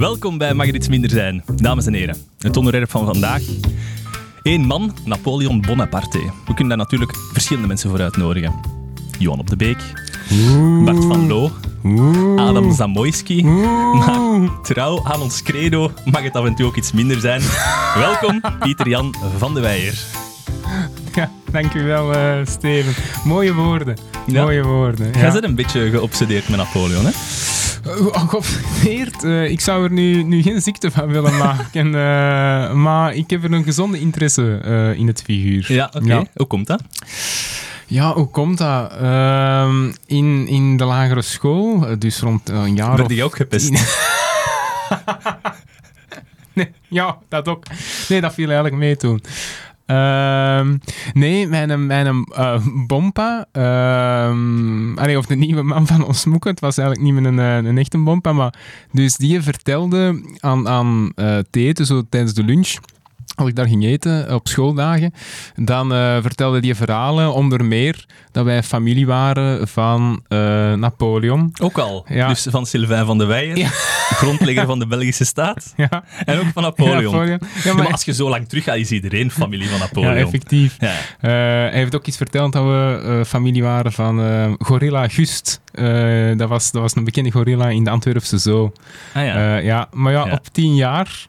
Welkom bij Mag er iets minder zijn, dames en heren. Het onderwerp van vandaag. Eén man, Napoleon Bonaparte. We kunnen daar natuurlijk verschillende mensen voor uitnodigen. Johan op de Beek, Bart van Loo, Adam Zamoyski. Maar trouw aan ons credo mag het af en toe ook iets minder zijn. Welkom, Pieter-Jan van de Weijer. Ja, dankjewel uh, Steven. Mooie woorden. Ja. Mooie woorden. Jij bent een beetje geobsedeerd met Napoleon, hè? Uh, geobsedeerd? Uh, ik zou er nu, nu geen ziekte van willen maken. uh, maar ik heb er een gezonde interesse uh, in het figuur. Ja, oké. Okay. Hoe komt dat? Ja, hoe komt dat? Uh, in, in de lagere school, dus rond een jaar Werd je ook gepest? nee, ja, dat ook. Nee, dat viel eigenlijk mee toen. Uh, nee, mijn, mijn uh, bompa, allee, of de nieuwe man van ons moeken, het was eigenlijk niet meer een, een echte bompa, maar dus die vertelde aan, aan uh, zo tijdens de lunch, als ik daar ging eten op schooldagen, dan uh, vertelde die verhalen onder meer dat wij familie waren van uh, Napoleon. Ook al? Ja. Dus van Sylvain van de Weijen, ja. grondlegger van de Belgische staat. Ja. En ook van Napoleon. Maar, maar, als je zo lang terug gaat, is iedereen familie van Napoleon. Ja, effectief. Uh, hij heeft ook iets verteld dat we familie waren van Gorilla Gust. dat, was, dat was een bekende gorilla in de Antwerpse Zoo. Ah, ja. ja. Maar ja, op tien jaar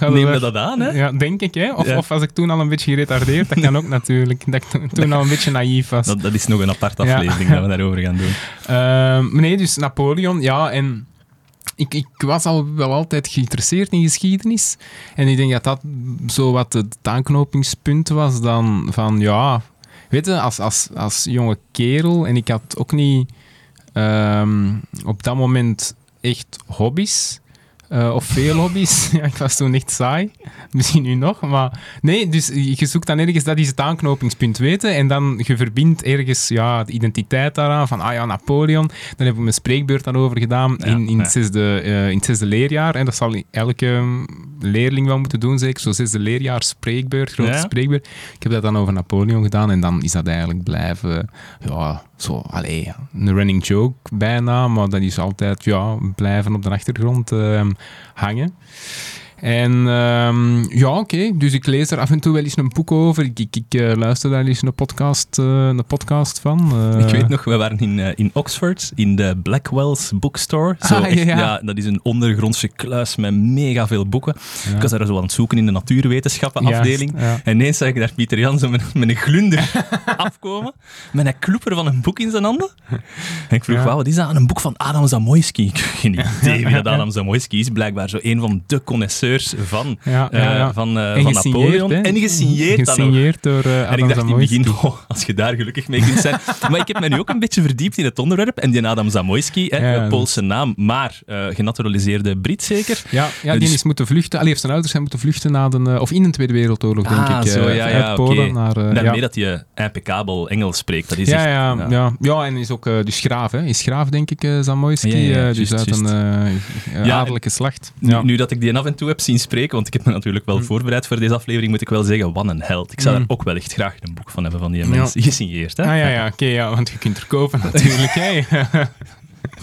Neem we dat aan, hè? Ja, denk ik, hè? Of, ja. of was ik toen al een beetje geretardeerd? Dat kan ook natuurlijk. Dat ik toen al een beetje naïef was. Dat, dat is nog een aparte aflevering ja. dat we daarover gaan doen. Uh, nee, dus Napoleon, ja, en ik, ik was al wel altijd geïnteresseerd in geschiedenis. En ik denk dat dat zo wat het aanknopingspunt was dan van, ja... Weet je, als, als, als jonge kerel, en ik had ook niet um, op dat moment echt hobby's... Uh, of veel hobby's. ja, ik was toen echt saai. Misschien nu nog. Maar nee, dus je zoekt dan ergens, dat is het aanknopingspunt weten. En dan je verbindt ergens ja, de identiteit daaraan. Van, ah ja, Napoleon. Dan heb ik mijn spreekbeurt daarover gedaan ja, in, in, het zesde, uh, in het zesde leerjaar. En dat zal elke leerling wel moeten doen, zeker. Zo zesde leerjaar spreekbeurt, grote spreekbeurt. Ik heb dat dan over Napoleon gedaan. En dan is dat eigenlijk blijven... Ja, zo, allee, een running joke bijna, maar dat is altijd ja, blijven op de achtergrond uh, hangen. En um, ja, oké, okay. dus ik lees er af en toe wel eens een boek over. Ik, ik, ik uh, luister daar eens een podcast, uh, een podcast van. Uh, ik weet nog, we waren in, in Oxford, in de Blackwell's Bookstore. Zo ah, echt, ja. ja. dat is een ondergrondse kluis met mega veel boeken. Ja. Ik was daar zo aan het zoeken in de natuurwetenschappen afdeling. Ja, en ineens zag ik daar Pieter Jan zo met, met een glunder afkomen, met een kloeper van een boek in zijn handen. En ik vroeg, wauw, wat is dat? Een boek van Adam Zamoyski. Ik heb geen idee wie dat Adam Zamoyski is. Blijkbaar zo een van de connoisseurs van, ja, ja, ja. Uh, van, uh, van Napoleon. Hè? En gesigneerd, gesigneerd door uh, En ik dacht in het begin, oh, als je daar gelukkig mee kunt zijn. maar ik heb me nu ook een beetje verdiept in het onderwerp. En die Adam Zamoyski, hè, Poolse naam, maar genaturaliseerde Brit zeker. Ja, ja die dus... is moeten vluchten. Allee, heeft zijn ouders zijn moeten vluchten na de, of in de Tweede Wereldoorlog, denk ah, ik. Zo, ja, uit ja, Polen okay. naar... Daarmee dat hij impeccabel Engels spreekt. Dat is ja, echt, ja, ja, ja. ja, en is ook dus graaf, hè. Is graaf, denk ik, Zamoyski. dus just, uit just. een adellijke slacht. Nu, nu dat ik die af en toe heb zien spreken, want ik heb me natuurlijk wel mm. voorbereid voor deze aflevering, moet ik wel zeggen, wat een held. Ik zou mm. er ook wel echt graag een boek van hebben van die mensen. Ja. Gesigneerd, hè? Ah, ja, ja, oké, okay, ja, want je kunt er kopen natuurlijk, hè.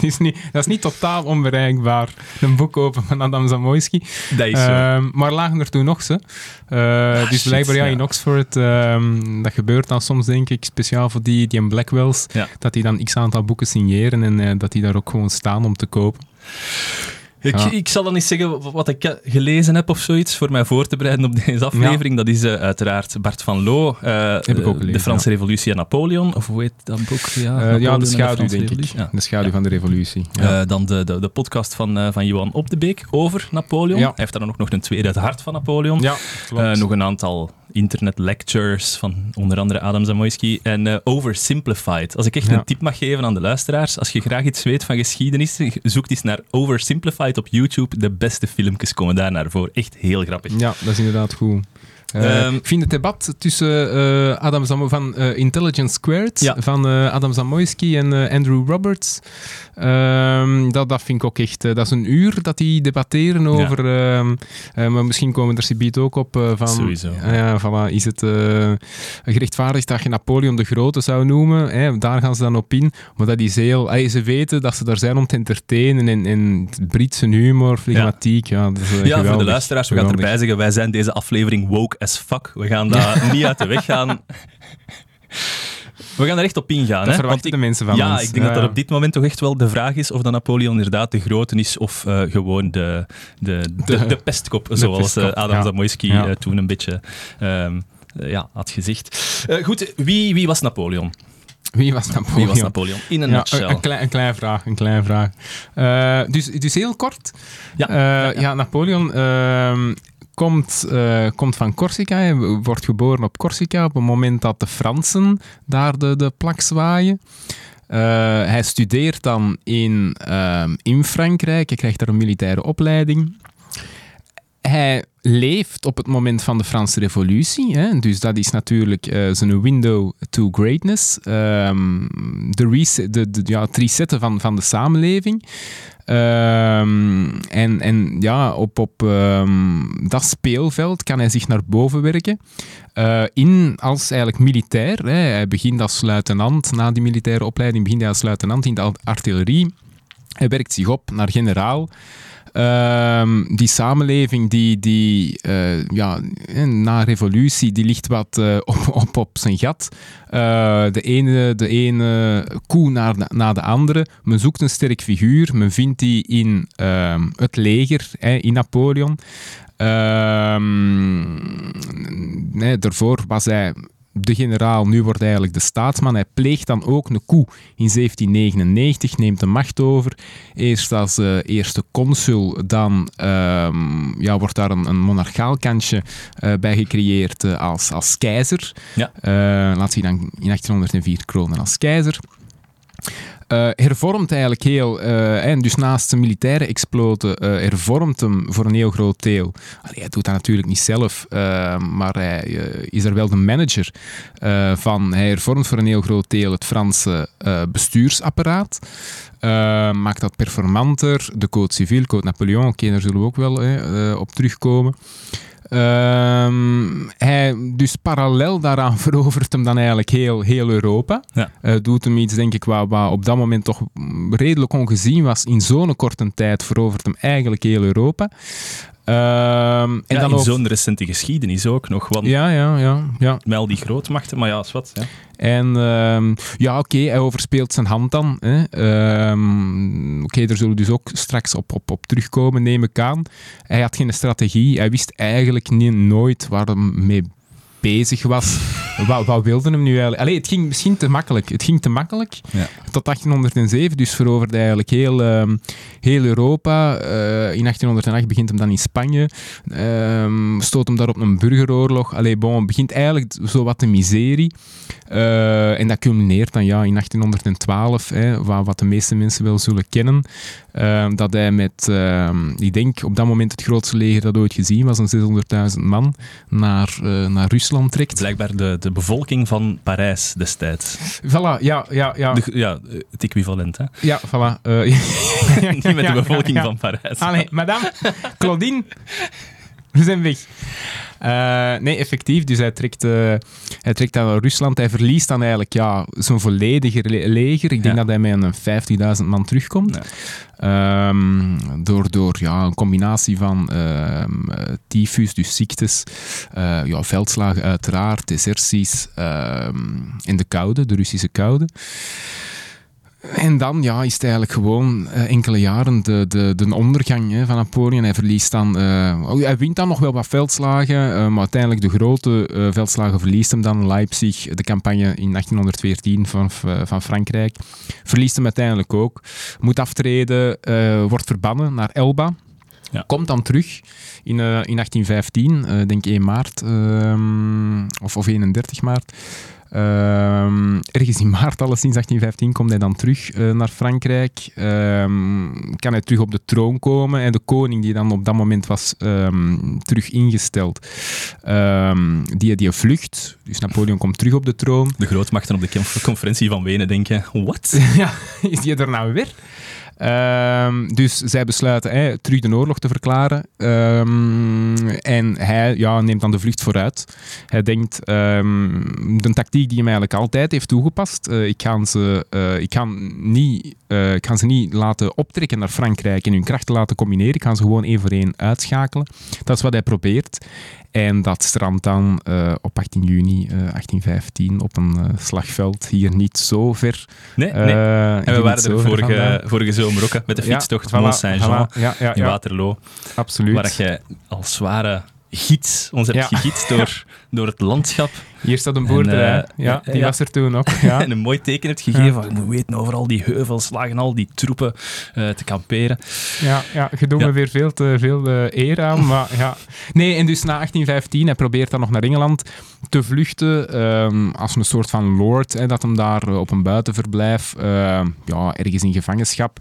is niet, dat is niet totaal onbereikbaar, een boek kopen van Adam Zamoyski. Dat is zo. Uh, maar lagen er toen nog ze. Uh, ah, dus blijkbaar ja, in Oxford, um, dat gebeurt dan soms denk ik, speciaal voor die, die Blackwells, ja. dat die dan x aantal boeken signeren en uh, dat die daar ook gewoon staan om te kopen. Ik, ja. ik, zal dan niet zeggen wat ik gelezen heb of zoiets voor mij voor te bereiden op deze aflevering. Ja. Dat is uh, uiteraard Bart van Loo, uh, gelezen, De Franse ja. Revolutie en Napoleon. Of hoe heet dat boek? Ja, uh, ja de schaduw, de denk ik. De schaduw van de revolutie. dan de, de, de podcast van, van Johan Op de Beek over Napoleon. Hij heeft daar dan ook nog een tweede, Het Hart van Napoleon. Ja, nog een aantal internet lectures van onder andere Adam Zamoyski en uh, Oversimplified. Als ik echt ja. een tip mag geven aan de luisteraars, als je graag iets weet van geschiedenis, zoek eens naar Oversimplified op YouTube. De beste filmpjes komen daar naar voor. Echt heel grappig. Ja, dat is inderdaad goed. Eh, Ehm, ik vind het debat tussen eh, Adam Zamo van eh, Intelligence Squared, Ja. van Adam Zamoyski en Andrew Roberts, ehm, dat, dat vind ik ook echt... dat is een uur dat die debatteren over... ehm, eh, maar misschien komen er subiet ook op van... Sowieso. Voilà, is het gerechtvaardigd dat je Napoleon de Grote zou noemen? Hè? Daar gaan ze dan op in. Maar dat is heel... ze weten dat ze daar zijn om te entertainen en, en Britse humor, flegmatiek, ja. dat is, Ja, voor de luisteraars, we gaan erbij zeggen, wij zijn deze aflevering woke as fuck. We gaan daar niet uit de weg gaan. We gaan er echt op ingaan. Dat hè? Want ik- de mensen van ja, ons. ik denk dat er op dit moment toch echt wel de vraag is of dat Napoleon inderdaad de grote is of eh, gewoon de, de, de, De- de pestkop, zoals pestkop, eh, Adam ja. Zamoyski Ja. eh, toen een beetje ehm, eh, ja, had gezegd. Goed, wie, wie was Napoleon? Wie was Napoleon? Wie was Napoleon? In een Ja, nutshell. een, klein, een klein vraag. Een klein vraag. Dus, dus heel kort. Ja, ja, ja, ja. Napoleon ehm, komt, eh, komt van Corsica. Hij wordt geboren op Corsica op het moment dat de Fransen daar de, de plak zwaaien. Eh, hij studeert dan in, ehm, in Frankrijk. Hij krijgt daar een militaire opleiding. Hij leeft op het moment van de Franse Revolutie. Hè? Dus dat is natuurlijk eh, zijn window to greatness. Ehm, de, de, ja, het resetten van, van de samenleving. Ehm, en, en ja, op, op ehm, dat speelveld kan hij zich naar boven werken. Eh, in als eigenlijk militair. Hè. Hij begint als luitenant. Na die militaire opleiding begint hij als luitenant in de ar- artillerie. Hij werkt zich op naar generaal. Ehm, die samenleving, die, die eh, ja, eh, na revolutie, die ligt wat eh, op, op, op zijn gat. Eh, de, ene, de ene koe naar de, de andere. Men zoekt een sterk figuur. Men vindt die in ehm, het leger, hè, in Napoleon. Ehm, nee, daarvoor was hij de generaal, nu wordt eigenlijk de staatsman. Hij pleegt dan ook een coup in 1799, neemt de macht over. Eerst als eh, eerste consul, dan ehm, ja, wordt daar een, een monarchaal kantje eh, bij gecreëerd eh, als, als keizer. Ja. Laat zich dan in 1804 kronen als keizer. Eh, hervormt eigenlijk heel, eh, en dus naast zijn militaire exploten, eh, hervormt hem voor een heel groot deel. Hij doet dat natuurlijk niet zelf, maar hij is er wel de manager van. Hij hervormt voor een heel groot deel het Franse bestuursapparaat. Maakt dat performanter. De Code Civil, Code Napoleon, oké, daar zullen we ook wel op terugkomen. Ehm, hij, dus parallel daaraan verovert hem dan eigenlijk heel, heel Europa. Ja. Eh, doet hem iets, denk ik, wat, wat op dat moment toch redelijk ongezien was. In zo'n korte tijd verovert hem eigenlijk heel Europa. Ehm, en ja, dan in zo'n recente geschiedenis ook nog, want ja, ja, ja, ja. met al die grootmachten, maar ja, is wat. Ja. En ehm, ja, oké, hij overspeelt zijn hand dan. Ehm, oké, daar zullen we dus ook straks op, op, op terugkomen, neem ik aan. Hij had geen strategie. Hij wist eigenlijk niet, nooit waar hij mee bezig was. wat, wat wilde hem nu eigenlijk? Allee, het ging misschien te makkelijk. Het ging te makkelijk. Ja. Tot 1807, dus veroverde hij eigenlijk heel, ehm, heel Europa. Eh, in 1808 begint hem dan in Spanje. Ehm, stoot hem daar op een burgeroorlog. Allee, bon, begint eigenlijk zo wat de miserie. Eh, en dat culmineert dan ja, in 1812, hè, wat, wat de meeste mensen wel zullen kennen. Ehm, dat hij met, ik denk op dat moment het grootste leger dat ooit gezien was, een 600.000 man, naar, eh, naar Rusland trekt. Blijkbaar de, de bevolking van Parijs destijds. Voilà, ja, ja, ja. De- ja, het equivalent, hè? Ja, voilà. eh, Niet met de bevolking van Parijs. Allee, madame, Claudine, we zijn weg. Eh, nee, effectief. Dus hij trekt, eh, hij trekt naar Rusland. Hij verliest dan eigenlijk ja, zijn volledige le- leger. Ik denk Ja. dat hij met een 50.000 man terugkomt. Ja. Ehm, door door ja, een combinatie van ehm eh, tyfus, dus ziektes, ja, veldslagen uiteraard, deserties ehm, en de koude, de Russische koude. En dan ja, is het eigenlijk gewoon eh, enkele jaren de, de, de ondergang hè, van Napoleon. Hij verliest dan... eh, oh, hij wint dan nog wel wat veldslagen, eh, maar uiteindelijk de grote veldslagen verliest hem dan. Leipzig, de campagne in 1814 van, van Frankrijk, verliest hem uiteindelijk ook. Moet aftreden, wordt verbannen naar Elba. Ja. Komt dan terug in, in 1815, eh, denk 1 maart, ehm, of, of 31 maart. Ehm, ergens in maart, alleszins 1815, komt hij dan terug eh, naar Frankrijk. Ehm, kan hij terug op de troon komen. En de koning, die dan op dat moment was ehm, terug ingesteld, die, die vlucht. Dus Napoleon komt terug op de troon. De grootmachten op de conf- conferentie van Wenen denken, what? ja, is die er nou weer? Ehm, dus zij besluiten terug de oorlog te verklaren. Ehm, en hij ja, neemt dan de vlucht vooruit. Hij denkt, ehm, de tactiek die hij eigenlijk altijd heeft toegepast, eh, ik, ga ze, eh, ik, ga niet, eh, ik ga ze niet laten optrekken naar Frankrijk en hun krachten laten combineren. Ik ga ze gewoon één voor één uitschakelen. Dat is wat hij probeert. En dat strandt dan eh, op 18 juni eh, 1815 op een eh, slagveld hier niet zo ver. Nee, eh, nee. En we waren er vorige, vorige zomer ook, hè, met de fietstocht van voilà. Ja, ja, in ja, Waterloo. absoluut. Waar jij als zware gids ons hebt Ja. gegidst door, door het landschap. Hier staat een boerderij. En, eh, ja, die ja. was er toen ook. Ja. En een mooi teken hebt gegeven. moet weten over al die heuvels, lagen al die troepen eh, te kamperen. Ja, ja, je doet me weer veel, te, veel eh, eer aan. Maar ja. Nee, en dus na 1815, hij probeert dan nog naar Engeland te vluchten. ehm, als een soort van lord, hè, dat hem daar eh, op een buitenverblijf, ehm, ja, ergens in gevangenschap,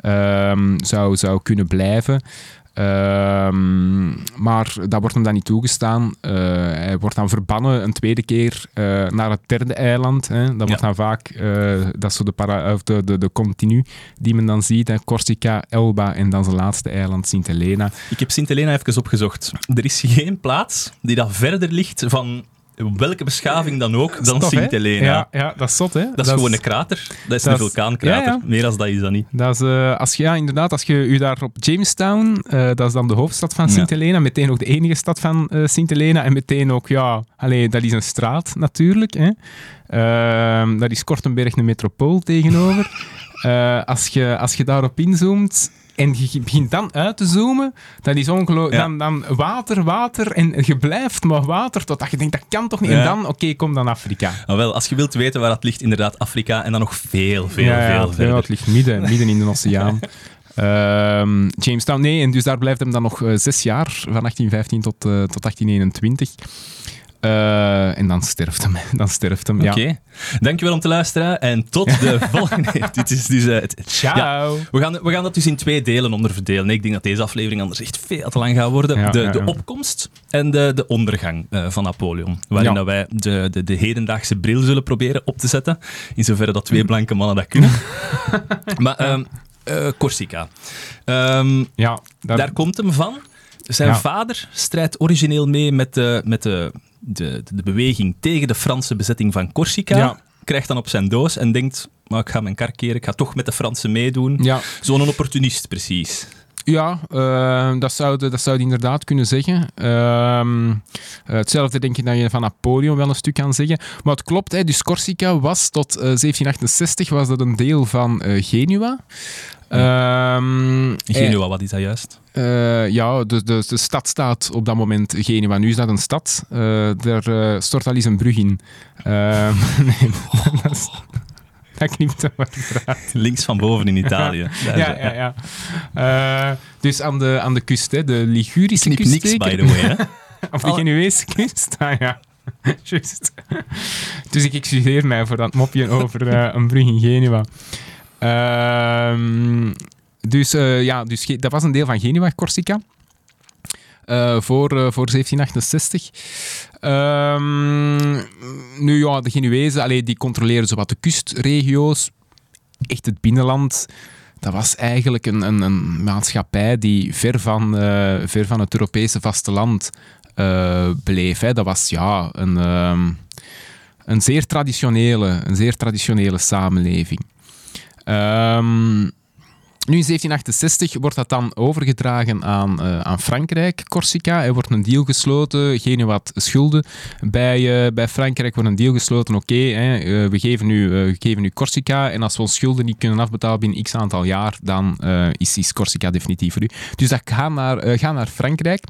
ehm, zou, zou kunnen blijven. Ehm, maar dat wordt hem dan niet toegestaan. Eh, hij wordt dan verbannen een tweede keer eh, naar het derde eiland. Hè. Dat wordt dan vaak, eh, dat is zo de, para, of de, de, de continu die men dan ziet. Hè. Corsica, Elba en dan zijn laatste eiland, Sint Helena. Ik heb Sint-Helena even opgezocht. Er is geen plaats die dat verder ligt van welke beschaving dan ook dan Tof, hè? Sint-Helena. Ja, ja, dat is zot, hè? Dat is gewoon een krater. Dat is dat een vulkaankrater. Ja, ja. Meer als dat is dat niet. Dat is, eh, als je, ja, inderdaad, als je u daar op Jamestown, eh, dat is dan de hoofdstad van. Sint Helena, meteen ook de enige stad van eh, Sint Helena en meteen ook, ja, allee, dat is een straat natuurlijk. Hè. Ehm, dat is Kortenberg een metropool tegenover. Als, je, als je daarop inzoomt en je begint dan uit te zoomen, dat is ongelooflijk. Ja. Dan, dan water, water en je blijft maar water totdat je denkt, dat kan toch niet? En dan, oké, kom dan Afrika. Nou wel, als je wilt weten waar dat ligt, inderdaad Afrika en dan nog veel, veel, ja, veel ja, verder. het ligt midden, midden in de oceaan. Ehm, Jamestown, nee, en dus daar blijft hem dan nog eh, zes jaar, van 1815 tot, eh, tot 1821. Eh, en dan sterft hem. Dan sterft hem, Oké. ja. Dankjewel om te luisteren en tot de volgende. Dit is dus, het- Ciao. we, gaan, we gaan dat dus in twee delen onderverdelen. Ik denk dat deze aflevering anders echt veel te lang gaat worden. Ja, de, ja, de opkomst en de, de ondergang eh, van Napoleon. Waarin dat wij de, de, de hedendaagse bril zullen proberen op te zetten. In zoverre dat twee blanke mannen dat kunnen. maar ehm, eh, Corsica. Ehm, Ja, daar, daar komt hem van. Zijn vader strijdt origineel mee met, de, met de, de, de beweging tegen de Franse bezetting van Corsica. Ja. Krijgt dan op zijn doos en denkt, maar ik ga mijn kar keren, ik ga toch met de Fransen meedoen. ja, Zo'n opportunist, precies. Ja eh, dat, zou je, dat zou je inderdaad kunnen zeggen. Ehm, eh, hetzelfde denk ik dat je van Napoleon wel een stuk kan zeggen. Maar het klopt, hè, dus Corsica was tot eh, 1768 was dat een deel van eh, Genua. Ehm, Genua, wat is dat juist? Eh, ja, de, de, de stad staat op dat moment Genua. Nu is dat een stad. Eh daar eh, stort al eens een brug in. Ehm, nee, dat, is, dat knipt. Links van boven in Italië. Ja, ja, ja. Eh, dus aan de, aan de kust, hè, de Ligurische Knip kust. niks, by the way. Hè? Of de Oh. Genuese kust. Ah ja, juist. Dus ik excuseer mij voor dat mopje over eh, een brug in Genua. Ehm, dus eh, ja, dus dat was een deel van Genua, Corsica. Eh, voor, eh, voor 1768. Ehm, nu ja, de Genuezen, allee, die controleren zowat de kustregio's. Echt het binnenland. Dat was eigenlijk een, een, een maatschappij die ver van, eh, ver van het Europese vasteland eh, bleef. Hè. Dat was ja, een, ehm, een, zeer traditionele, een zeer traditionele samenleving. Ehm, nu in 1768 wordt dat dan overgedragen aan, eh, aan Frankrijk, Corsica. Er wordt een deal gesloten, geen wat schulden. Bij, eh, bij Frankrijk wordt een deal gesloten, oké, eh, we, geven nu, geven nu Corsica en als we ons schulden niet kunnen afbetalen binnen x aantal jaar, dan is, is Corsica definitief voor u. Dus dat gaat naar, gaat naar Frankrijk.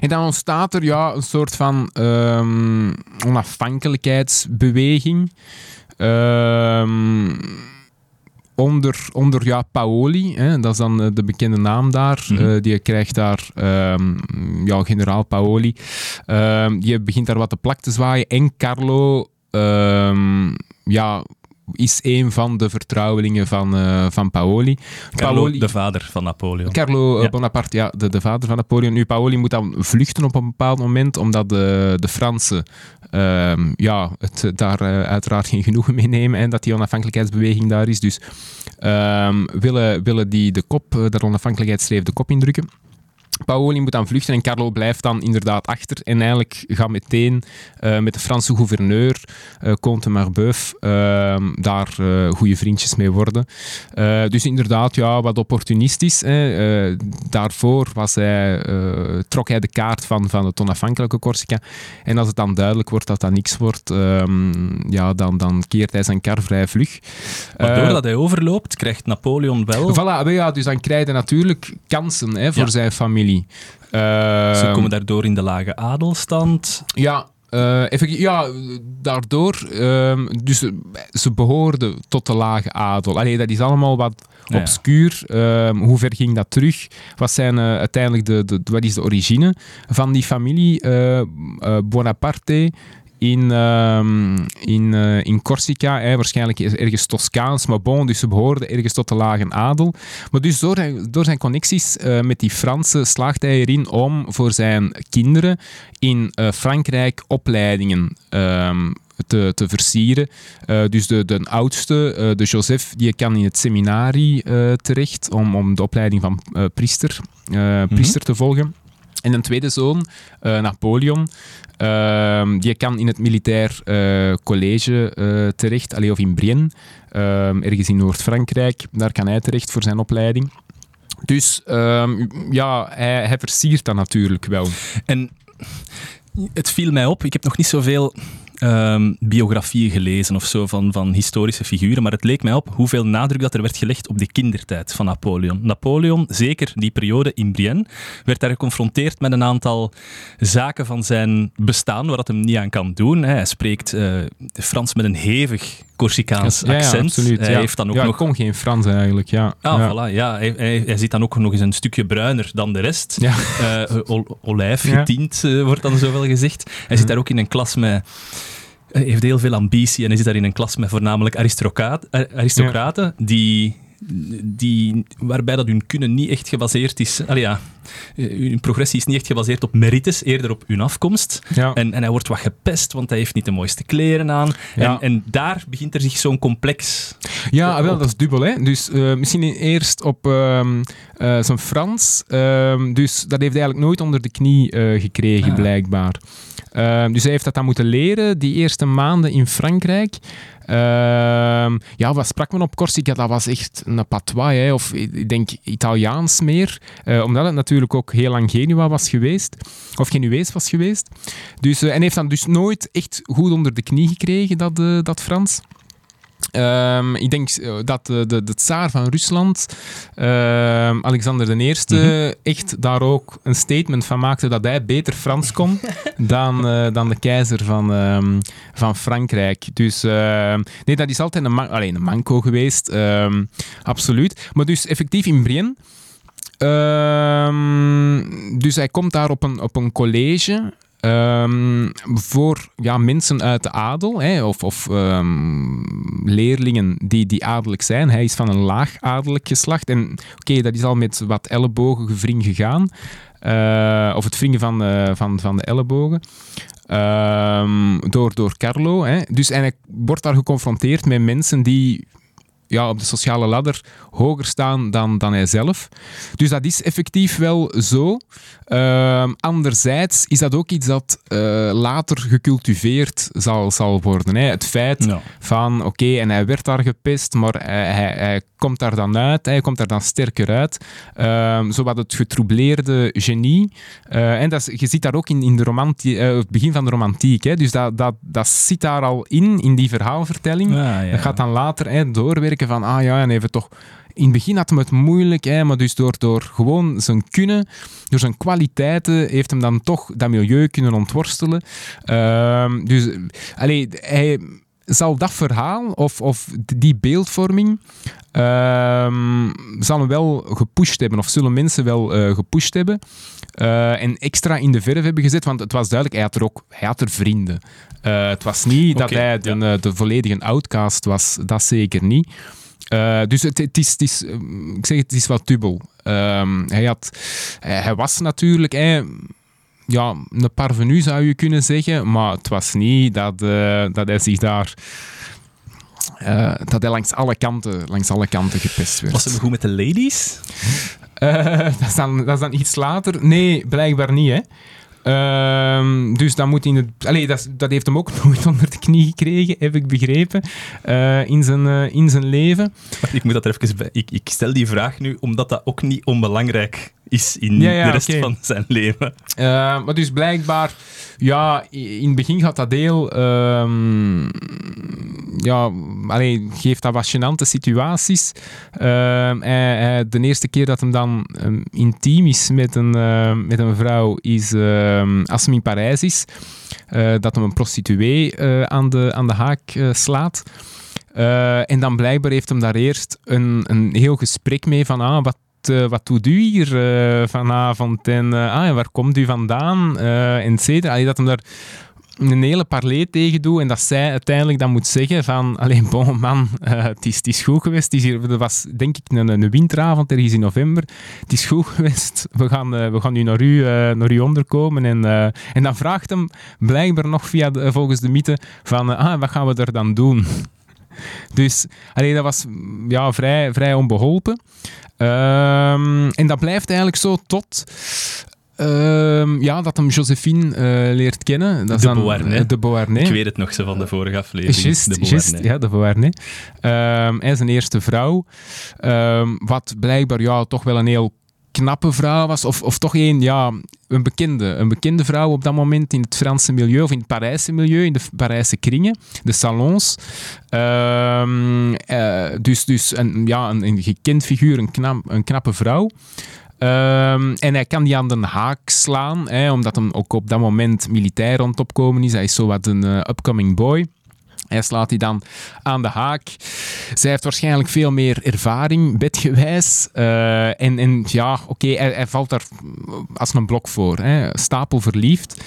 En dan ontstaat er ja, een soort van ehm, onafhankelijkheidsbeweging. Ehm, onder, onder ja, Paoli, hè, dat is dan eh, de bekende naam daar. Mhm. Eh, die krijgt daar, ehm, ja, generaal Paoli. Ehm, die begint daar wat de plak te zwaaien. En Carlo ehm, ja, is een van de vertrouwelingen van, eh, van Paoli. Carlo, Paoli- de vader van Napoleon. Carlo eh, Ja. Bonaparte, ja, de, de vader van Napoleon. Nu, Paoli moet dan vluchten op een bepaald moment, omdat de, de Fransen ehm, ja, het daar eh, uiteraard geen genoegen mee nemen en dat die onafhankelijkheidsbeweging daar is. Dus ehm, willen, willen die de kop, dat onafhankelijkheidsstreef de kop indrukken. Paoli moet dan vluchten en Carlo blijft dan inderdaad achter. En eigenlijk gaat meteen eh, met de Franse gouverneur, eh Comte Marbeuf, ehm, daar eh goede vriendjes mee worden. Dus inderdaad, ja, wat opportunistisch. Hè. Daarvoor was hij, trok hij de kaart van, van het onafhankelijke Corsica. En als het dan duidelijk wordt dat dat niks wordt, ehm, ja, dan, dan keert hij zijn kar vrij vlug. Maar Eh, doordat hij overloopt, krijgt Napoleon wel... Voilà, ja, dus dan krijg je natuurlijk kansen hè, voor Ja. zijn familie. Ze Ehm, komen daardoor in de lage adelstand. Ja, eh, effectief, ja daardoor. ehm, dus eh, ze behoorden tot de lage adel. Allee, dat is allemaal wat Ja, obscuur. Ehm, hoe ver ging dat terug? Wat zijn eh, uiteindelijk de, de, wat is de origine van die familie Bonaparte? In, ehm, in, eh, in Corsica, hè, waarschijnlijk ergens Toscaans, maar bon, dus ze behoorden ergens tot de lage adel. Maar dus door, zijn- door zijn connecties eh, met die Fransen slaagt hij erin om voor zijn kinderen in eh, Frankrijk opleidingen ehm, te, te versieren. Dus de, de oudste, de Joseph, die kan in het seminarie eh, terecht om, om de opleiding van priester, priester te volgen. En een tweede zoon, eh, Napoleon, ehm, die kan in het militair eh, college eh, terecht, allee, of in Brienne, ehm, ergens in Noord-Frankrijk. Daar kan hij terecht voor zijn opleiding. Dus ehm, ja, hij, hij versiert dat natuurlijk wel. En het viel mij op, ik heb nog niet zoveel ehm, biografieën gelezen of zo van, van historische figuren, maar het leek mij op hoeveel nadruk dat er werd gelegd op de kindertijd van Napoleon. Napoleon, zeker die periode in Brienne, werd daar geconfronteerd met een aantal zaken van zijn bestaan waar dat hem niet aan kan doen. Hij spreekt eh, Frans met een hevig Corsicaans Ja, ja, accent. absoluut. hij ja. heeft dan ook ja, nog kon geen Frans eigenlijk, ja. Ah, ja. voilà, ja. Hij, hij, hij zit dan ook nog eens een stukje bruiner dan de rest. Ja. Ol- olijf Ja. getint, eh, wordt dan zo wel gezegd. Hij zit daar ook in een klas met... Hij heeft heel veel ambitie en hij zit daar in een klas met voornamelijk aristocraat, eh, aristocraten die, die, waarbij dat hun kunnen niet echt gebaseerd is... Allee, ja, eh, hun progressie is niet echt gebaseerd op merites, eerder op hun afkomst. Ja. En, en hij wordt wat gepest, want hij heeft niet de mooiste kleren aan. Ja. En, en daar begint er zich zo'n complex... Ja, wel, dat is dubbel. Hè? Dus eh, misschien eerst op ehm, eh, zijn Frans. Ehm, dus dat heeft hij eigenlijk nooit onder de knie gekregen, Ah. blijkbaar. Ehm, dus hij heeft dat dan moeten leren, die eerste maanden in Frankrijk. Ehm, ja, wat sprak men op Corsica? Dat was echt een patois, hè? of ik denk Italiaans meer. Eh, omdat het natuurlijk ook heel lang Genua was geweest. Of Genuees was geweest. Dus, eh, en heeft dan dus nooit echt goed onder de knie gekregen, dat, eh, dat Frans. Ehm, ik denk eh, dat de, de, de tsaar van Rusland, ehm, Alexander I, Mhm. echt daar ook een statement van maakte dat hij beter Frans kon dan, eh, dan de keizer van, ehm, van Frankrijk. Dus nee, dat is altijd een, man een manco geweest, absoluut. Maar dus effectief in Brienne. dus hij komt daar op een, op een college Ehm, voor ja, mensen uit de adel, hè, of, of ehm, leerlingen die, die zijn. Hij is van een laag adellijk geslacht. En oké, dat is al met wat ellebogen gevring gegaan. Eh, of het wringen van, eh, van, van de ellebogen. Ehm, door, door Carlo. Hè. Dus en hij wordt daar geconfronteerd met mensen die ja, op de sociale ladder hoger staan dan, dan hij zelf. Dus dat is effectief wel zo. Ehm, anderzijds is dat ook iets dat eh, later gecultiveerd zal, zal worden. Hè. Het feit van, oké, en hij werd daar gepest, maar hij, hij, hij komt daar dan uit, hij komt daar dan sterker uit. Ehm zowat het getroubleerde genie. Eh, en dat is- je ziet daar ook in, in de romantie, eh, het begin van de romantiek. Hè. Dus dat, dat, dat zit daar al in, in die verhaalvertelling. Ja. Dat gaat dan later hè, doorwerken van, ah ja, en even toch... In het begin had hem het moeilijk, hè, maar dus door, door gewoon zijn kunnen, door zijn kwaliteiten, heeft hem dan toch dat milieu kunnen ontworstelen. Ehm, dus, allee, hij, zal dat verhaal of, of die beeldvorming ehm, zal hem wel gepusht hebben, of zullen mensen wel eh, gepusht hebben eh, en extra in de verf hebben gezet, want het was duidelijk, hij had er ook hij had er vrienden. Eh, het was niet dat hij de, ja. eh, de volledige outcast was, dat zeker niet. Dus het, het, is, het is, ik zeg het, het is wat dubbel. Ehm, hij, had, hij, was natuurlijk hij, ja, een parvenu, zou je kunnen zeggen, maar het was niet dat, dat hij zich daar... dat hij langs alle kanten, langs alle kanten gepest werd. Was het goed met de ladies? Eh, dat, is dan, dat iets later. Nee, blijkbaar niet, hè. Ehm, dus dan moet in het... Allee, dat, dat heeft hem ook nooit onder de knie gekregen, heb ik begrepen, eh, in, zijn, eh, in zijn leven. Ik moet dat er even. Ik, ik stel die vraag nu omdat dat ook niet onbelangrijk is in Ja, ja, de rest van zijn leven. Eh, maar dus blijkbaar, ja, in het begin gaat dat deel, ehm, ja, allee, geeft dat wat gênante situaties. Hij- hij- de eerste keer dat hem dan ehm, intiem is met een, met een vrouw is als hem in Parijs is. Dat hem een prostituee aan, de, aan de haak slaat. En dan blijkbaar heeft hem daar eerst een, een heel gesprek mee van ah, wat, eh, wat doet u hier eh, vanavond en eh, ah, waar komt u vandaan et Dat hem daar een hele parley tegen doet en dat zij uiteindelijk dan moet zeggen van alleen bon man, het, is, is goed geweest. Het was denk ik een, een winteravond, ergens in november. Het is goed geweest. We gaan, we gaan nu naar u, naar u onderkomen. En, en dan vraagt hem blijkbaar nog via volgens de mythe van ah, wat gaan we er dan doen? Dus allee, dat was ja, vrij, vrij onbeholpen. Ehm, en dat blijft eigenlijk zo tot ehm, ja, dat hem Josephine eh, leert kennen. Dat is De dan, Beauharnais. eh, De Beauharnais. Ik weet het nog zo van de vorige aflevering. Just, de just, Beauharnais. ja, de Beauharnais. Ehm, hij is een eerste vrouw. Wat blijkbaar ja, toch wel een heel knappe vrouw was. Of, of toch een, ja, een bekende. Een bekende vrouw op dat moment in het Franse milieu, of in het Parijse milieu, in de Parijse kringen, de salons. Ehm, eh, dus dus een, ja, een, gekend figuur, een, knap, een knappe vrouw. Ehm, en hij kan die aan de haak slaan, hè, omdat hem ook op dat moment militair het opkomen is. Hij is zo wat een eh, upcoming boy. Hij slaat die dan aan de haak. Zij heeft waarschijnlijk veel meer ervaring, bedgewijs. Eh, en, en ja, oké, hij, hij valt daar als een blok voor. Hè. Stapel verliefd.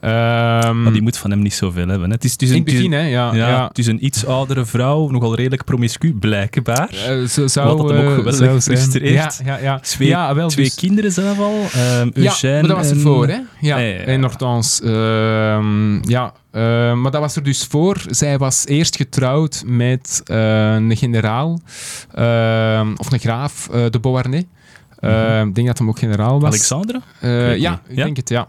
Ehm, Maar die moet van hem niet zoveel hebben. Het is, het is in een, het begin, hè, ja. ja, ja. Het is een iets oudere vrouw, nogal redelijk promiscu, blijkbaar. Eh, zo zou, Wat dat hem ook eh, geweldig frustreert. Ja, ja, ja. Twee, ja, wel, twee dus- kinderen zelf al. ehm Ja, maar dat was en- ervoor, hè? Ja, Ja, en nogthans. ehm, ja, eh, maar dat was er dus voor. Zij was eerst getrouwd met eh, een generaal, of een graaf, de Beauharnais. Eh, Ik denk dat hem ook generaal was. Alexandre? Mhm. weet ja, ik denk het, ja.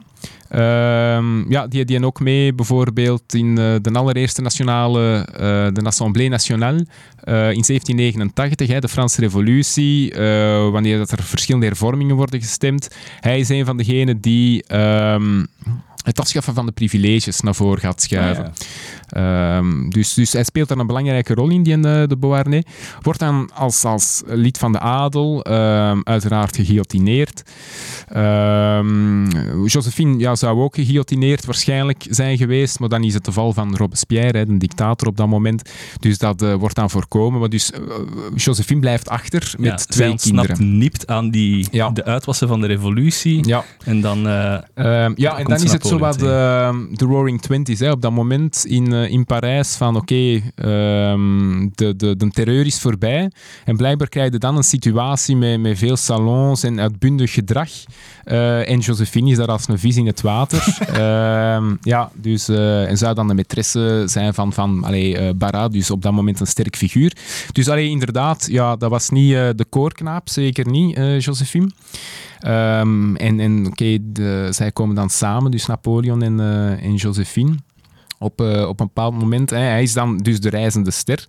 Ehm, ja, die die ook mee bijvoorbeeld in eh, de allereerste nationale, eh, de Assemblée Nationale eh, in 1789, hè, de Franse Revolutie, wanneer dat er verschillende hervormingen worden gestemd. Hij is een van degenen die ehm, het afschaffen van de privileges naar voren gaat schuiven. Ah, Ehm, dus, dus hij speelt daar een belangrijke rol in, die eh, de Beauharnais. Wordt dan als, als lid van de adel ehm, uiteraard geguillotineerd. Ehm, Josephine ja, zou ook geguillotineerd waarschijnlijk zijn geweest, maar dan is het de val van Robespierre, hè, de dictator op dat moment. Dus dat eh, wordt dan voorkomen. Maar dus eh, Josephine blijft achter met Ja, zij twee kinderen. nipt aan die, Ja. de uitwassen van de revolutie. Ja, En dan... ja, en dan is het zo wat de Roaring Twenties. Hè, op dat moment in, in Parijs van oké, ehm, de, de, de terreur is voorbij. En blijkbaar krijg je dan een situatie met, met veel salons en uitbundig gedrag. Eh, en Josephine is daar als een vis in het water. Ehm, ja, dus, eh, en zou dan de maîtresse zijn van, van allee, eh, Barra, dus op dat moment een sterk figuur. Dus allee, inderdaad, ja, dat was niet eh, de koorknaap, zeker niet, eh, Josephine. Ehm, en en oké, zij komen dan samen, dus Napoleon en, eh, en Josephine. Op, eh, op een bepaald moment, hè, hij is dan dus de reizende ster.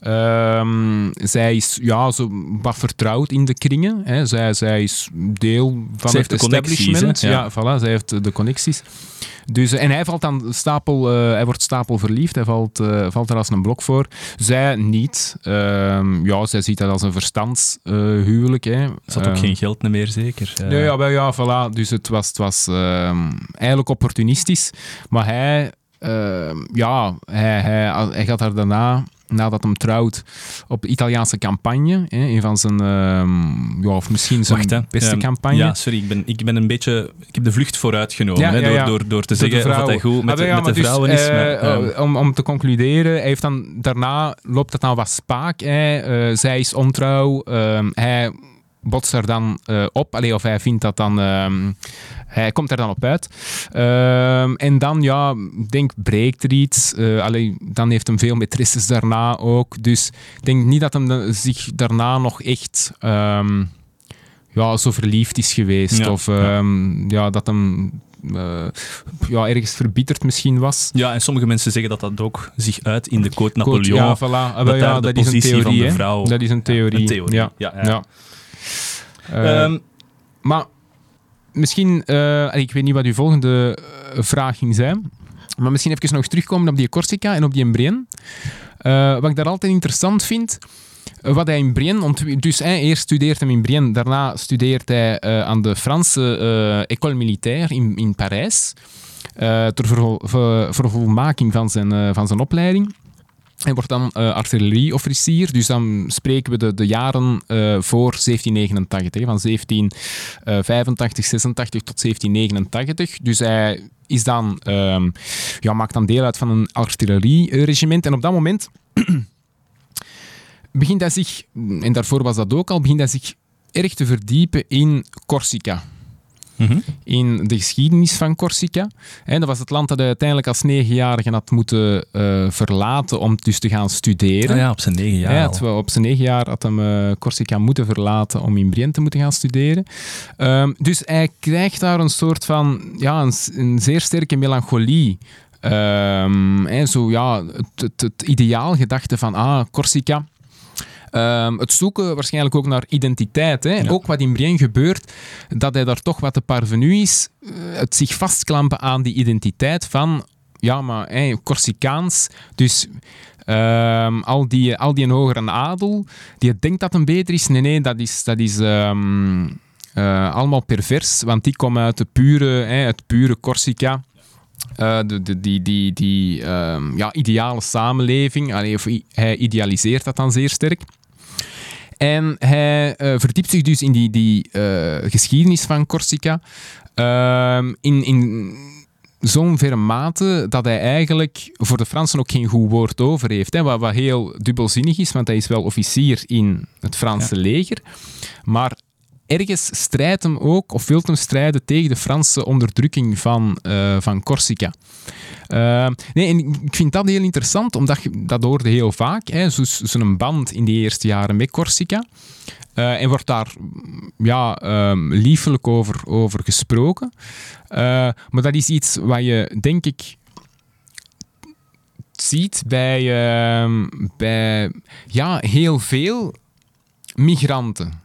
Ehm, zij is ja, zo wat vertrouwd in de kringen. Hè. Zij, zij is deel van Zij het heeft establishment. hè? Ja. Ja. voilà, zij heeft de connecties. Dus, en hij valt dan stapel, eh, hij wordt stapel verliefd, hij valt, eh, valt er als een blok voor. Zij niet. Ehm, ja, zij ziet dat als een verstandshuwelijk. hè. Ze had ook Ehm, geen geld meer, zeker. Nee, ja, wel, ja, voilà. Dus het was, het was eigenlijk opportunistisch. Maar hij ehm, ja, hij, hij, hij gaat daar daarna nadat hem trouwt op de Italiaanse campagne. Hè, een van zijn, ehm, ja, of misschien zijn Wacht, hè. beste Ehm, campagne. Ja, sorry, ik ben, ik ben een beetje... Ik heb de vlucht vooruit genomen, Ja, hè, ja, door, ja. Door, door te Door zeggen dat hij goed met, Ah, de- met de dus, vrouwen is. eh, maar, eh, om, om te concluderen, hij heeft dan, daarna loopt het dan wat spaak. Hè. Eh, zij is ontrouw. hij botst er dan eh, op. Allee, of hij vindt dat dan... ehm, hij komt er dan op uit. Ehm, en dan, ja, ik denk, breekt er iets. Eh, allee, dan heeft hem veel maîtresses daarna ook. Dus ik denk niet dat hem zich daarna nog echt... ehm, ja, zo verliefd is geweest. Ja, Of ja. ja, dat hem eh, ja, ergens verbitterd misschien was. ja, en sommige mensen zeggen dat dat ook zich uit in de code Napoleon. Goed, ja, voilà. Ah, dat ja, dat is een positie van theorie. de vrouw- Dat is een theorie. Een theorie. Ja. Ja, Eh, Ehm, maar misschien, eh, ik weet niet wat uw volgende eh, vraag ging zijn, maar misschien even nog terugkomen op die Corsica en op die Brienne. Eh, wat ik daar altijd interessant vind, wat hij in Brienne, ont- dus hij eerst studeert hem in Brienne, daarna studeert hij aan de Franse eh, École Militaire in, in Parijs, ter vervol- ver- vervolmaking van zijn, van zijn opleiding. Hij wordt dan eh, artillerieofficier, dus dan spreken we de, de jaren eh, voor 1789, hè, van 1785, 86 tot 1789. Dus hij is dan, ehm, ja, maakt dan deel uit van een artillerieregiment. En op dat moment begint hij zich, en daarvoor was dat ook al, begint hij zich erg te verdiepen in Corsica mhm. in de geschiedenis van Corsica. En dat was het land dat hij uiteindelijk als negenjarige had moeten eh, verlaten om dus te gaan studeren. Ah ja, op zijn negen jaar had wel op zijn negen jaar had hem eh, Corsica moeten verlaten om in Brienne te moeten gaan studeren. Ehm, dus hij krijgt daar een soort van, ja, een, zeer sterke melancholie. Ehm, hè, zo, ja, het, het, het ideaalgedachte van, ah, Corsica. Ehm, het zoeken waarschijnlijk ook naar identiteit. Hè. Ja. Ook wat in Brienne gebeurt, dat hij daar toch wat de parvenu is. eh, het zich vastklampen aan die identiteit van, ja, maar Corsicaans. Dus ehm, al, die, al die hogere adel, die denkt dat een beter is. Nee, nee, dat is, dat is ehm, eh, allemaal pervers, want die komen uit de pure, hè, het pure Corsica. Eh, de, de, die die, die ja, ideale samenleving. Allee, of i- hij idealiseert dat dan zeer sterk. En hij eh, verdiept zich dus in die, die eh, geschiedenis van Corsica. ehm, in, in zo'n verre mate dat hij eigenlijk voor de Fransen ook geen goed woord over heeft. Hè, wat, wat heel dubbelzinnig is, want hij is wel officier in het Franse leger. Maar ergens strijdt hem ook, of wil hem strijden tegen de Franse onderdrukking van, eh, van Corsica. Uh, nee, ik vind dat heel interessant, omdat je, dat hoorde heel vaak, hè, zo- zo'n band in die eerste jaren met Corsica. Eh, en wordt daar ja, ehm, liefelijk over, over gesproken. Eh, maar dat is iets wat je, denk ik, ziet bij, ehm, bij ja, heel veel migranten.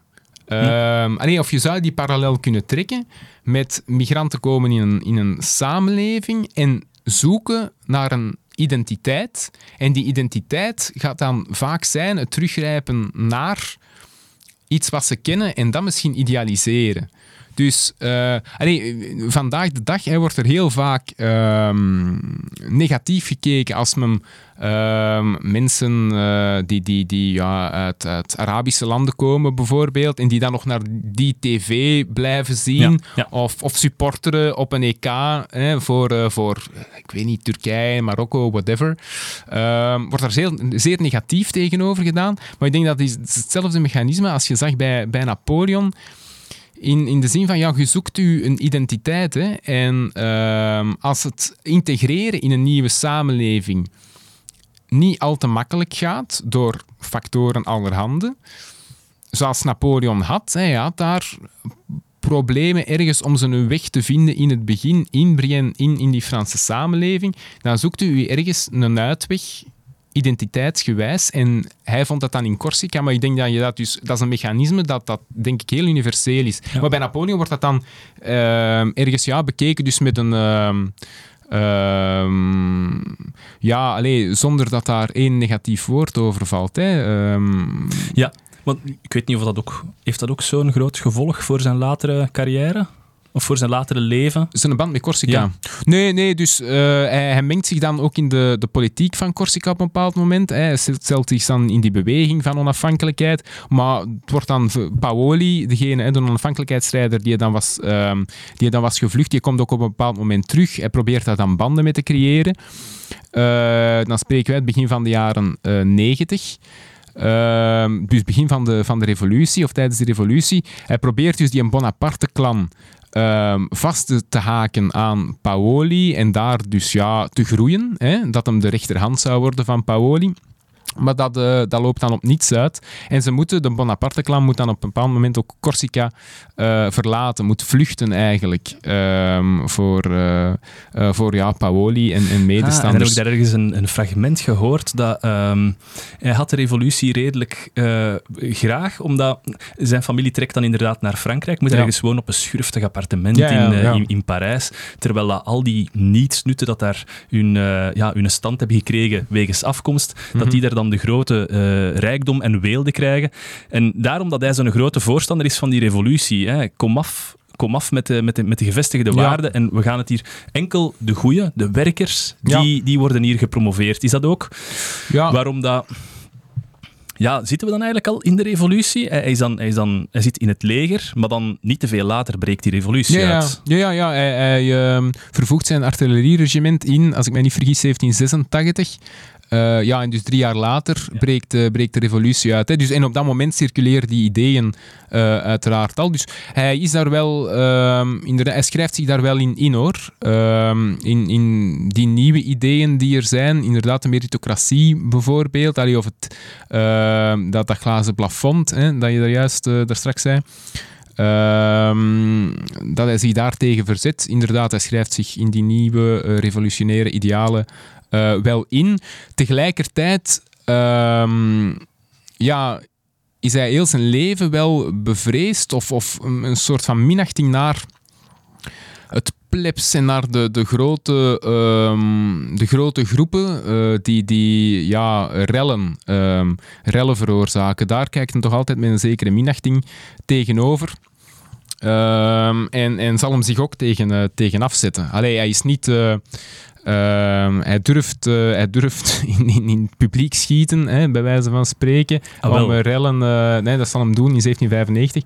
Ehm, allee, of je zou die parallel kunnen trekken met migranten komen in een, in een samenleving en zoeken naar een identiteit. En die identiteit gaat dan vaak zijn het teruggrijpen naar iets wat ze kennen en dat misschien idealiseren. Dus eh, allee, vandaag de dag hè, wordt er heel vaak ehm, negatief gekeken als men ehm, mensen eh, die, die, die ja, uit, uit Arabische landen komen bijvoorbeeld en die dan nog naar die tv blijven zien Ja, ja. Of, of supporteren op een EK hè, voor, eh, voor, ik weet niet, Turkije, Marokko, whatever. Ehm, wordt daar zeer, zeer negatief tegenover gedaan. Maar ik denk dat is hetzelfde mechanisme als je zag bij, bij Napoleon. In, in de zin van, ja, je zoekt u een identiteit. Hè, en ehm, als het integreren in een nieuwe samenleving niet al te makkelijk gaat, door factoren allerhande, zoals Napoleon had, hij had daar problemen ergens om zijn weg te vinden in het begin, in Brienne, in, in die Franse samenleving, dan zoekt u ergens een uitweg identiteitsgewijs. En hij vond dat dan in Corsica, maar ik denk dat je dat dus... Dat is een mechanisme dat, dat denk ik heel universeel is. Ja. Maar bij Napoleon wordt dat dan ehm, ergens ja, bekeken dus met een... ehm, ehm, ja, allee, zonder dat daar één negatief woord over valt. Hè. Ehm, Ja, want ik weet niet of dat ook... Heeft dat ook zo'n groot gevolg voor zijn latere carrière? Of voor zijn latere leven? Zijn band met Corsica? Ja. Nee, nee, dus eh, hij, hij mengt zich dan ook in de, de politiek van Corsica op een bepaald moment. Hij stelt zich dan in die beweging van onafhankelijkheid. Maar het wordt dan Paoli, degene, hè, de onafhankelijkheidsstrijder die dan, was, ehm, die dan was gevlucht, die komt ook op een bepaald moment terug. Hij probeert daar dan banden mee te creëren. Eh, dan spreken wij het begin van de jaren eh, 90. Ehm, dus begin van de, van de revolutie, of tijdens de revolutie. Hij probeert dus die Bonaparte-clan ehm, vast te, te haken aan Paoli en daar dus ja, te groeien. Hè, dat hem de rechterhand zou worden van Paoli. Maar dat, eh, dat loopt dan op niets uit. En ze moeten, de Bonaparte-clan moet dan op een bepaald moment ook Corsica eh, verlaten, moet vluchten eigenlijk ehm, voor, eh, voor ja, Paoli en, en Ah, en heb medestanders. ik daar ergens een, een fragment gehoord dat ehm, hij had de revolutie redelijk graag, omdat zijn familie trekt dan inderdaad naar Frankrijk, moet Ja. ergens wonen op een schurftig appartement Ja, ja, in, in, in Parijs, terwijl dat al die nietsnutten dat daar hun, ja, hun stand hebben gekregen wegens afkomst, Mhm. dat die daar dan de grote eh, rijkdom en weelde krijgen. En daarom dat hij zo'n grote voorstander is van die revolutie. Hè. Kom af kom af met de, met de, met de gevestigde Ja. waarden en we gaan het hier enkel de goeie, de werkers, Ja. die, die worden hier gepromoveerd. Is dat ook ja, waarom dat... Ja, zitten we dan eigenlijk al in de revolutie? Hij, is dan, hij, is dan, hij zit in het leger, maar dan niet te veel later breekt die revolutie Ja, ja, uit. ja, ja, ja. Hij, hij ehm, vervoegt zijn artillerieregiment in, als ik me niet vergis, 1786. Eh, ja, en dus drie jaar later breekt, breekt de revolutie uit. Hè. Dus, en op dat moment circuleren die ideeën eh, uiteraard al. Dus hij is daar wel, ehm, inderdaad, hij schrijft zich daar wel in, in hoor. Ehm, in, in die nieuwe ideeën die er zijn, inderdaad de meritocratie bijvoorbeeld, allee, of het, ehm, dat, dat glazen plafond, hè, dat je daar juist eh, daar straks zei. Dat hij zich daartegen verzet. Inderdaad, hij schrijft zich in die nieuwe revolutionaire idealen eh, wel in. Tegelijkertijd ehm, ja, is hij heel zijn leven wel bevreesd of, of een, soort van minachting naar het plebs en naar de, de, grote, ehm, de grote groepen eh, die, die ja, rellen, ehm, rellen veroorzaken. Daar kijkt hij toch altijd met een zekere minachting tegenover. En, en zal hem zich ook tegen, eh, tegen afzetten. Allee, hij is niet... ehm, hij durft, eh, hij durft in, in, in het publiek schieten, hè, bij wijze van spreken. Ah, om eh, rellen... eh, nee, dat zal hem doen in 1795.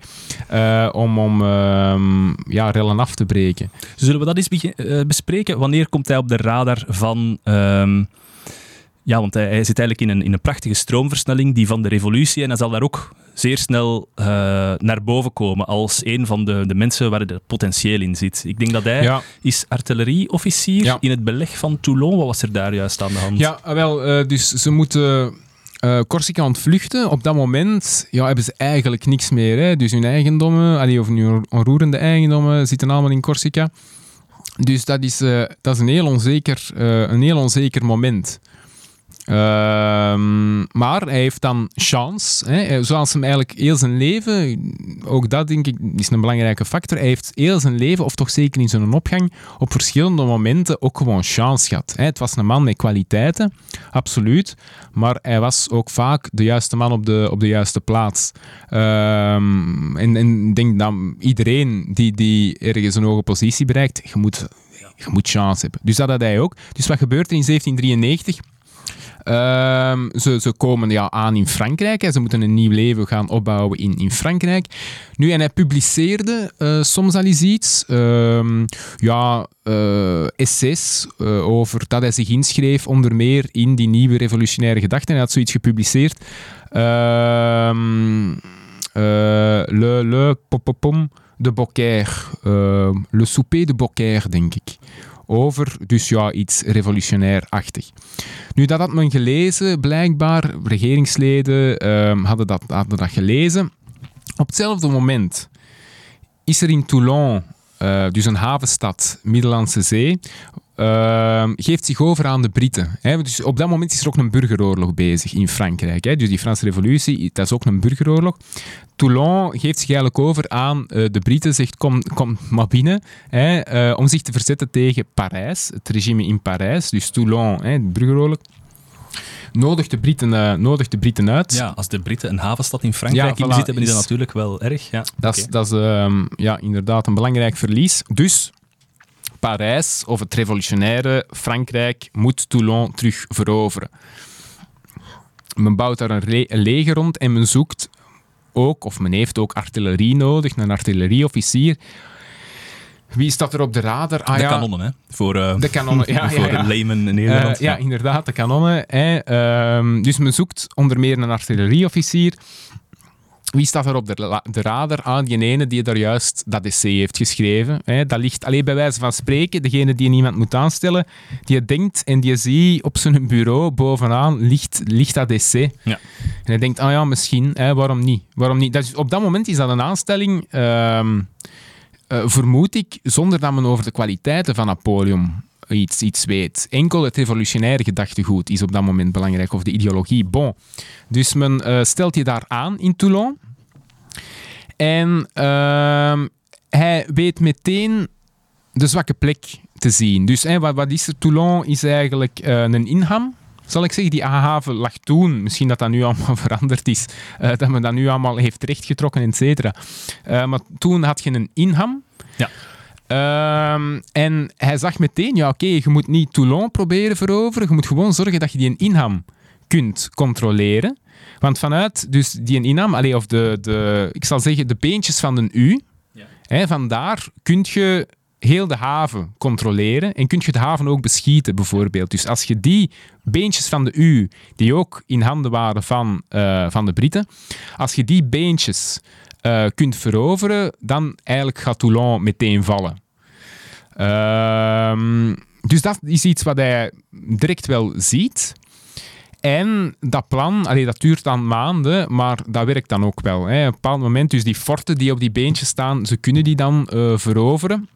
eh, om om ehm, ja, rellen af te breken. Zullen we dat eens bespreken? Wanneer komt hij op de radar van... ehm, ja, want hij, hij zit eigenlijk in een, in een prachtige stroomversnelling, die van de revolutie. En hij zal daar ook zeer snel eh, naar boven komen als een van de, de mensen waar er potentieel in zit. Ik denk dat hij Ja, is artillerieofficier Ja. in het beleg van Toulon. Wat was er daar juist aan de hand? ja ah, wel, eh, dus ze moeten eh, Corsica ontvluchten. Op dat moment ja, hebben ze eigenlijk niks meer. Hè. Dus hun eigendommen, allee, of hun onroerende eigendommen, zitten allemaal in Corsica. Dus dat is, dat is een, heel onzeker, een heel onzeker moment. Ehm, maar hij heeft dan chance, hè, zoals hem eigenlijk heel zijn leven, ook dat denk ik is een belangrijke factor, hij heeft heel zijn leven, of toch zeker in zijn opgang, op verschillende momenten ook gewoon chance gehad. Hè. Het was een man met kwaliteiten, absoluut, maar hij was ook vaak de juiste man op de, op de juiste plaats. Ehm, en ik denk dat iedereen die, die ergens een hoge positie bereikt, je moet, je moet chance hebben. Dus dat had hij ook. Dus wat gebeurt er in 1793? Ehm, ze, ze komen ja, aan in Frankrijk. Hè. Ze moeten een nieuw leven gaan opbouwen in, in Frankrijk. Nu, en hij publiceerde eh, soms al eens iets. ehm, ja, eh, essays eh, over dat hij zich inschreef, onder meer in die nieuwe revolutionaire gedachten. Hij had zoiets gepubliceerd. Ehm, eh, le, le de. Ehm, le souper de Beaucaire, denk ik. Over, dus ja, iets revolutionair-achtig. Nu, dat had men gelezen, blijkbaar. Regeringsleden ehm, hadden, dat, hadden dat gelezen. Op hetzelfde moment is er in Toulon, eh, dus een havenstad, Middellandse Zee, ehm, geeft zich over aan de Britten. Hè. Dus op dat moment is er ook een burgeroorlog bezig in Frankrijk. Hè. Dus die Franse revolutie, dat is ook een burgeroorlog. Toulon geeft zich eigenlijk over aan eh, de Britten, zegt kom, kom maar binnen, hè, eh, om zich te verzetten tegen Parijs, het regime in Parijs. Dus Toulon, hè, de burgeroorlog. Nodig de Britten, eh, nodig de Britten uit. Ja, als de Britten een havenstad in Frankrijk Ja, in bezit hebben, is dat natuurlijk wel erg. Ja. Dat is, Oké. dat is ehm, ja, inderdaad een belangrijk verlies. Dus Parijs of het revolutionaire Frankrijk moet Toulon terug veroveren. Men bouwt daar een, leger rond en men zoekt ook, of men heeft ook artillerie nodig, een artillerieofficier. Wie staat er op de radar? Ah, de ja, kanonnen, hè? Voor, eh, De kanonnen, ja, voor ja, ja. de layman in Nederland. Eh, ja, inderdaad, de kanonnen. Hè. Ehm, dus men zoekt onder meer een artillerieofficier. Wie staat er op de, de radar? Ah, die ene die daar juist dat essay heeft geschreven. Hè. Dat ligt alleen bij wijze van spreken, degene die iemand moet aanstellen, die denkt en die ziet op zijn bureau bovenaan ligt, ligt dat essay. Ja. En hij denkt, ah ja, misschien, hè, waarom niet? Waarom niet? Dat is, op dat moment is dat een aanstelling, ehm, eh, vermoed ik, zonder dat men over de kwaliteiten van Napoleon iets, iets weet. Enkel het revolutionaire gedachtegoed is op dat moment belangrijk, of de ideologie. Bon. Dus men eh, stelt je daar aan in Toulon. En ehm, hij weet meteen de zwakke plek te zien. Dus wat, wat is er? Toulon is eigenlijk eh, een inham. Zal ik zeggen, die haven lag toen, misschien dat dat nu allemaal veranderd is, eh, dat men dat nu allemaal heeft terechtgetrokken, et cetera. Maar toen had je een inham. Ja. Ehm, en hij zag meteen, ja oké, je moet niet Toulon proberen veroveren, je moet gewoon zorgen dat je die inham kunt controleren. Want vanuit dus die inham, allee, of de, de, ik zal zeggen, de beentjes van een U, Ja. hè, vandaar kun je heel de haven controleren en kun je de haven ook beschieten, bijvoorbeeld. Dus als je die beentjes van de U, die ook in handen waren van, eh, van de Britten, als je die beentjes eh, kunt veroveren, dan eigenlijk gaat Toulon meteen vallen. Ehm, dus dat is iets wat hij direct wel ziet. En dat plan, allee, dat duurt dan maanden, maar dat werkt dan ook wel. Hè. Op een bepaald moment, dus die forten die op die beentjes staan, ze kunnen die dan eh, veroveren.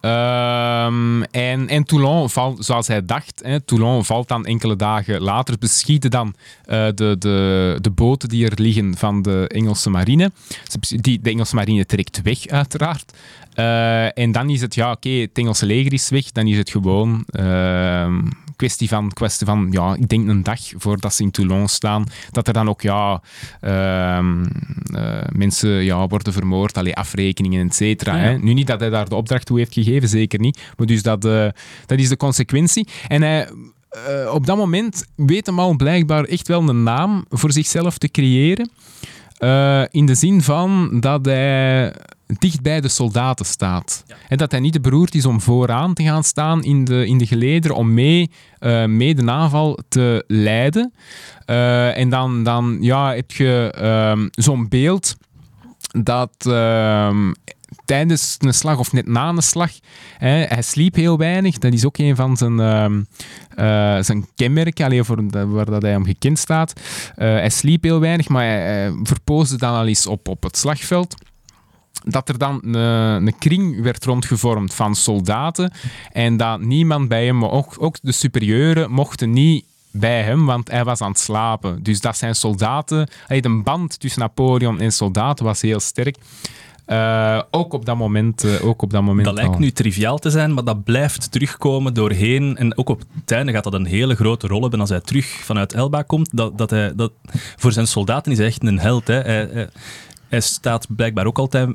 Ehm, en, en Toulon valt, zoals hij dacht, hè, Toulon valt dan enkele dagen later, beschieten dan eh, de, de, de boten die er liggen van de Engelse marine. Die, de Engelse marine trekt weg, uiteraard. Eh, en dan is het, ja, oké, het Engelse leger is weg, dan is het gewoon ehm, kwestie van, kwestie van, ja, ik denk een dag voordat ze in Toulon staan, dat er dan ook, ja, eh, mensen ja, worden vermoord, allee, afrekeningen, et cetera. Ja. Nu niet dat hij daar de opdracht toe heeft gegeven, zeker niet, maar dus dat, eh, dat is de consequentie. En hij... op dat moment weet hem al blijkbaar echt wel een naam voor zichzelf te creëren. Eh, in de zin van dat hij dicht bij de soldaten staat. En dat hij niet te beroerd is om vooraan te gaan staan in de, in de gelederen, om mee, eh, mee de aanval te leiden. Eh, en dan, dan ja, heb je ehm, zo'n beeld dat ehm, tijdens een slag of net na een slag, hè, hij sliep heel weinig. Dat is ook een van zijn, ehm, eh, zijn kenmerken, alleen voor, waar dat hij om gekend staat. Eh, hij sliep heel weinig, maar hij, verpoosde dan al eens op, op het slagveld dat er dan een, een kring werd rondgevormd van soldaten en dat niemand bij hem, ook, ook de superieuren, mochten niet bij hem, want hij was aan het slapen. Dus dat zijn soldaten... De band tussen Napoleon en soldaten was heel sterk. Eh, ook op dat moment, eh, ook op dat moment Dat lijkt al. nu triviaal te zijn, maar dat blijft terugkomen doorheen. En ook op het einde gaat dat een hele grote rol hebben als hij terug vanuit Elba komt. Dat, dat hij, dat, voor zijn soldaten is hij echt een held. Hè. Hij, hij, hij staat blijkbaar ook altijd,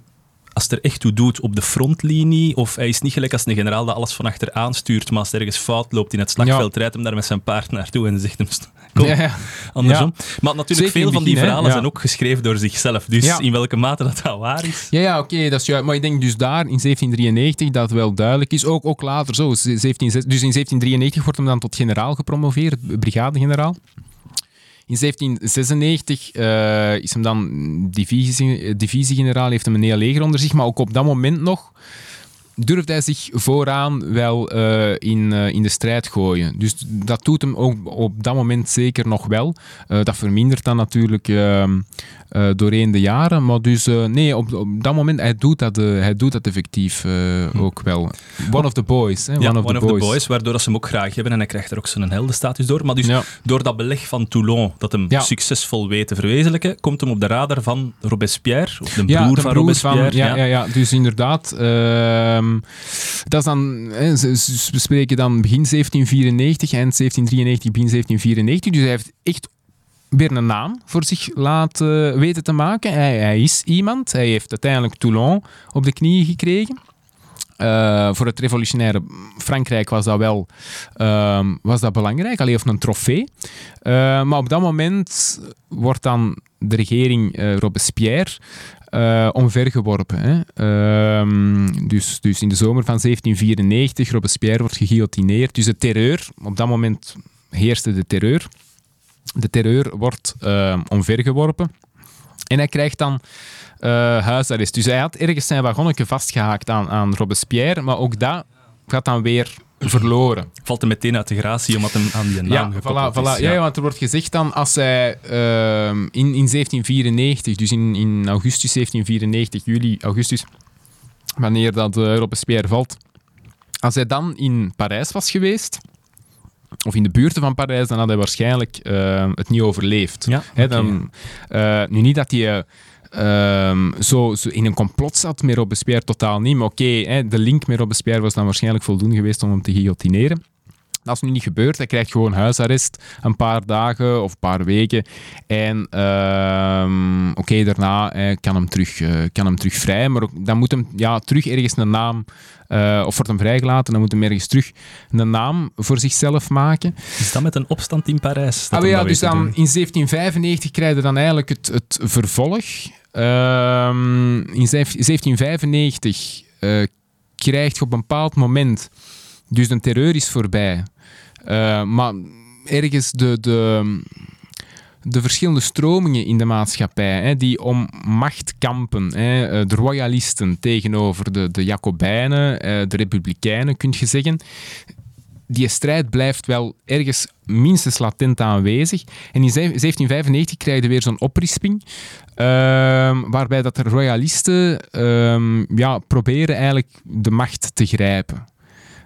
als het er echt toe doet, op de frontlinie. Of hij is niet gelijk als een generaal dat alles van achteraan stuurt, maar als er ergens fout loopt in het slagveld, rijdt hem daar met zijn paard naartoe en zegt hem... Ja, ja. andersom. Maar natuurlijk, Zeker veel van die begin, verhalen zijn ook geschreven door zichzelf. Dus in welke mate dat, dat waar is... Ja, ja oké, dat is juist. Maar ik denk dus daar in 1793 dat wel duidelijk is. Ook, ook later zo. 17, dus in 1793 wordt hem dan tot generaal gepromoveerd, brigadegeneraal. In 1796 eh, is hem dan divisie, divisiegeneraal, heeft hem een heel leger onder zich. Maar ook op dat moment nog durfde hij zich vooraan wel eh, in, eh, in de strijd gooien. Dus dat doet hem ook op dat moment zeker nog wel. Eh, dat vermindert dan natuurlijk eh, doorheen de jaren. Maar dus eh, nee, op, op dat moment, hij doet dat, eh, hij doet dat effectief eh, ook wel. One of the boys. Hè? Ja, one of, the, boys. waardoor dat ze hem ook graag hebben en hij krijgt er ook zijn heldenstatus door. Maar dus Ja. door dat beleg van Toulon, dat hem Ja. succesvol weet te verwezenlijken, komt hem op de radar van Robespierre, of de broer van Robespierre. ja, ja. Ja, dus inderdaad. ehm, dat is dan, hè, we spreken dan begin 1794, eind 1793, begin 1794. Dus hij heeft echt weer een naam voor zich laten weten te maken. Hij, is iemand. Hij heeft uiteindelijk Toulon op de knieën gekregen. Eh, voor het revolutionaire Frankrijk was dat wel ehm, was dat belangrijk. Alleen of een trofee. Eh, maar op dat moment wordt dan de regering eh, Robespierre eh, omvergeworpen. Hè. Ehm, dus, dus in de zomer van 1794, Robespierre wordt geguillotineerd. Dus de terreur, op dat moment heerste de terreur. De terreur wordt eh, omvergeworpen. En hij krijgt dan eh, huisarrest. Dus hij had ergens zijn wagonnetje vastgehaakt aan, aan Robespierre, maar ook dat gaat dan weer verloren. Valt hem meteen uit de gratie omdat hem aan die naam Ja, gekoppeld voilà, voilà. is. Ja. ja, want er wordt gezegd dan, als hij ehm, in, in 1794, dus in, in augustus 1794, juli, augustus, wanneer dat eh, Robespierre valt, als hij dan in Parijs was geweest, of in de buurten van Parijs, dan had hij waarschijnlijk eh, het niet overleefd. Ja, dan, eh, nu niet dat hij eh, ehm, zo, zo in een complot zat met Robespierre, totaal niet. Maar oké, de link met Robespierre was dan waarschijnlijk voldoende geweest om hem te guillotineren. Dat is nu niet gebeurd. Hij krijgt gewoon huisarrest een paar dagen of een paar weken. En ehm, oké, daarna eh, kan, hem terug, eh, kan hem terug vrij. Maar ook- dan moet hem ja, terug ergens een naam, eh, of wordt hem vrijgelaten, dan moet hem ergens terug een naam voor zichzelf maken. Is dat met een opstand in Parijs? dat Ah, ja, dat dus dan in 1795 krijg je dan eigenlijk het, het vervolg. Ehm, in zef- 1795 eh krijg je op een bepaald moment... Dus de terreur is voorbij. Eh, maar ergens de, de, de verschillende stromingen in de maatschappij hè, die om macht kampen. Hè, eh, de royalisten tegenover de, de Jacobijnen, eh, de republikeinen, kun je zeggen die strijd blijft wel ergens minstens latent aanwezig. En in ze- 1795 krijg je weer zo'n oprisping, ehm, waarbij dat de royalisten ehm, ja, proberen eigenlijk de macht te grijpen.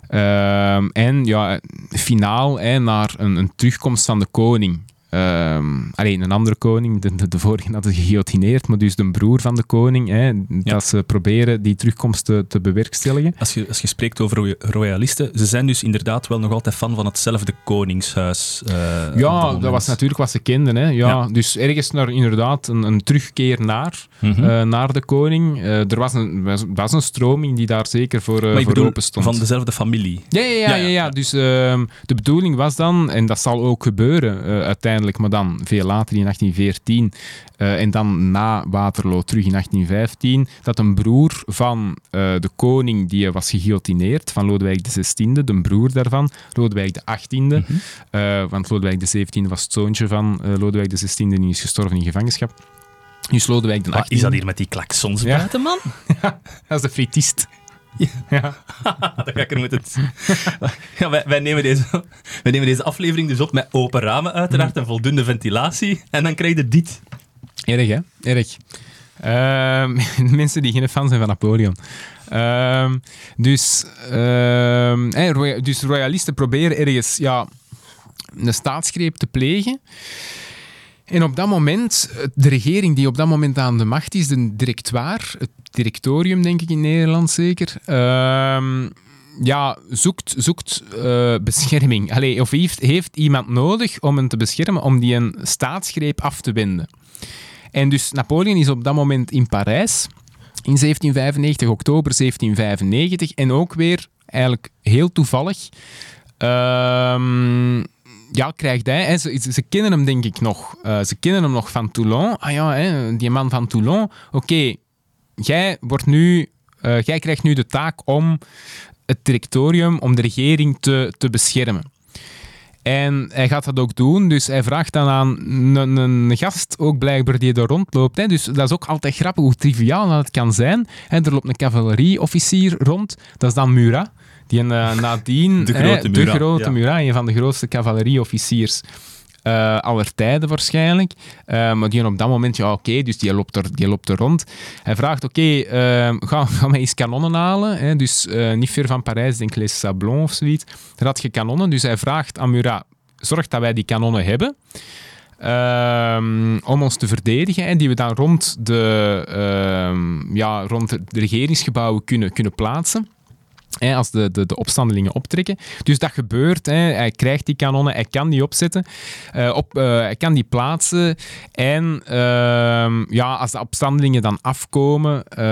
Ehm, en ja, finaal naar een, een terugkomst van de koning. Ehm, alleen een andere koning, de, de, de vorige hadden geguillotineerd, maar dus de broer van de koning, hè, dat ze proberen die terugkomst te, te bewerkstelligen. Als je, als je spreekt over roy- royalisten, ze zijn dus inderdaad wel nog altijd fan van hetzelfde koningshuis. eh, Ja, dat was natuurlijk wat ze kenden. Hè. Ja, Ja. Dus ergens naar inderdaad een, een terugkeer naar, Mhm. eh, naar de koning. Eh, er was een, was, was een stroming die daar zeker voor, maar ik voor bedoel, open stond. van dezelfde familie. Ja, ja, ja, Ja, ja. Dus ehm, de bedoeling was dan, en dat zal ook gebeuren eh, uiteindelijk, maar dan veel later in 1814 eh, en dan na Waterloo terug in 1815, dat een broer van eh, de koning die was geguillotineerd, van Lodewijk XVI, de broer daarvan, Lodewijk XVIII, Mhm. eh, want Lodewijk XVII was het zoontje van Lodewijk XVI, die is gestorven in gevangenschap. Dus Lodewijk XVIII... Wat is dat hier met die klaksons Ja. buiten, man? Dat is de fritist. Ja. Dan ga ik er moeten... ja, wij, wij, nemen deze, wij nemen deze aflevering dus op met open ramen uiteraard en voldoende ventilatie. En dan krijg je dit. Erg, hè? Erg. Ehm, mensen die geen fan zijn van Napoleon. Ehm, dus, ehm, dus royalisten proberen ergens ja, een staatsgreep te plegen. En op dat moment, de regering die op dat moment aan de macht is, de directoire, het directorium denk ik in Nederland zeker, ehm, ja, zoekt, zoekt eh, bescherming. Allee, of heeft, heeft iemand nodig om hen te beschermen, om die een staatsgreep af te wenden. En dus Napoleon is op dat moment in Parijs in 1795, oktober 1795. En ook weer, eigenlijk heel toevallig, ehm, ja, krijgt hij... Hè, ze, ze kennen hem denk ik nog. Eh, ze kennen hem nog van Toulon. Ah ja, hè, die man van Toulon. Oké, jij wordt nu... eh, jij krijgt nu de taak om het directorium, om de regering te, te beschermen. En hij gaat dat ook doen, dus hij vraagt dan aan een, een gast, ook blijkbaar die er rondloopt. Hè. Dus dat is ook altijd grappig hoe triviaal dat kan zijn. Hè. Er loopt een cavalerieofficier rond, dat is dan Murat. Die nadien, De grote de Murat, grote ja. Murat, een van de grootste cavalerieofficiers eh aller tijden waarschijnlijk. Eh, maar die op dat moment, ja oké, dus die loopt, er, die loopt er rond. Hij vraagt, oké, eh, ga, ga mij eens kanonnen halen. Hè? Dus niet ver van Parijs, denk Les Sablons of zoiets. Daar had je kanonnen, dus hij vraagt aan Murat, zorg dat wij die kanonnen hebben. ehm, om ons te verdedigen en die we dan rond de, ehm, ja, rond de regeringsgebouwen kunnen, kunnen plaatsen. Hè, als de, de, de opstandelingen optrekken. Dus dat gebeurt. Hè. Hij krijgt die kanonnen, hij kan die opzetten, eh, op, eh, hij kan die plaatsen. En ehm, ja, als de opstandelingen dan afkomen, eh,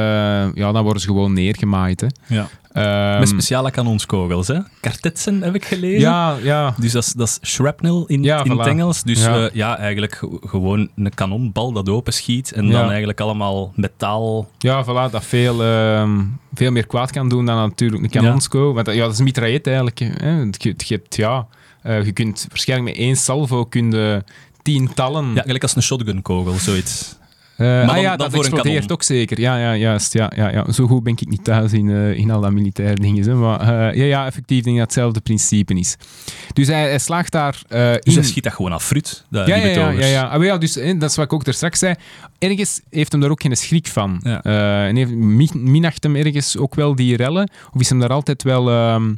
ja, dan worden ze gewoon neergemaaid. Hè. Ja. Ehm, Met speciale kanonskogels, hè? Kartetsen heb ik gelezen. ja, ja. Dus dat is, dat is shrapnel in, Ja, in voilà. het Engels. Dus Ja. ja eigenlijk ge- gewoon een kanonbal dat open schiet en Ja. dan eigenlijk allemaal metaal. Ja, voilà, dat veel, ehm, veel meer kwaad kan doen dan natuurlijk een kanonsko. Want dat- ja, dat is een mitraillet eigenlijk. Hè. Je, je hebt, ja, eh, je kunt waarschijnlijk met één salvo kun je tientallen... Ja, eigenlijk als een shotgunkogel, zoiets. Eh, Maar ah ja, dan dat explodeert ook zeker. Ja, ja, juist. Ja, ja, ja. Zo goed ben ik niet thuis in, eh, in al dat militaire dingen. Hè. Maar eh, ja, ja, effectief denk ik dat hetzelfde principe is. Dus hij, hij slaagt daar Dus hij schiet dat gewoon af fruit, dat, ja, ja, ja, betogers. ja, ja. Ah, ja, dus, hè, dat is wat ik ook daar straks zei. Ergens heeft hem daar ook geen schrik van. Ja. En heeft, min- minacht hem ergens ook wel die rellen? Of is hem daar altijd wel ehm,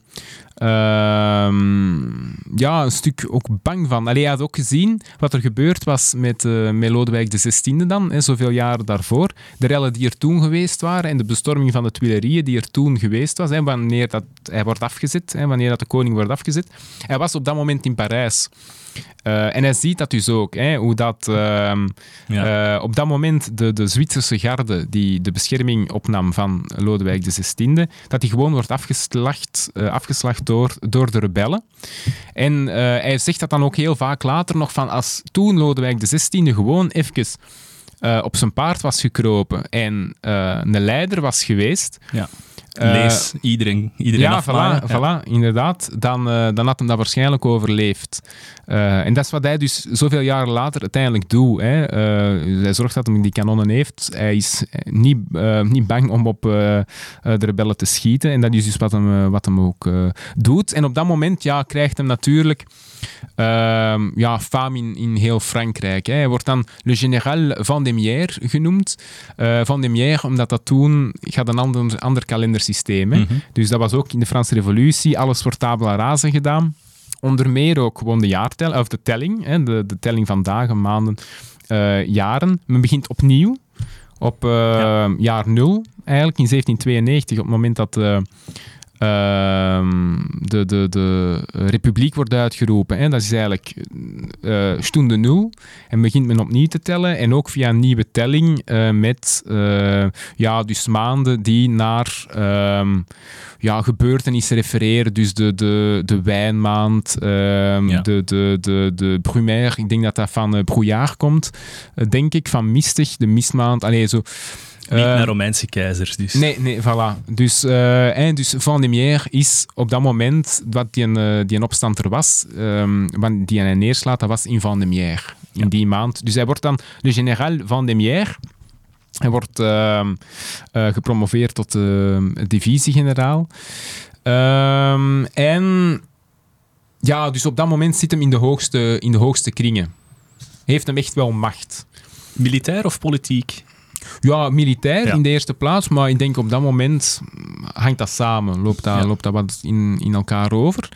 ja, een stuk ook bang van? Allee, hij had ook gezien wat er gebeurd was met, eh met Lodewijk XVI dan, hè, zoveel jaren daarvoor. De rellen die er toen geweest waren en de bestorming van de Tuilerieën die er toen geweest was, wanneer dat, hij wordt afgezet, hè, wanneer dat de koning wordt afgezet. Hij was op dat moment in Parijs. Eh, en hij ziet dat dus ook, hè, hoe dat ehm, Ja. eh, op dat moment de, de Zwitserse garde die de bescherming opnam van Lodewijk XVI, dat die gewoon wordt afgeslacht, eh, afgeslacht door, door de rebellen. En hij zegt dat dan ook heel vaak later nog van als toen Lodewijk XVI gewoon even op zijn paard was gekropen en een leider was geweest, Ja. Eh, Lees iedereen, iedereen ja, voilà, voilà, inderdaad. Dan, eh, dan had hem dat waarschijnlijk overleefd. Eh, en dat is wat hij dus zoveel jaren later uiteindelijk doet. Hè. Hij zorgt dat hij die kanonnen heeft. Hij is niet, niet bang om op de rebellen te schieten. En dat is dus wat hem, wat hem ook doet. En op dat moment ja, krijgt hem natuurlijk ehm, ja, fame in, in heel Frankrijk. Hè. Hij wordt dan Le Général Vendémiaire genoemd. Vendémiaire, omdat dat toen gaat een ander, ander Mhm. Dus dat was ook in de Franse Revolutie. Alles wordt tabula rasa gedaan. Onder meer ook gewoon de jaartelling, of de telling, hè, de, de telling van dagen, maanden, eh, jaren. Men begint opnieuw op eh, Ja. jaar nul, eigenlijk in 1792, op het moment dat eh, de, de, de republiek wordt uitgeroepen. Hè. Dat is eigenlijk eh stunde nul. En begint men opnieuw te tellen. En ook via een nieuwe telling eh, met eh, ja, dus maanden die naar ehm, ja, gebeurtenissen refereren. Dus de, de, de wijnmaand, ehm, Ja. de, de, de, de brumaire. Ik denk dat dat van uh, brouillard komt. denk ik, van mistig, de mistmaand. Allee, zo... Niet Eh, naar Romeinse keizers, dus. Nee, nee, voilà. Dus, eh, en dus Vendémiaire is op dat moment dat die een, eh, die een opstand er was, ehm, want die hij neerslaat, dat was in Vendémiaire, in Ja. die maand. Dus hij wordt dan de generaal Vendémiaire. Hij wordt eh, gepromoveerd tot ehm, divisiegeneraal. En ja, dus op dat moment zit hem in de hoogste, in de hoogste kringen. Heeft hem echt wel macht. Militair of politiek? Ja, militair Ja. in de eerste plaats, maar ik denk op dat moment hangt dat samen, loopt dat, Ja. loopt dat wat in, in elkaar over.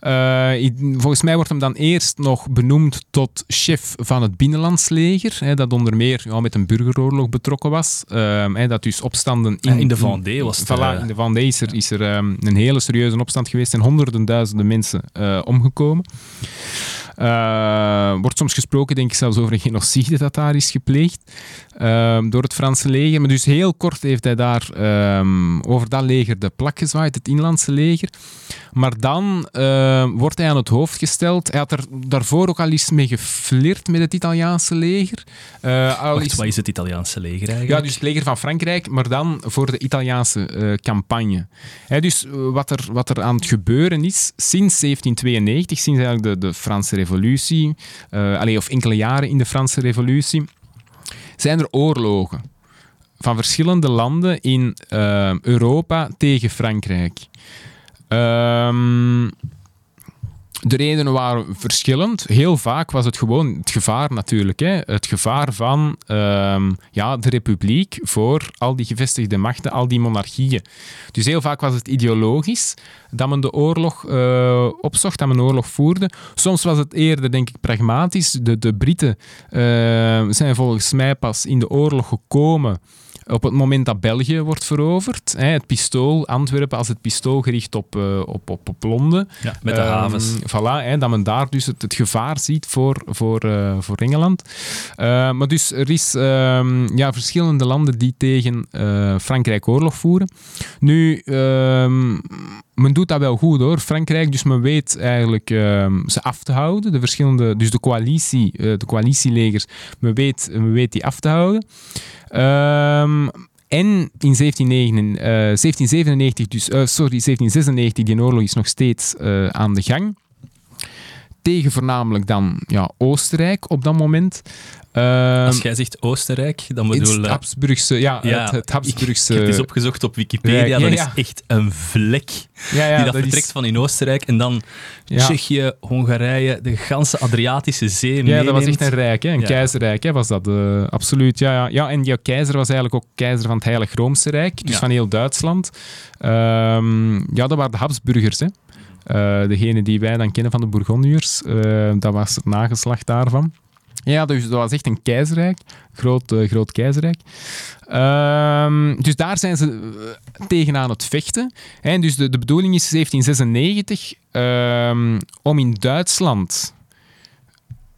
Eh, volgens mij wordt hem dan eerst nog benoemd tot chef van het binnenlandsleger, hè, dat onder meer ja, met een burgeroorlog betrokken was. Ehm, hè, dat dus opstanden in, in de Vendée was het, Voilà, eh, in de Vendée is er, is er ehm, een hele serieuze opstand geweest en honderden duizenden mensen eh, omgekomen. Eh, wordt soms gesproken, denk ik, zelfs over een genocide dat daar is gepleegd ehm, door het Franse leger. Maar dus heel kort heeft hij daar ehm, over dat leger de plak gezwaaid, het inlandse leger. Maar dan ehm, wordt hij aan het hoofd gesteld. Hij had er daarvoor ook al eens mee geflirt met het Italiaanse leger. Eh, al Wacht, is- wat is het Italiaanse leger eigenlijk? ja, dus het leger van Frankrijk, maar dan voor de Italiaanse eh, campagne. Dus eh, wat, er, wat er aan het gebeuren is sinds 1792, sinds eigenlijk de, de Franse revolutie, eh allee, of enkele jaren in de Franse revolutie, zijn er oorlogen van verschillende landen in eh, Europa tegen Frankrijk. Ehm, de redenen waren verschillend. Heel vaak was het gewoon het gevaar natuurlijk. Hè? Het gevaar van ehm, ja, de republiek voor al die gevestigde machten, al die monarchieën. Dus heel vaak was het ideologisch dat men de oorlog eh, opzocht, dat men oorlog voerde. Soms was het eerder, denk ik, pragmatisch. De, de Britten eh, zijn volgens mij pas in de oorlog gekomen Op het moment dat België wordt veroverd, hè, het pistool, Antwerpen als het pistool gericht op, eh, op, op, op Londen. Ja, met de Ehm, havens. Voilà, hè, dat men daar dus het, het gevaar ziet voor, voor, eh, voor Engeland. Eh, maar dus er is ehm, ja, verschillende landen die tegen Frankrijk oorlog voeren. Nu, ehm, men doet dat wel goed hoor, Frankrijk. Dus men weet eigenlijk ehm, ze af te houden. De verschillende, dus de coalitie, eh, de coalitielegers, men weet, men weet die af te houden. Ehm, en in 1799, eh, 1797, dus, eh, sorry, 1796, die oorlog is nog steeds eh, aan de gang. Tegen voornamelijk dan ja, Oostenrijk op dat moment. Ehm, Als jij zegt Oostenrijk, dan het bedoel... eh, Habsburgse, ja, ja, het, het Habsburgse... Ik heb het eens opgezocht op Wikipedia. Ja, dat is echt een vlek die dat, vertrekt van in Oostenrijk en dan. Tsjechië, Hongarije, de ganse Adriatische Zee Ja, dat was echt een rijk, hè? een keizerrijk hè, was dat. eh, absoluut, ja, ja. ja. En die keizer was eigenlijk ook keizer van het Heilig Roomse Rijk, dus van heel Duitsland. Ehm, ja, dat waren de Habsburgers. Hè. Eh, degene die wij dan kennen van de Bourgondiërs, eh, dat was het nageslacht daarvan. Ja, dus dat was echt een keizerrijk, groot, eh, groot keizerrijk. Ehm, dus daar zijn ze tegenaan het vechten. Hè. Dus de, de bedoeling is 1796 ehm, om in Duitsland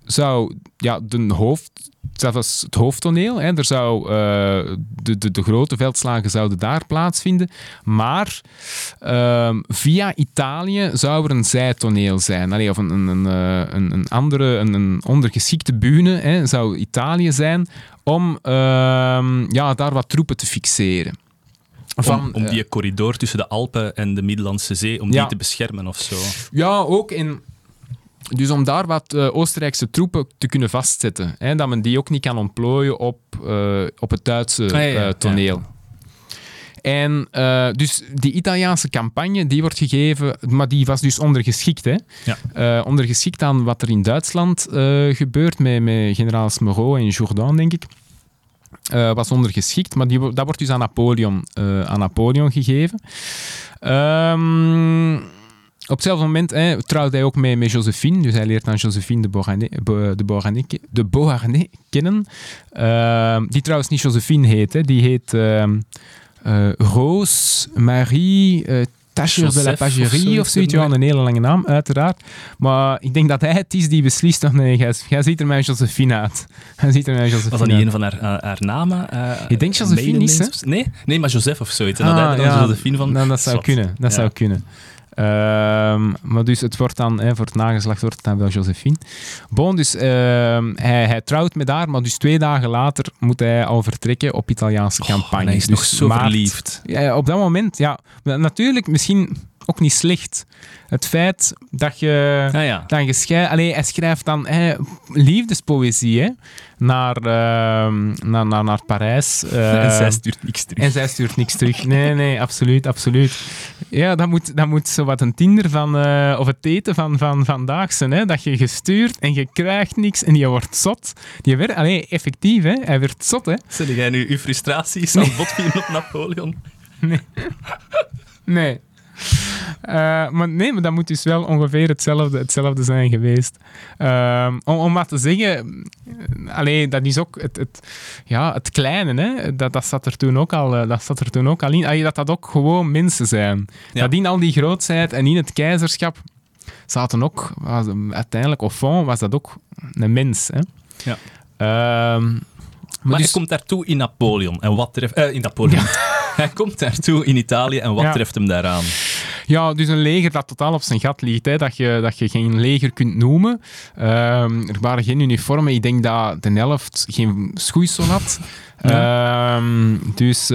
zou ja, de hoofd, dat was het hoofdtoneel. Hè. Er zou, eh, de, de, de grote veldslagen zouden daar plaatsvinden. Maar ehm, via Italië zou er een zijtoneel zijn. Allee, of een, een, een, eh, een, andere, een, een ondergeschikte bühne hè, zou Italië zijn om ehm, ja, daar wat troepen te fixeren. om, om eh, die corridor tussen de Alpen en de Middellandse Zee, om Ja. die te beschermen of zo. Ja, ook in. Dus om daar wat eh, Oostenrijkse troepen te kunnen vastzetten. Hè, dat men die ook niet kan ontplooien op, eh, op het Duitse Ah, ja, ja, eh, toneel. En dus die Italiaanse campagne, die wordt gegeven, maar die was dus ondergeschikt. Hè? Ja. Ondergeschikt aan wat er in Duitsland gebeurt met, met generaals Moreau en Jourdan, denk ik. Was ondergeschikt, maar die, dat wordt dus aan Napoleon, aan Napoleon gegeven. Ehm, op hetzelfde moment hè, trouwt hij ook mee met Josephine. Dus hij leert aan Josephine de Beauharnais, de Beauharnais, de Beauharnais kennen. Ehm, die trouwens niet Josephine heet. Hè. Die heet eh, Roos Marie eh Tacher de la Pagerie of zoiets. Ja, een hele lange naam, uiteraard. Maar ik denk dat hij het is die beslist. Of nee, jij, jij ziet er met Josephine uit. Hij ziet er met Josephine Was dat niet uit. een van haar, haar, haar namen? eh, Ik denk Josephine of- Nee? nee, maar Joseph of zoiets. En dat Ah, hij dan Josephine van... Nou, dat zou kunnen. Dat Ja. zou kunnen. Ehm, maar dus het wordt dan, hè, voor het nageslacht wordt het dan wel Josephine. Bon, dus ehm, hij, hij trouwt met haar, maar dus twee dagen later moet hij al vertrekken op Italiaanse Oh, campagne. hij is dus nog zo maart- verliefd. Ja, op dat moment, ja. Natuurlijk, misschien ook niet slecht. Het feit dat je Ah ja. dan Allee, hij schrijft dan hè, liefdespoëzie hè, naar, ehm, naar, naar, naar Parijs. en zij stuurt niks terug. en zij stuurt niks terug. Nee, nee, absoluut, absoluut. Ja, dat moet, dat moet zo wat een Tinder van, eh, of het eten van, van vandaag zijn. Hè? Dat je gestuurd en je krijgt niks en je wordt zot. Die werd, allee, effectief, hè? hij werd zot. Hè? Zeg jij nu uw frustraties aan het botvieren op Napoleon? Nee. Eh, maar nee, maar dat moet dus wel ongeveer hetzelfde, hetzelfde zijn geweest. Ehm, om, om maar te zeggen, eh, allee, dat is ook het, het, ja, het kleine, hè? Dat, dat, zat er toen ook al, eh, dat zat er toen ook al in. Allee, dat dat ook gewoon mensen zijn. Ja. Dat in al die grootheid en in het keizerschap zaten ook, was, uiteindelijk, au fond, was dat ook een mens. Hè? Ja. Ehm, Maar, maar hij dus, komt daartoe in Napoleon. En wat treft... eh, in Napoleon. hij komt daartoe in Italië en wat Ja. treft hem daaraan? Ja, dus een leger dat totaal op zijn gat ligt. Hè, dat, je, dat je geen leger kunt noemen. Ehm, er waren geen uniformen. Ik denk dat de helft geen schoeisel had. Ehm, dus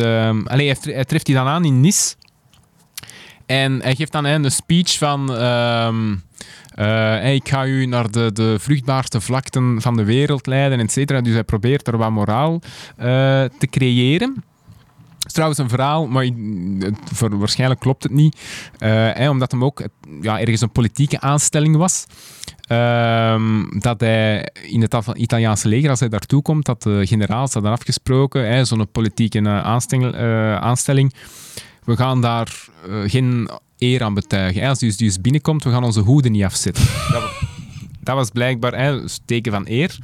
allee, hij, tre- hij treft die dan aan in Nice. En hij geeft dan hè, een speech van... eh, hey, ik ga u naar de, de vruchtbaarste vlakten van de wereld leiden, et cetera. Dus hij probeert er wat moraal eh, te creëren. Is trouwens een verhaal, maar voor, waarschijnlijk klopt het niet. Eh, hè, omdat hem ook ja, ergens een politieke aanstelling was. Ehm, dat hij in het Italiaanse leger, als hij daartoe komt, dat de generaals hadden afgesproken, zo'n politieke aanstelling. We gaan daar geen eer aan betuigen. Hè. Als hij dus, dus binnenkomt, we gaan onze hoeden niet afzetten. dat, wa- dat was blijkbaar hè, een teken van eer.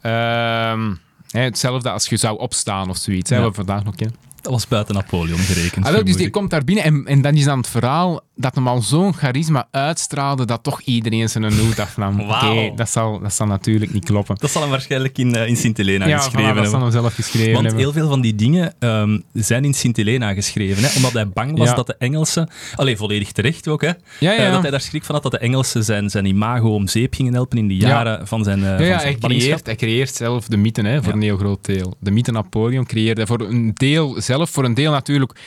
Ehm, Hè, hetzelfde als je zou opstaan of zoiets, hè, Ja. wat we vandaag nog kennen. Dat was buiten Napoleon gerekend. Ah, wel, dus die komt daar binnen en, en dan is dan het verhaal dat hem al zo'n charisma uitstraalde dat toch iedereen zijn hoed afnam. Oké, Wauw. dat, zal, dat zal natuurlijk niet kloppen. Dat zal hem waarschijnlijk in, eh, in Sint-Helena ja, geschreven voilà, dat hebben. zal hem zelf geschreven Want hebben. heel veel van die dingen ehm, zijn in Sint-Helena geschreven. Hè? Omdat hij bang was Ja. dat de Engelsen... Allee, volledig terecht ook, hè? Ja, Eh, dat hij daar schrik van had dat de Engelsen zijn, zijn imago om zeep gingen helpen in Ja. jaren van zijn, Ja, van zijn hij, creëert, hij creëert zelf de mythe hè, voor een heel groot deel. De mythe Napoleon creëerde voor een deel zelf, voor een deel natuurlijk.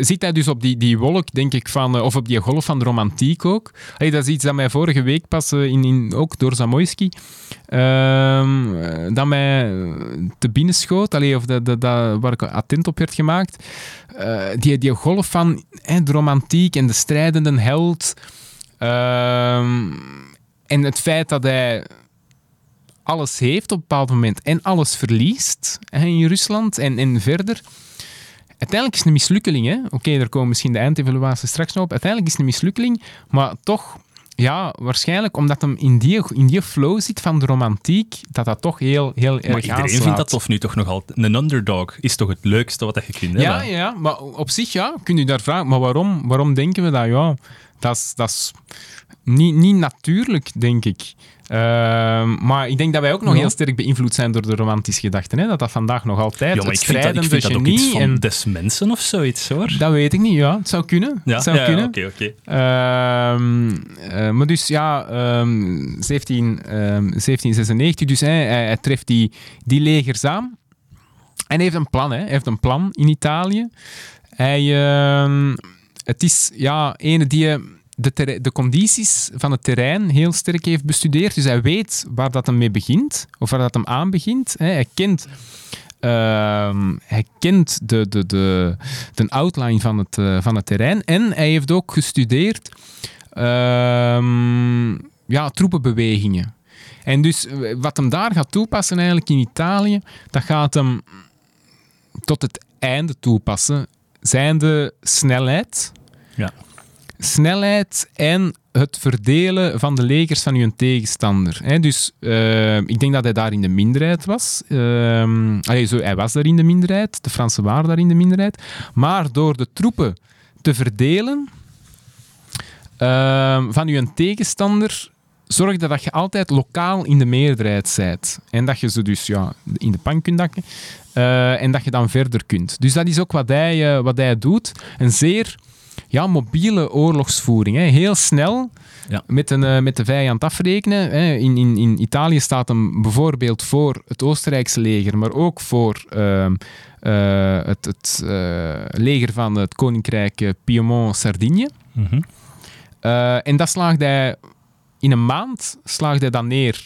Zit hij dus op die, die wolk, denk ik, van, eh, of op die golf van de romantiek ook. Dat is iets dat mij vorige week pas, eh, in, in, ook door Zamoyski, ehm, eh, dat mij te binnen schoot, of dat, dat, dat- waar ik attent op werd gemaakt. Die, die golf van de romantiek en de strijdende held. ehm, en het feit dat hij alles heeft op een bepaald moment en alles verliest in Rusland en, en verder. Uiteindelijk is het een mislukkeling. hè. Oké, daar komen misschien de eindevaluatie straks nog op. Uiteindelijk is het een mislukkeling, maar toch, ja, waarschijnlijk omdat hem in die, in die flow zit van de romantiek, dat dat toch heel, heel Maar erg iedereen aanslaat. vindt dat tof nu toch nog altijd. Een underdog is toch het leukste wat je kunt Ja, ja, maar op zich ja, kun je daar vragen. Maar waarom, waarom denken we dat? Ja, dat is, dat is niet, niet natuurlijk, denk ik. Ehm, maar ik denk dat wij ook nog Ja. heel sterk beïnvloed zijn door de romantische gedachten. Hè? Dat dat vandaag nog altijd Ja, het strijdende dat ook genie... iets van en, des mensen of zoiets, hoor. dat weet ik niet, ja. Het zou kunnen. Ja, het zou ja, kunnen. oké, oké. Ehm, eh, maar dus ja, ehm, 17, ehm, 1796, dus hij, hij treft die, die legers aan. En hij heeft een plan, hè. Hij heeft een plan in Italië. Hij, het is ja, ene die de, de condities van het terrein heel sterk heeft bestudeerd. Dus hij weet waar dat hem mee begint, of waar dat hem aan begint. Hè. Hij kent... ehm, hij kent de, de, de, de outline van het, eh, van het terrein en hij heeft ook gestudeerd ehm, ja, troepenbewegingen. En dus eh, wat hem daar gaat toepassen eigenlijk in Italië, dat gaat hem tot het einde toepassen, zijn de snelheid, Ja. Snelheid en het verdelen van de legers van uw tegenstander. Dus eh, ik denk dat hij daar in de minderheid was. Allee, zo, hij was daar in de minderheid, de Fransen waren daar in de minderheid. Maar door de troepen te verdelen ehm, van uw tegenstander, zorgde dat je altijd lokaal in de meerderheid bent. En dat je ze dus ja, in de pan kunt dakken. eh, en dat je dan verder kunt. Dus dat is ook wat hij, eh, wat hij doet. Een zeer ja, mobiele oorlogsvoering. Hè. Heel snel Ja. met, een, eh, met de vijand afrekenen. Hè. In, in, in Italië staat hem bijvoorbeeld voor het Oostenrijkse leger, maar ook voor ehm, eh, het, het eh, leger van het Koninkrijk Piemont-Sardinië. Mhm. En dat slaagde hij in een maand slaagde hij dan neer.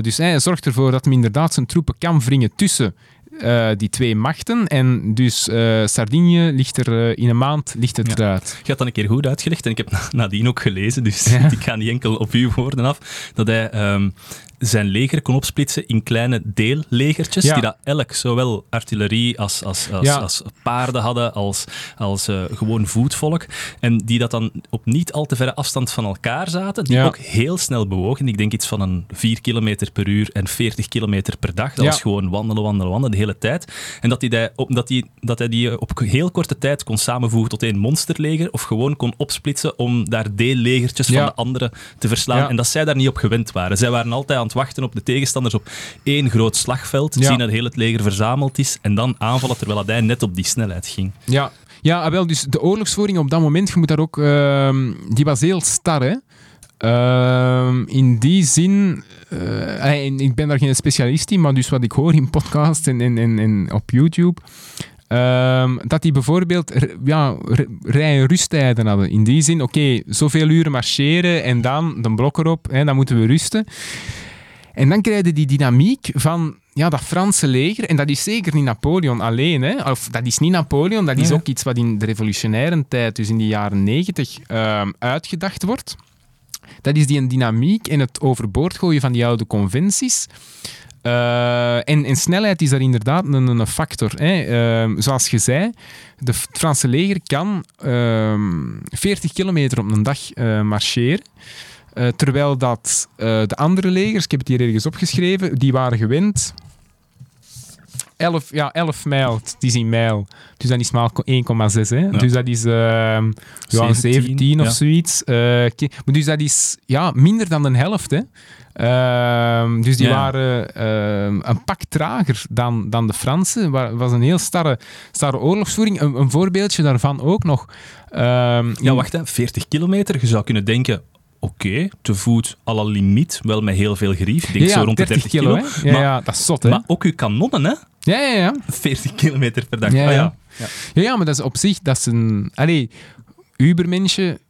Dus hij zorgt ervoor dat hij inderdaad zijn troepen kan wringen tussen eh, die twee machten. En dus eh, Sardinië ligt er eh, in een maand ligt het Ja. eruit. Je had dat een keer goed uitgelegd en ik heb na- nadien ook gelezen, dus Ja. ik ga niet enkel op uw woorden af, dat hij ehm, zijn leger kon opsplitsen in kleine deellegertjes, Ja. die dat elk zowel artillerie als, als, als, Ja. als paarden hadden, als, als eh, gewoon voetvolk, en die dat dan op niet al te verre afstand van elkaar zaten, die Ja. ook heel snel bewogen. Ik denk iets van een 4 kilometer per uur en 40 kilometer per dag. Dat was gewoon wandelen, wandelen, wandelen de hele tijd. En dat hij, die, op, dat hij, dat hij die op heel korte tijd kon samenvoegen tot één monsterleger, of gewoon kon opsplitsen om daar deellegertjes van de anderen te verslaan. En dat zij daar niet op gewend waren. Zij waren altijd aan het wachten op de tegenstanders op één groot slagveld, Ja. zien dat heel het leger verzameld is, en dan aanvallen terwijl hij net op die snelheid ging. Ja, ja ah, wel, dus de oorlogsvoering op dat moment, je moet daar ook, ehm, die was heel star, hè. Ehm, in die zin, eh, ik ben daar geen specialist in, maar dus wat ik hoor in podcasts en, en, en, en op YouTube, ehm, dat die bijvoorbeeld ja, rij- en rusttijden hadden. In die zin, oké, zoveel uren marcheren en dan de blok erop, hè, dan moeten we rusten. En dan krijg je die dynamiek van ja, dat Franse leger, en dat is zeker niet Napoleon alleen, hè. of dat is niet Napoleon, dat is Ja. ook iets wat in de revolutionaire tijd, dus in de jaren negentig, ehm, uitgedacht wordt. Dat is die een dynamiek en het overboord gooien van die oude conventies. Eh, en, en snelheid is daar inderdaad een, een factor. Hè. Ehm, zoals je zei, de, Franse leger kan ehm 40 kilometer op een dag eh, marcheren. Eh, terwijl dat eh, de andere legers, ik heb het hier ergens opgeschreven, die waren gewend 11, ja, 11 mijl. Het is in mijl. Dus dat is maar 1,6. hè. Dus dat is ehm, ja, een 17, 17 of ja. zoiets. Eh, dus dat is ja, minder dan de helft. Hè. Ehm, dus die Ja. waren ehm, een pak trager dan, dan de Fransen. Het was een heel starre, starre oorlogsvoering. Een, een voorbeeldje daarvan ook nog. Ehm, Ja, wacht, hè. 40 kilometer. Je zou kunnen denken, oké, te voet à la limiet, wel met heel veel grief. Ik denk Ja, zo rond de 30 kilo. maar, ja, dat is zot, hè. maar ook uw kanonnen, hè. ja, ja, ja. 40 kilometer per dag. Ja, Ah, ja. ja. Ja, ja, maar dat is op zich, dat is een... Allee, Ubermensje,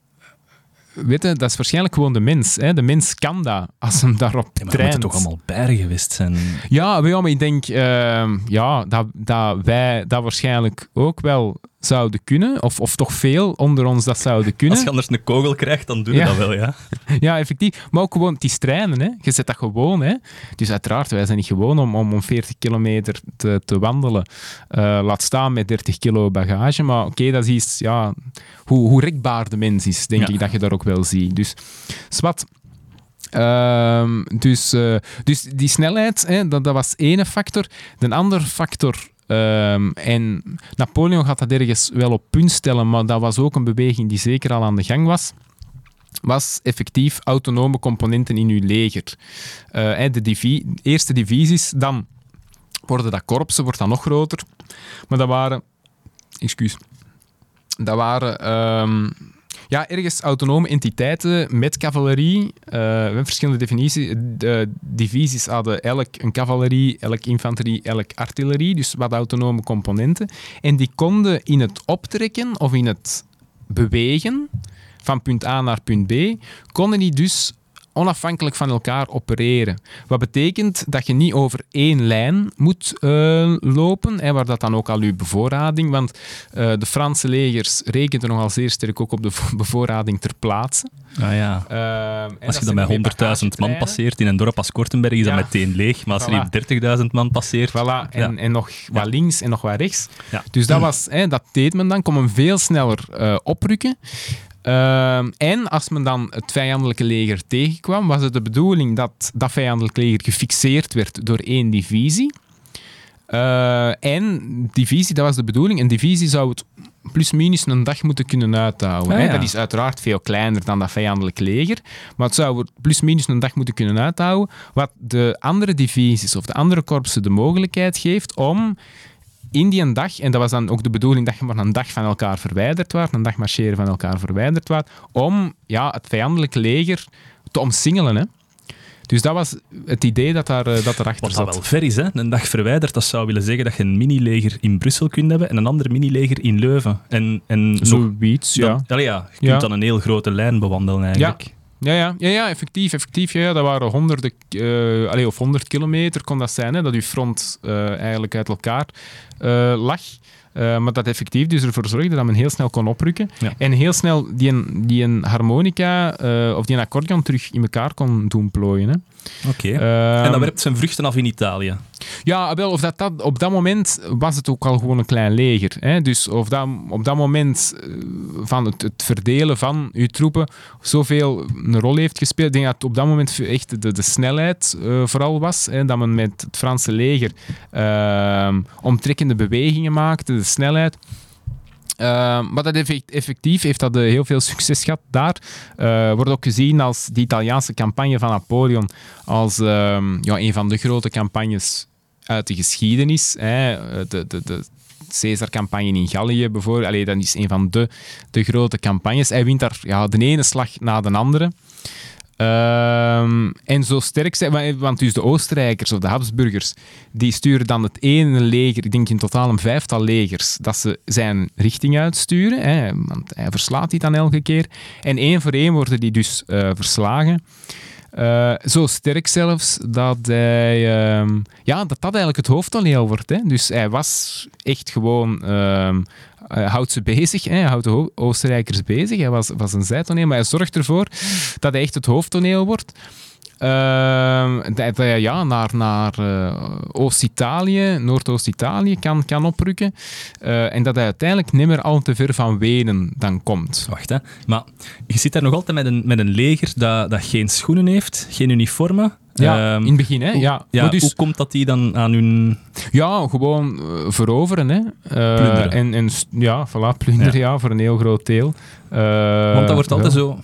weet je, dat is waarschijnlijk gewoon de mens. Hè? De mens kan dat, als hem daarop Ja, maar traint. moeten toch allemaal bergen geweest zijn? Ja, maar, ja, maar ik denk ehm, ja, dat, dat wij dat waarschijnlijk ook wel zouden kunnen. Of, of toch veel onder ons dat zouden kunnen. Als je anders een kogel krijgt, dan doe je Ja. dat wel, ja. Ja, effectief. Maar ook gewoon, het is trainen, hè. Je zet dat gewoon, hè. Dus uiteraard, wij zijn niet gewoon om, om, om 40 kilometer te, te wandelen. Eh, laat staan met 30 kilo bagage. Maar oké, dat is iets, ja... Hoe, hoe rekbaar de mens is, denk Ja. ik dat je daar ook wel ziet. Dus, zwart. Ehm, dus, eh, dus die snelheid, hè, dat, dat was ene factor. De andere factor... ehm, en Napoleon gaat dat ergens wel op punt stellen, maar dat was ook een beweging die zeker al aan de gang was was effectief autonome componenten in uw leger. Hè, de eerste divisies, dan worden dat korpsen, wordt dat nog groter. Maar dat waren... Excuus. Dat waren... ehm, ja, ergens autonome entiteiten met cavalerie. Eh, we verschillende definities. De divisies hadden elk een cavalerie, elk infanterie, elk artillerie. Dus wat autonome componenten. En die konden in het optrekken of in het bewegen van punt A naar punt B, konden die dus onafhankelijk van elkaar opereren. Wat betekent dat je niet over één lijn moet eh, lopen, hè, waar dat dan ook al je bevoorrading, want eh, de Franse legers rekenden nogal zeer sterk ook op de vo- bevoorrading ter plaatse. Ah, ja. Eh, en Als je dan bij met 100.000 man passeert in een dorp als Kortenberg, is dat meteen leeg. Maar als er Voilà. hier 30.000 man passeert... Voilà, en, Ja. en nog wat links en nog wat rechts. Ja. Dus dat, was, hè, dat deed men dan, kon men veel sneller eh, oprukken. Ehm, en als men dan het vijandelijke leger tegenkwam, was het de bedoeling dat dat vijandelijke leger gefixeerd werd door één divisie. Eh, en divisie, dat was de bedoeling. Een divisie zou het plus-minus een dag moeten kunnen uithouden. Ah, ja. Dat is uiteraard veel kleiner dan dat vijandelijke leger. Maar het zou plus-minus een dag moeten kunnen uithouden. Wat de andere divisies of de andere korpsen de mogelijkheid geeft om in die een dag, en dat was dan ook de bedoeling dat je maar een dag van elkaar verwijderd was, een dag marcheren van elkaar verwijderd was, om ja, het vijandelijke leger te omsingelen. Hè. Dus dat was het idee dat, daar, eh, dat erachter Wat dat zat. wel ver is, hè? een dag verwijderd, dat zou willen zeggen dat je een mini-leger in Brussel kunt hebben en een ander mini-leger in Leuven. En, en Zoiets, ja. allee, ja, je kunt Ja. dan een heel grote lijn bewandelen eigenlijk. Ja, ja, ja, ja effectief. effectief ja, ja, dat waren honderden, eh allee, of honderd kilometer kon dat zijn, hè, dat uw front eh, eigenlijk uit elkaar eh, lag. Maar dat effectief dus ervoor zorgde dat men heel snel kon oprukken. Ja. En heel snel die een, die een harmonica of die een accordeon terug in elkaar kon doen plooien. Hè. Oké. Ehm, en dat werpt zijn vruchten af in Italië. Ja, wel, of dat, dat, op dat moment was het ook al gewoon een klein leger. Hè? Dus of dat, op dat moment eh, van het, het verdelen van uw troepen zoveel een rol heeft gespeeld. Ik denk dat op dat moment echt de, de snelheid eh, vooral was. Hè? Dat men met het Franse leger ehm, omtrekkende bewegingen maakte, de snelheid. Ehm, maar dat effect- effectief heeft dat eh, heel veel succes gehad daar. Wordt ook gezien als de Italiaanse campagne van Napoleon als ehm, ja, een van de grote campagnes uit de geschiedenis. Hè. De, de, de Caesar-campagne in Gallië bijvoorbeeld. Allee, dat is een van de, de grote campagnes. Hij wint daar ja, de ene slag na de andere. Ehm, en zo sterk zijn, wa- want dus de Oostenrijkers of de Habsburgers, die sturen dan het ene leger, ik denk in totaal een vijftal legers, dat ze zijn richting uitsturen, hè, want hij verslaat die dan elke keer. En één voor één worden die dus eh, verslagen. Eh, zo sterk zelfs dat hij, ehm, ja, dat dat eigenlijk het hoofdtoneel wordt. Hè. Dus hij was echt gewoon, hij houdt ze bezig, hè. hij houdt de Oostenrijkers bezig. Hij was, was een zijtoneel, maar hij zorgt ervoor dat hij echt het hoofdtoneel wordt. Ehm, dat hij ja, naar, naar eh, Oost-Italië, Noordoost-Italië kan, kan oprukken. Eh, en dat hij uiteindelijk niet meer al te ver van Wenen dan komt. Wacht, hè. Maar je zit daar nog altijd met een, met een leger dat, dat geen schoenen heeft, geen uniformen. Ja, Ehm, in het begin, hè? Ja, ja, Maar dus, Hoe komt dat die dan aan hun... ja gewoon eh, veroveren, hè? Plunderen. En, en ja, voilà, plunderen, ja. voor een heel groot deel. Want dat wordt altijd ja. zo...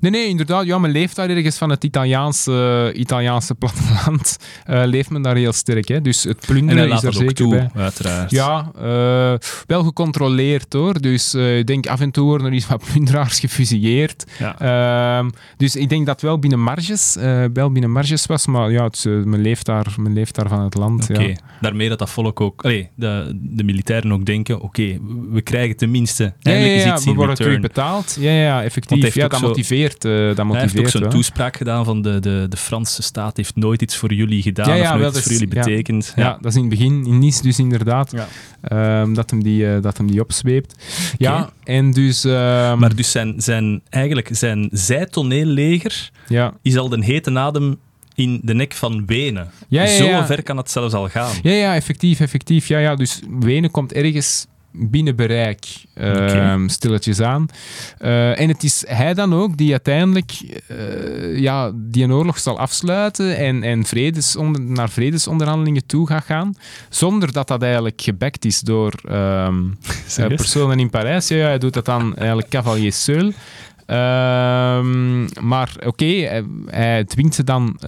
Nee, nee, inderdaad. Ja, men leeft daar ergens van het Italiaanse, Italiaanse platteland. eh, leeft men daar heel sterk, hè? Dus het En plunderen is er zeker toe, bij. uiteraard. Ja, eh, wel gecontroleerd hoor. Dus eh, ik denk af en toe worden er iets wat plunderaars gefusilleerd. Ja. Ehm, dus ik denk dat wel binnen marges, eh, wel binnen marges was, maar ja, het, is, eh, men, leeft daar, men leeft daar van het land. Oké, Ja. daarmee dat dat volk ook... Allee, de, de militairen ook denken, oké, we krijgen tenminste Ja, ja, eindelijk ja, eens iets we worden terug betaald. Ja, ja, ja, effectief. Ja, dat zo- motiveert. eh, dat Hij heeft ook zo'n toespraak gedaan van de, de, de Franse staat heeft nooit iets voor jullie gedaan Ja, ja, of nooit wel, iets voor jullie betekend. Ja. dat is in het begin, in Nice dus inderdaad, ehm, dat, hem die, eh, dat hem die opzweept. Ja, en dus... ehm, Maar dus zijn, zijn, eigenlijk zijn zijtoneelleger ja. is al de hete adem in de nek van Wenen. Ja, ja, Zo ja. ver kan het zelfs al gaan. Ja, ja, effectief, effectief. Ja, ja, dus Wenen komt ergens binnen bereik, ehm, stilletjes aan. Eh, en het is hij dan ook die uiteindelijk eh, ja, die een oorlog zal afsluiten en, en vredesonder, naar vredesonderhandelingen toe gaat gaan, zonder dat dat eigenlijk gebackt is door ehm, eh, personen in Parijs. Ja, hij doet dat dan eigenlijk cavalier seul. Ehm, maar oké, hij, hij dwingt ze dan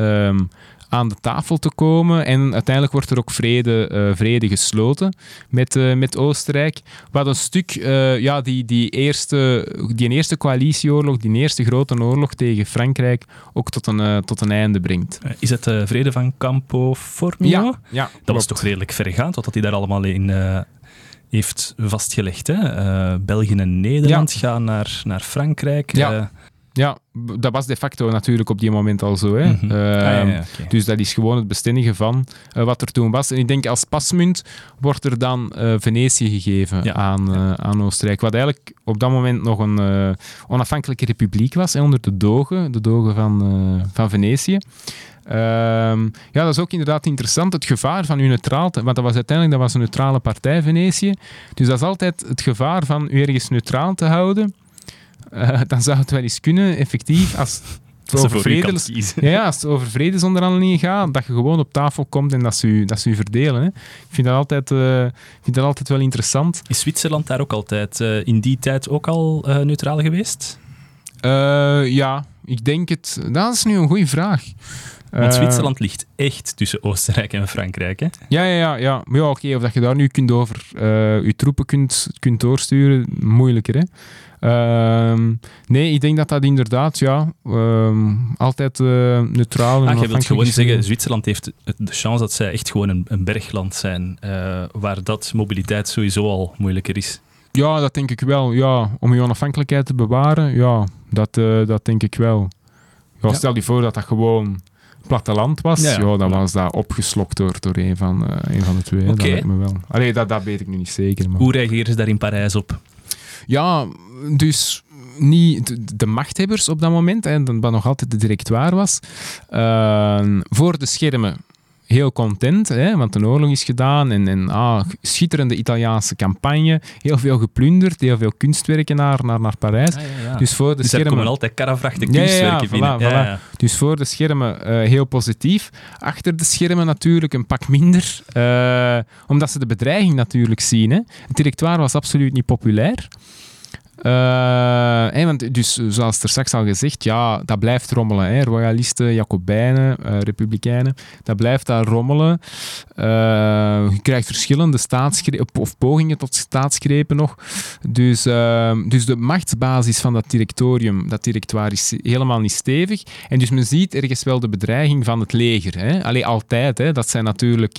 aan de tafel te komen en uiteindelijk wordt er ook vrede, eh, vrede gesloten met, eh, met Oostenrijk. Wat een stuk, eh, ja, die, die, eerste, die eerste coalitieoorlog, die eerste grote oorlog tegen Frankrijk ook tot een, tot een einde brengt. Is het de vrede van Campo Formio? ja Dat was toch redelijk vergaand, wat hij daar allemaal in heeft vastgelegd. Hè? België en Nederland gaan naar, naar Frankrijk. Ja. Ja, dat was de facto natuurlijk op die moment al zo. Hè. mhm. Ah, ja, Ehm, ja, oké. Dus dat is gewoon het bestendigen van eh, wat er toen was. En ik denk als pasmunt wordt er dan eh, Venetië gegeven Ja. aan, eh, aan Oostenrijk. Wat eigenlijk op dat moment nog een onafhankelijke republiek was, hè, onder de dogen, de dogen van, van Venetië. Ehm, ja, dat is ook inderdaad interessant. Het gevaar van u neutraal te... Want dat was uiteindelijk dat was een neutrale partij, Venetië. Dus dat is altijd het gevaar van u ergens neutraal te houden. Eh, dan zou het wel eens kunnen, effectief, als het over ja, als het over vredesonderhandelingen gaat, dat je gewoon op tafel komt en dat ze u, dat ze u verdelen. Hè. Ik vind dat, altijd, ik vind dat altijd wel interessant. Is Zwitserland daar ook altijd eh, in die tijd ook al neutraal geweest? Ja, ik denk het. Dat is nu een goede vraag. Want Zwitserland ligt echt tussen Oostenrijk en Frankrijk. Hè? Ja, ja, ja. ja. Maar ja, oké, of dat je daar nu kunt over je troepen kunt, kunt doorsturen, moeilijker, hè. Ehm, nee, ik denk dat dat inderdaad, ja, ehm, altijd eh, neutraal en Ah, je wilt gewoon zeggen, Zwitserland heeft de chance dat zij echt gewoon een, een bergland zijn, eh, waar dat mobiliteit sowieso al moeilijker is. Ja, dat denk ik wel. Ja, om je onafhankelijkheid te bewaren, ja, dat, eh, dat denk ik wel. Ja. Stel je voor dat dat gewoon platteland was, Ja, ja, ja. dan was dat opgeslokt door, door een, van, een van de twee. Oké. Dat me wel. Allee, dat, dat weet ik nu niet zeker. Maar... Hoe reageren ze daar in Parijs op? Ja, dus niet de, machthebbers op dat moment, en wat nog altijd de directoire was, eh, voor de schermen heel content, hè, want de oorlog is gedaan en, en ah, schitterende Italiaanse campagne, heel veel geplunderd, heel veel kunstwerken naar, naar, naar Parijs. Dus voor de Dus er schermen... komen altijd karavrachten Ja, ja, ja, kunstwerken voilà, binnen. voilà. Ja, ja. Dus voor de schermen eh, heel positief. Achter de schermen natuurlijk een pak minder. eh, omdat ze de bedreiging natuurlijk zien. Hè. Het directoire was absoluut niet populair. Eh, hè, want dus, zoals er straks al gezegd, ja, dat blijft rommelen. Hè. Royalisten, Jacobijnen, eh, Republikeinen, dat blijft daar rommelen. Eh, je krijgt verschillende staatsgrepen of pogingen tot staatsgrepen nog. Dus, dus de machtsbasis van dat directorium, dat directoire, is helemaal niet stevig. En dus men ziet ergens wel de bedreiging van het leger. Hè. Allee, altijd. Hè. Dat zijn natuurlijk...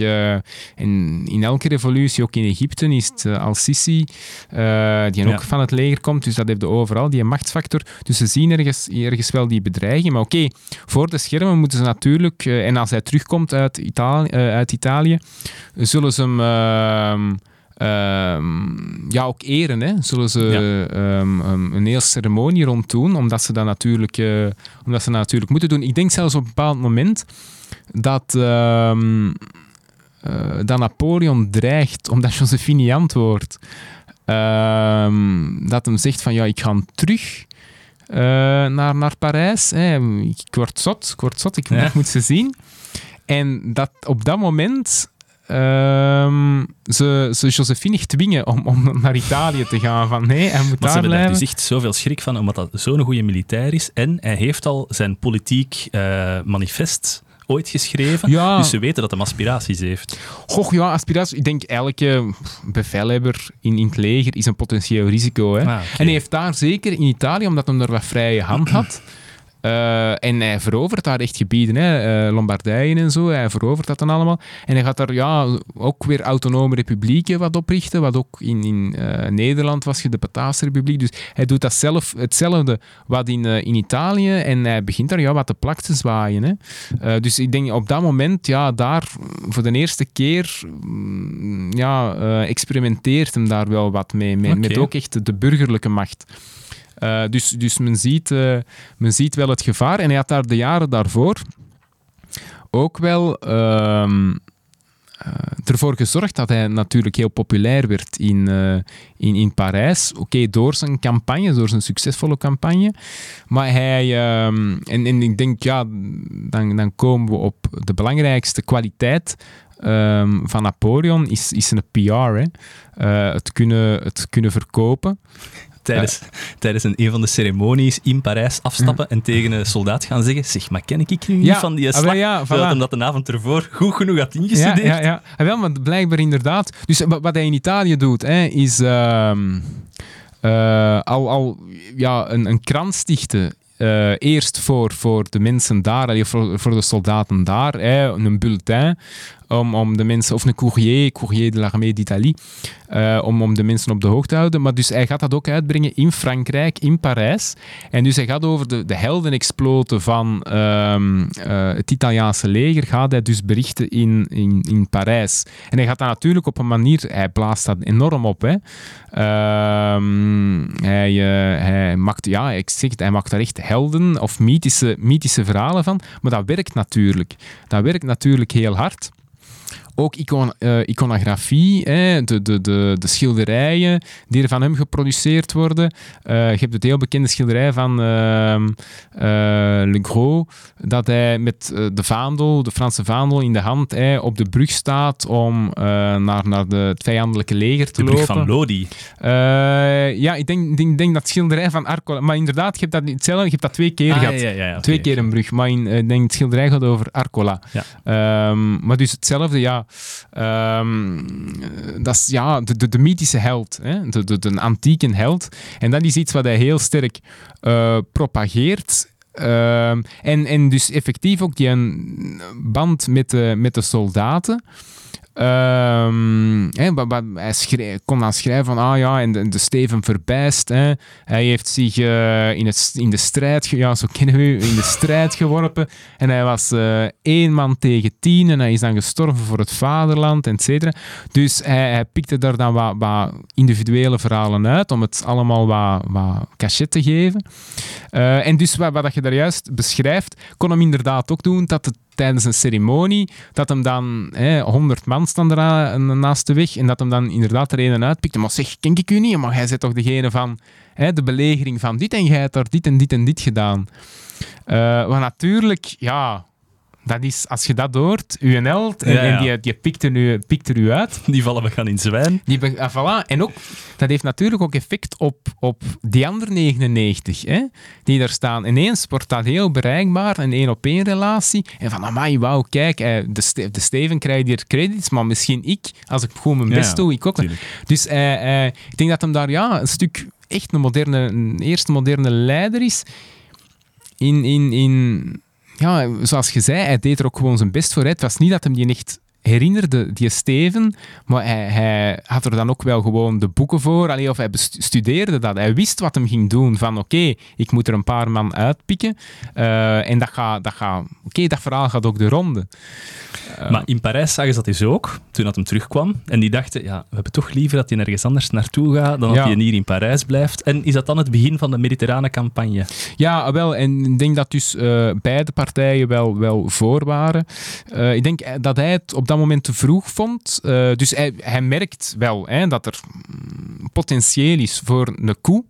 in, in elke revolutie, ook in Egypte, is het uh, Al-Sisi, die ook van het leger komt. Dus dat heeft overal, die machtsfactor. Dus ze zien ergens, ergens wel die bedreiging. Maar oké, voor de schermen moeten ze natuurlijk... eh, en als hij terugkomt uit Italië, eh, uit Italië zullen ze hem... ehm, ehm, ja, ook eren. Hè. Zullen ze Ja. ehm, um, een heel ceremonie rond doen, omdat ze dat natuurlijk, eh, omdat ze dat natuurlijk moeten doen. Ik denk zelfs op een bepaald moment dat, dat Napoleon dreigt, omdat Josephine niet antwoordt, dat hem zegt van ja, ik ga terug eh, naar, naar Parijs. Ik word zot, ik word zot, ik, Ja. moet ze zien. En dat, op dat moment ehm, ze, ze Josephine dwingen om, om naar Italië te gaan. Van nee, hij moet Maar ze daar daar blijven. dus echt zoveel schrik van, omdat dat zo'n goede militair is. En hij heeft al zijn politiek eh, manifest ooit geschreven. Ja. Dus ze weten dat hij aspiraties heeft. Goh, ja, aspiratie. Ik denk elke bevelhebber in, in het leger is een potentieel risico. Hè. Ah. En hij heeft daar zeker in Italië, omdat hij er wat vrije hand had. Eh, en hij verovert daar echt gebieden, hè, Lombardije en zo. Hij verovert dat dan allemaal. En hij gaat daar ja, ook weer autonome republieken wat oprichten. Wat ook in, in eh, Nederland was, je de Bataafse Republiek. Dus hij doet dat zelf, hetzelfde wat in, in Italië. En hij begint daar ja, wat te plak te zwaaien. Hè. Dus ik denk op dat moment, ja, daar voor de eerste keer mm, ja, experimenteert hem daar wel wat mee. Met ook echt de burgerlijke macht. Eh, dus dus men, ziet, eh, men ziet wel het gevaar. En hij had daar de jaren daarvoor ook wel ehm, eh, ervoor gezorgd dat hij natuurlijk heel populair werd in, in, in Parijs. Oké, door zijn campagne, door zijn succesvolle campagne. Maar hij, ehm, en, en ik denk, ja, dan, dan komen we op de belangrijkste kwaliteit ehm, van Napoleon, is, is een PR. Hè. Het, kunnen, het kunnen verkopen. Tijdens, tijdens een, een van de ceremonies in Parijs afstappen en tegen een soldaat gaan zeggen zeg, maar ken ik nu niet Ja, van die ah, slag? ja, voilà. hij dat de avond ervoor goed genoeg had Ja, ingestudeerd. ja, ja. Ah, wel, maar blijkbaar inderdaad. Dus wa- wat hij in Italië doet, hè, is ehm, eh, al, al ja, een, een krant stichten. eh, eerst voor, voor de mensen daar, voor, voor de soldaten daar, hè, een bulletin om, om de mensen, of een courrier, courrier de l'armée d'Italie, eh, om, om de mensen op de hoogte te houden. Maar dus hij gaat dat ook uitbrengen in Frankrijk, in Parijs. En dus hij gaat over de, de heldenexploten van ehm, eh, het Italiaanse leger, gaat hij dus berichten in, in, in Parijs. En hij gaat dat natuurlijk op een manier, hij blaast dat enorm op. Hè. Ehm, hij, eh, hij, maakt, ja, ik zeg het, hij maakt daar echt helden of mythische, mythische verhalen van. Maar dat werkt natuurlijk. Dat werkt natuurlijk heel hard. Ook icon, eh, iconografie, hè, de, de, de, de schilderijen die er van hem geproduceerd worden. Eh, je hebt het heel bekende schilderij van eh, Le Gros, dat hij met de vaandel, de Franse vaandel in de hand, hè, op de brug staat om naar, naar de, het vijandelijke leger te De brug lopen. van Lodi. Ja, ik denk, denk, denk dat schilderij van Arcola... Maar inderdaad, je hebt dat, hetzelfde, je hebt dat twee keer Ah, gehad. ja, ja, ja, oké, Twee keer een brug, maar in, ik denk het schilderij gaat over Arcola. Ehm, maar dus hetzelfde, ja. Ehm, dat is ja, de, de, mythische held, hè? De, de, de antieke held. En dat is iets wat hij heel sterk eh, propageert. Ehm, en, en dus effectief ook die band met de, met de soldaten. Ehm, hij kon dan schrijven van, ah ja, en de, Steven verbijst. Hij heeft zich eh, in, het, in de strijd, ja, zo kennen we in de strijd geworpen. En hij was eh, één man tegen tien en hij is dan gestorven voor het vaderland, et cetera. Dus hij, hij pikte daar dan wat, wat individuele verhalen uit om het allemaal wat, wat cachet te geven. Eh, en dus wat, wat je daar juist beschrijft, kon hem inderdaad ook doen dat het tijdens een ceremonie, dat hem dan 100 man staan aan- naast de weg en dat hem dan inderdaad er een uitpikte. Maar zeg, ken ik u niet? Maar jij bent toch degene van hè, de belegering van dit en jij hebt daar dit en dit en dit gedaan. Eh maar natuurlijk, ja, dat is, als je dat hoort, held, en, Ja, ja. en die, die pikt, er nu, pikt er u uit, Die vallen we gaan in zwijn. die ah, voilà. En ook, dat heeft natuurlijk ook effect op, op die andere 99 hè, die daar staan. Ineens wordt dat heel bereikbaar, een één-op-één relatie. En van, amai, wauw, kijk, eh, de, Ste- de Steven krijgt hier credits, maar misschien ik, als ik gewoon mijn Ja, best doe, ik ook. tuurlijk. Dus eh, eh, ik denk dat hem daar ja, een stuk echt een, moderne, een eerste moderne leider is. In, in, in, ja, zoals je zei, hij deed er ook gewoon zijn best voor. Het was niet dat hem die echt herinnerde, die Steven, maar hij, hij had er dan ook wel gewoon de boeken voor. Allee, of hij bestudeerde dat. Hij wist wat hem ging doen. Van oké, ik moet er een paar man uitpikken. Eh, en dat gaat, dat gaat oké, dat verhaal gaat ook de ronde. Maar in Parijs zagen ze dat dus ook, toen dat hem terugkwam. En die dachten, ja, we hebben toch liever dat hij nergens anders naartoe gaat dan dat Ja. hij hier in Parijs blijft. En is dat dan het begin van de mediterrane campagne? Ja, wel. En ik denk dat dus eh, beide partijen wel, wel voor waren. Eh, ik denk eh, dat hij het op dat moment te vroeg vond. Eh, dus hij, hij merkt wel hè, dat er mm, potentieel is voor een coup.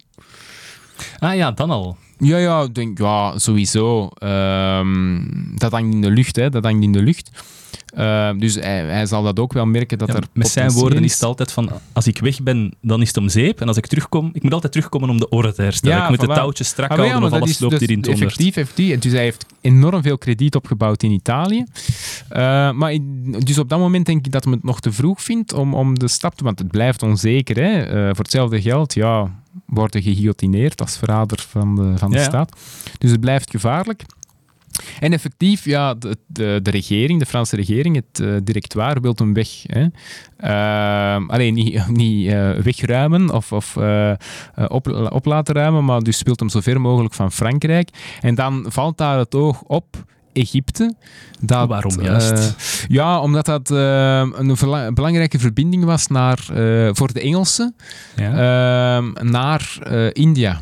Ah ja, dan al. Ja, ja, denk, ja, sowieso. Ehm, dat hangt in de lucht, hè. Dat hangt in de lucht. Ehm, dus hij, hij zal dat ook wel merken dat Ja, er met zijn woorden is het altijd van, als ik weg ben, dan is het om zeep. En als ik terugkom, ik moet altijd terugkomen om de orde te herstellen. Ja, ik moet voilà. de touwtjes strak Ah, ja, houden, of dat alles is loopt hier in dus het. Effectief. Dus hij heeft enorm veel krediet opgebouwd in Italië. Eh, maar dus op dat moment denk ik dat hij het nog te vroeg vindt om, om de stap te... Want het blijft onzeker. Hè? Eh, voor hetzelfde geld, ja, worden geguillotineerd als verrader van de, van de Ja, ja. staat. Dus het blijft gevaarlijk. En effectief, ja, de, de, de regering, de Franse regering, het eh, directoire, wil hem weg. Hè. Ehm, alleen niet, niet eh, wegruimen of, of eh, eh, op, op laten ruimen, maar dus speelt hem zo ver mogelijk van Frankrijk. En dan valt daar het oog op Egypte. Dat, Waarom juist? eh, ja, omdat dat eh, een verla- belangrijke verbinding was naar, eh, voor de Engelsen Ja. naar eh, India.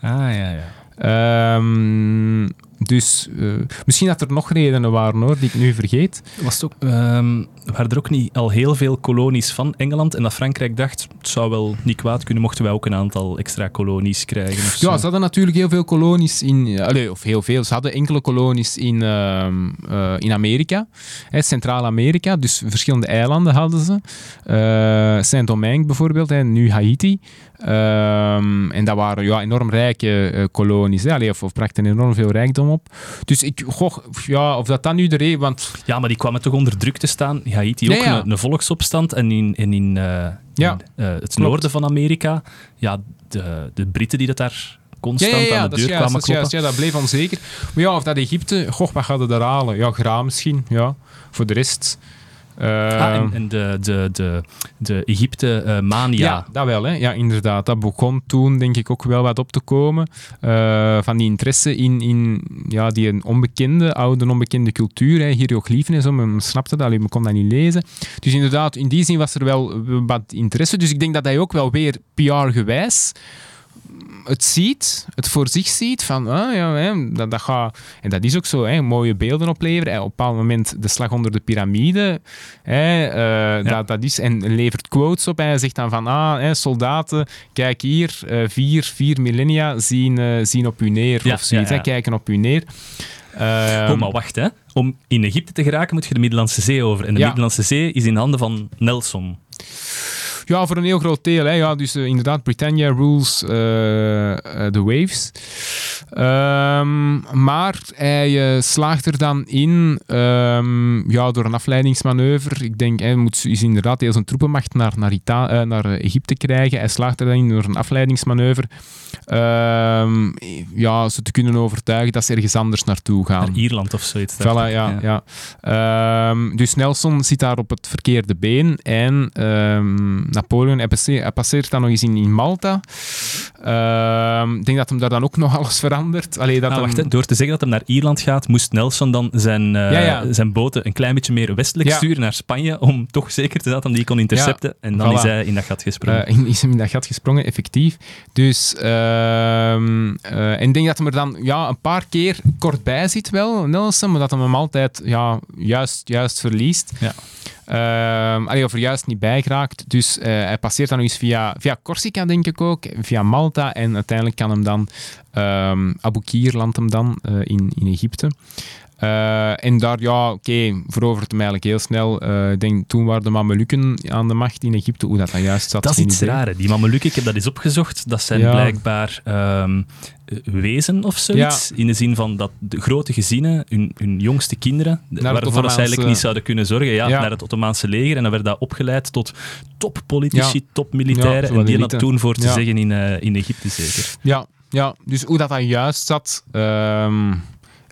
ah, ja, ja. Ehm, dus eh, misschien dat er nog redenen waren hoor, die ik nu vergeet. Was het ook, ehm, waren er ook niet al heel veel kolonies van Engeland en dat Frankrijk dacht, het zou wel niet kwaad kunnen mochten wij ook een aantal extra kolonies krijgen of zo. Ja, ze hadden natuurlijk heel veel kolonies in, eh, of heel veel, ze hadden enkele kolonies in, ehm, eh, in Amerika, Centraal-Amerika, dus verschillende eilanden hadden ze. Eh, Saint-Domingue bijvoorbeeld, hè, nu Haiti. Ehm, en dat waren ja, enorm rijke kolonies, hè, allee, of, of brachten enorm veel rijkdom op. Dus ik, goh, ja, of dat dan nu de reden, want Ja, maar die kwamen toch onder druk te staan. Haiti ook ja. Een, een volksopstand. En in, in, eh, Ja, in, eh, het klopt. noorden van Amerika, ja, de, de Britten die dat daar constant aan de deur kwamen dat is juist. kloppen. Ja, dat bleef onzeker. Maar ja, of dat Egypte, goh, wat gaat het daar halen? Ja, graan misschien, ja. Voor de rest... eh, Ah, en, de, de, de, de Egypte-mania. ja. dat wel, hè. Ja, inderdaad. Dat begon toen, denk ik, ook wel wat op te komen. Eh, van die interesse in, in ja, die onbekende, oude onbekende cultuur. Hè. Hieroglyphen en zo, men snapte dat, men kon dat niet lezen. Dus inderdaad, in die zin was er wel wat interesse. Dus ik denk dat hij ook wel weer PR-gewijs het ziet, het voor zich ziet, van ah, ja, hè, dat, dat gaat... En dat is ook zo, hè, mooie beelden opleveren. En op een bepaald moment de slag onder de piramide, hè, eh, dat, dat is... En levert quotes op hij zegt dan van, ah, hè, soldaten, kijk hier, eh, vier, vier millennia zien, eh, zien op u neer, Ja, of zoiets, ja, hè, kijken op u neer. Ehm, Oh, maar wacht, hè. Om in Egypte te geraken moet je de Middellandse Zee over. En de. Middellandse Zee is in handen van Nelson. Ja, voor een heel groot deel. Hè. Ja, dus eh, inderdaad, Britannia rules eh, eh, the waves. Ehm, maar hij slaagt er dan in, ehm, ja, door een afleidingsmanoeuvre. Ik denk, hij moet is inderdaad heel zijn troepenmacht naar, naar, Ita naar Egypte krijgen. Hij slaagt er dan in door een afleidingsmanoeuvre. ehm, ja, ze te kunnen overtuigen dat ze ergens anders naartoe gaan. Naar Ierland of zoiets. Voilà, ja. ja. Dus Nelson zit daar op het verkeerde been en Napoleon, hij passeert, hij passeert dan nog eens in, in Malta. Ehm, Ik denk dat hem daar dan ook nog alles verandert. Allee, dat Ah, hem- wacht, hè. Door te zeggen dat hij naar Ierland gaat, moest Nelson dan zijn, eh, Ja, ja. zijn boten een klein beetje meer westelijk sturen naar Spanje, om toch zeker te zijn dat hij die kon intercepten. en dan voilà. is hij in dat gat gesprongen. Eh, in- is hem in dat gat gesprongen, effectief. Dus, ehm, eh, en ik denk dat hij er dan ja, een paar keer kort bij zit wel, Nelson, maar dat hij hem altijd ja, juist, juist verliest. Ja. Ehm allee, of er juist niet bij geraakt. Dus eh, hij passeert dan nog eens via, via Corsica, denk ik ook, via Malta. En uiteindelijk kan hem dan, ehm Abu Kir landt hem dan eh, in, in Egypte. Eh, en daar, ja, oké, verovert hem eigenlijk heel snel. Eh, ik denk, toen waren de Mamelukken aan de macht in Egypte. Hoe dat dan juist zat, dat is iets raar. Die Mamelukken, ik heb dat eens opgezocht, dat zijn Ja. blijkbaar eh, wezen of zoiets. In de zin van dat de grote gezinnen, hun, hun jongste kinderen, waarvoor ze eigenlijk niet zouden kunnen zorgen, ja, Ja. naar het Ottomaanse leger. En dan werd dat opgeleid tot toppolitici, topmilitairen. En die hadden toen voor te zeggen in, in Egypte zeker. Ja, ja, dus hoe dat dan juist zat, ehm,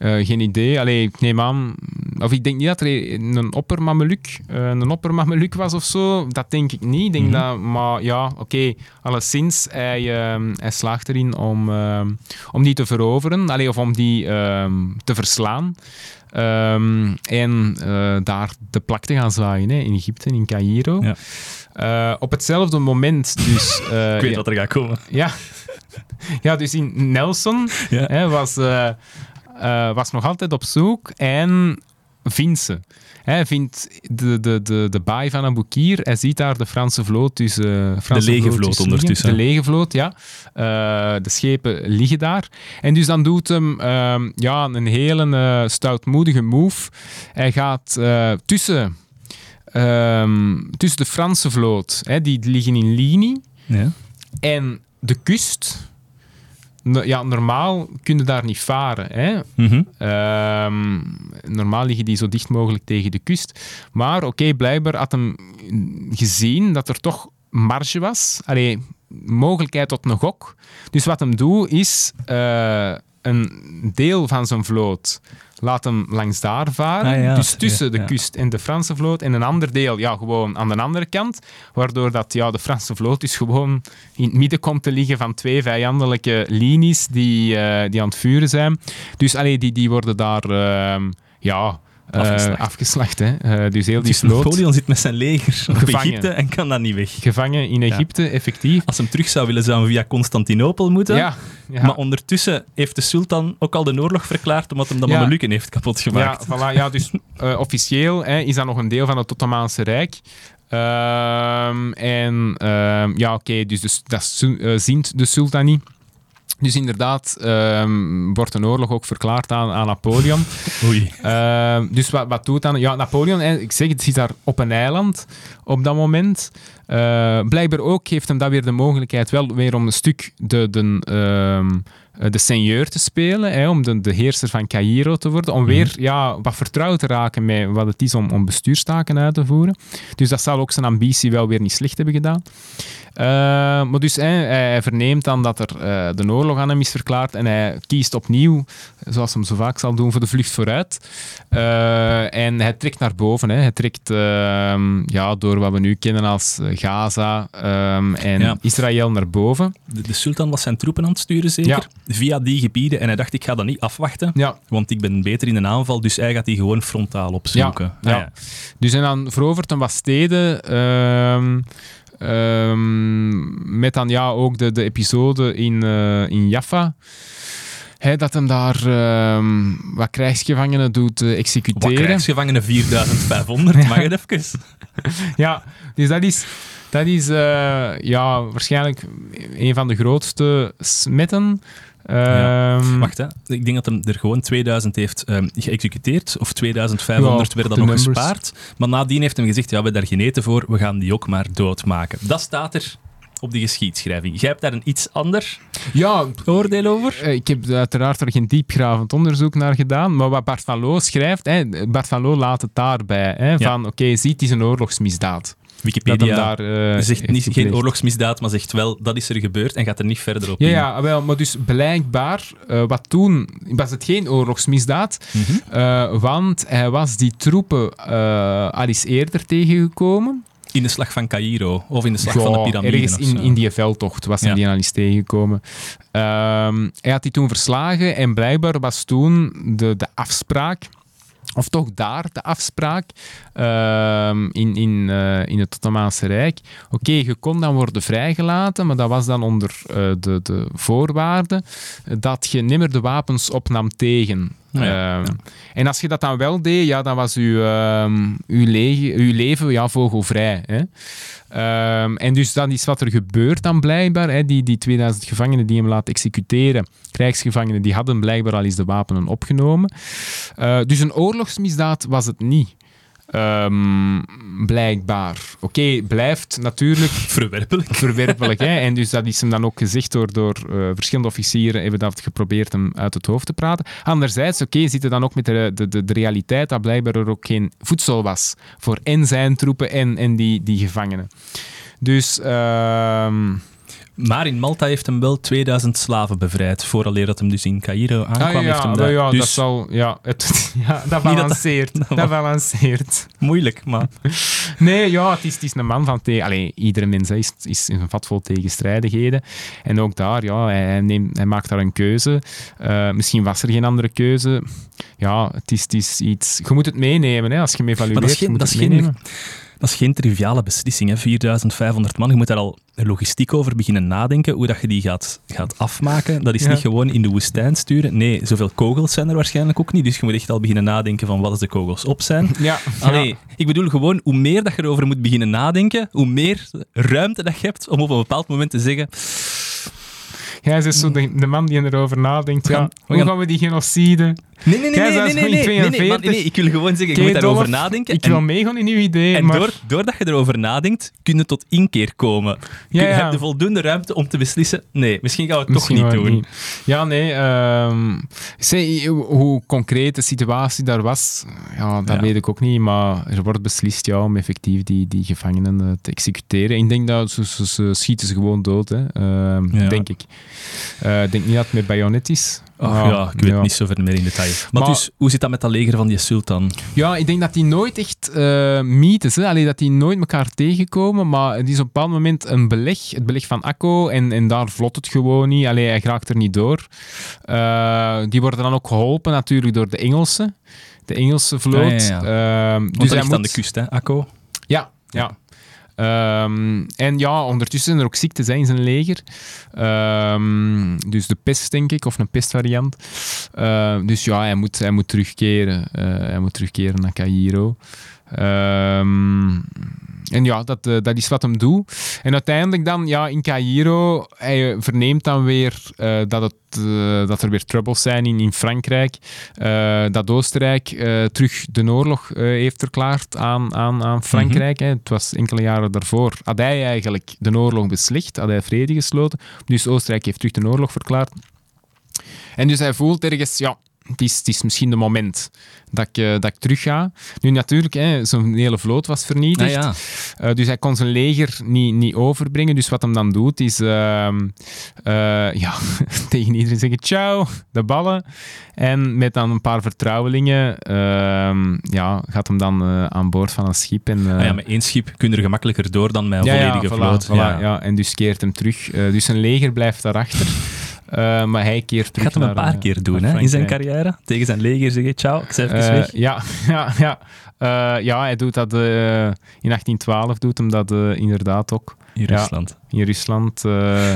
eh, geen idee. Allee, ik neem aan, of ik denk niet dat er een oppermameluk, eh, een oppermameluk was of zo. Dat denk ik niet. Ik denk Mhm. dat, maar ja, oké, alleszins, hij, ehm, hij slaagt erin om, ehm, om die te veroveren, allee, of om die ehm, te verslaan. En eh, daar de plak te gaan zwaaien hè, in Egypte, in Cairo. Ja. Op hetzelfde moment dus... Ik weet ja, wat er gaat komen. ja. ja, dus in Nelson Ja. hè, was, eh, eh, was nog altijd op zoek. En vindt ze. Hij vindt de, de, de, de baai van Aboukir. Hij ziet daar de Franse vloot tussen... Franse lege vloot tussen ondertussen. liggen. De lege vloot, ja. Eh, de schepen liggen daar. En dus dan doet hem ehm, ja, een hele eh, stoutmoedige move. Hij gaat eh, tussen, ehm, tussen de Franse vloot, hè, die liggen in linie, Ja. en de kust. Ja, normaal kun je daar niet varen. Hè? Mhm. Ehm, normaal liggen die zo dicht mogelijk tegen de kust. Maar oké, blijkbaar had hem gezien dat er toch marge was. Allee, mogelijkheid tot een gok. Dus wat hem doet is eh, een deel van zijn vloot laat hem langs daar varen. Ah, ja, dus tussen de kust en de Franse vloot. En een ander deel ja, gewoon aan de andere kant. Waardoor dat, ja, de Franse vloot dus gewoon in het midden komt te liggen van twee vijandelijke linies die, eh, die aan het vuren zijn. Dus allee, die, die worden daar ehm, ja, Afgeslacht. afgeslacht. hè. Eh, dus heel die Dus vloot Napoleon zit met zijn leger op Gevangen. Egypte en kan dat niet weg. gevangen in Egypte, effectief. Als hem terug zou willen, zou hij via Constantinopel moeten. Ja, ja. Maar ondertussen heeft de sultan ook al de oorlog verklaard omdat hem de Ja. Mamelukken heeft kapot gemaakt. Ja, voilà, ja dus eh, officieel hè, is dat nog een deel van het Ottomaanse Rijk. Ehm, en ehm, ja, oké, dus, dat eh, zint de sultan niet. Dus inderdaad ehm, wordt een oorlog ook verklaard aan, aan Napoleon. Oei. Ehm, dus wat, wat doet dan? Ja, Napoleon, ik zeg het, zit daar op een eiland op dat moment. Eh, blijkbaar ook heeft hem dat weer de mogelijkheid wel weer om een stuk de, de, ehm, eh, de seigneur te spelen, hè, om de, de heerser van Cairo te worden, om weer ja, wat vertrouwd te raken met wat het is om, om bestuurstaken uit te voeren. Dus dat zal ook zijn ambitie wel weer niet slecht hebben gedaan. Eh, maar dus hè, hij, verneemt dan dat er eh, de oorlog aan hem is verklaard en hij kiest opnieuw, zoals hij zo vaak zal doen, voor de vlucht vooruit. Eh, en hij trekt naar boven. Hè. Hij trekt ehm, ja, door wat we nu kennen als eh, Gaza ehm, en Ja. Israël naar boven. De, de sultan was zijn troepen aan het sturen, zeker? Ja. Via die gebieden. En hij dacht, ik ga dat niet afwachten, Ja, want ik ben beter in een aanval. Dus hij gaat die gewoon frontaal opzoeken. Ja, Ah, ja. Dus en dan verovert hem wat steden. ehm, ehm, met dan ja, ook de, de episode in, eh, in Jaffa. Hè, dat hem daar ehm, wat krijgsgevangenen doet eh, Wat executeren. krijgsgevangenen 4500, mag het even? Ja, dus dat is, dat is eh, ja, waarschijnlijk een van de grootste smetten. Ja. Ehm, Wacht, hè. ik denk dat hem er gewoon 2000 heeft ehm, geëxecuteerd. Of 2500 Ja, werden de dan nog numbers. gespaard. Maar nadien heeft hem gezegd, ja, we hebben daar geen eten voor, we gaan die ook maar doodmaken. Dat staat er op die geschiedschrijving. Jij hebt daar een iets ander ja, oordeel over? Eh, Ik heb uiteraard er geen diepgravend onderzoek naar gedaan, maar wat Bart van Loo schrijft, hè, Bart van Loo laat het daarbij. Hè, Van, oké, ziet, het is een oorlogsmisdaad. Wikipedia daar, eh, zegt niet, geen gepleegd. oorlogsmisdaad, maar zegt wel, dat is er gebeurd en gaat er niet verder op Ja, in. ja, wel, maar dus blijkbaar, eh, wat toen was het geen oorlogsmisdaad, Mhm. eh, want hij was die troepen al eens eerder tegengekomen. In de slag van Cairo, of in de slag van de Ja, piramiden. Ergens in, in die veldtocht was hij Ja. die al eens tegengekomen. Ehm, hij had die toen verslagen en blijkbaar was toen de, de afspraak, of toch daar de afspraak, ehm, in, in, eh, in het Ottomaanse Rijk. Oké, je kon dan worden vrijgelaten, maar dat was dan onder eh, de, de voorwaarde dat je nimmer de wapens opnam tegen. Ehm. En als je dat dan wel deed, ja, dan was uw, ehm, uw, lege- uw leven ja, vogelvrij. Hè? Ehm, en dus dat is wat er gebeurt dan blijkbaar. Hè? Die, die 2000 gevangenen die hem laten executeren, krijgsgevangenen, die hadden blijkbaar al eens de wapenen opgenomen. Eh, dus een oorlogsmisdaad was het niet. Ehm, blijkbaar. Oké, blijft natuurlijk Verwerpelijk. verwerpelijk. hè? En dus dat is hem dan ook gezegd door, door eh, verschillende officieren. Hebben dat geprobeerd hem uit het hoofd te praten. Anderzijds, oké, zitten dan ook met de, de, de, de realiteit dat blijkbaar er ook geen voedsel was voor en zijn troepen en, en die, die gevangenen. Dus ehm, Maar in Malta heeft hem wel 2000 slaven bevrijd, vooraleer dat hem dus in Cairo aankwam. ah, heeft ja, hem wel dat. ja, dus dat zal... Ja, het, ja, dat balanceert. dat dat, balanceert. moeilijk, maar... Nee, ja, het is, het is een man van tegen. Allee, iedere mens hè, is, is een vat vol tegenstrijdigheden. En ook daar, ja, hij, neemt, hij maakt daar een keuze. Eh, misschien was er geen andere keuze. Ja, het is, het is iets. Je moet het meenemen hè, als je hem evalueert. Maar dat is geen- dat is geen- triviale beslissing, hè. 4500 man. Je moet daar al logistiek over beginnen nadenken, hoe dat je die gaat, gaat afmaken. Dat is Ja. niet gewoon in de woestijn sturen. Nee, zoveel kogels zijn er waarschijnlijk ook niet. Dus je moet echt al beginnen nadenken van wat als de kogels op zijn. Ja. Allee, ik bedoel gewoon, hoe meer dat je erover moet beginnen nadenken, hoe meer ruimte dat je hebt om op een bepaald moment te zeggen Jij is zo de, de man die erover nadenkt. We gaan- Ja, we hoe gaan- gaan we die genocide? Nee, nee, nee, Jij nee, nee, nee, nee, nee, nee, 42. maar nee, ik wil gewoon zeggen, je Oké, moet daarover nadenken. Ik en- wil meegaan in uw idee, En maar... door, doordat je erover nadenkt, kun je tot inkeer komen. Ja, je ja. hebt de voldoende ruimte om te beslissen. Nee, misschien gaan we het Misschien toch niet doen. Ja, nee. ehm zeg, hoe- concreet de situatie daar was, ja, dat Ja. weet ik ook niet. Maar er wordt beslist ja, om effectief die, die gevangenen eh, te executeren. Ik denk dat ze, ze, ze schieten ze gewoon dood, hè. Ehm, denk ik. Eh, Ik denk niet dat het met bajonet is. Ach, ja, ik weet ja. niet zo ver meer in detail. Maar, Maar- dus, hoe zit dat met dat leger van die sultan? Ja, ik denk dat die nooit echt eh mythes, hè? Allee, dat die nooit elkaar tegenkomen, maar het is op een bepaald moment een beleg, het beleg van Akko, en, en daar vlot het gewoon niet. Allee, hij raakt er niet door. Eh, die worden dan ook geholpen natuurlijk door de Engelsen, de Engelse vloot. Ja, ja, Ehm, dus hij ligt aan moet- de kust, hè, Akko? ja, ja. Ehm, en ja, ondertussen zijn er ook ziektes hè, in zijn leger. Ehm, dus de pest, denk ik, of een pestvariant. Ehm, dus ja, hij moet, hij moet terugkeren. Eh, hij moet terugkeren naar Cairo. Ehm, en ja, dat, eh, dat is wat hem doet. En uiteindelijk dan, ja, in Cairo, hij verneemt dan weer eh, dat, het, eh, dat er weer troubles zijn in, in Frankrijk. Dat Oostenrijk terug de oorlog heeft verklaard aan, aan, aan Frankrijk. hè. Het was enkele jaren daarvoor. Had hij eigenlijk de oorlog beslecht, had hij vrede gesloten. Dus Oostenrijk heeft terug de oorlog verklaard. En dus hij voelt ergens, ja, het is, het is misschien de moment dat ik, eh, dat ik terug ga. Nu natuurlijk, hè, zo'n hele vloot was vernietigd. Ah, ja. Eh, dus hij kon zijn leger niet, niet overbrengen. Dus wat hem dan doet, is ehm, eh, ja, tegen iedereen zeggen ciao, de ballen. En met dan een paar vertrouwelingen ehm, ja, gaat hem dan aan boord van een schip. En, Ah ja, met één schip kun je er gemakkelijker door dan met een ja, ja, volledige vloot. voilà, ja. En dus keert hem terug. Dus zijn leger blijft daarachter. Eh, maar hij keert terug Gaat hem een paar eh, keer doen hè, in zijn carrière. Tegen zijn leger zeggen, ciao, ik zeg even Eh, weg. ja, ja, ja. Ja, hij doet dat in 1812 doet hem dat inderdaad ook. In ja. Rusland. In Rusland.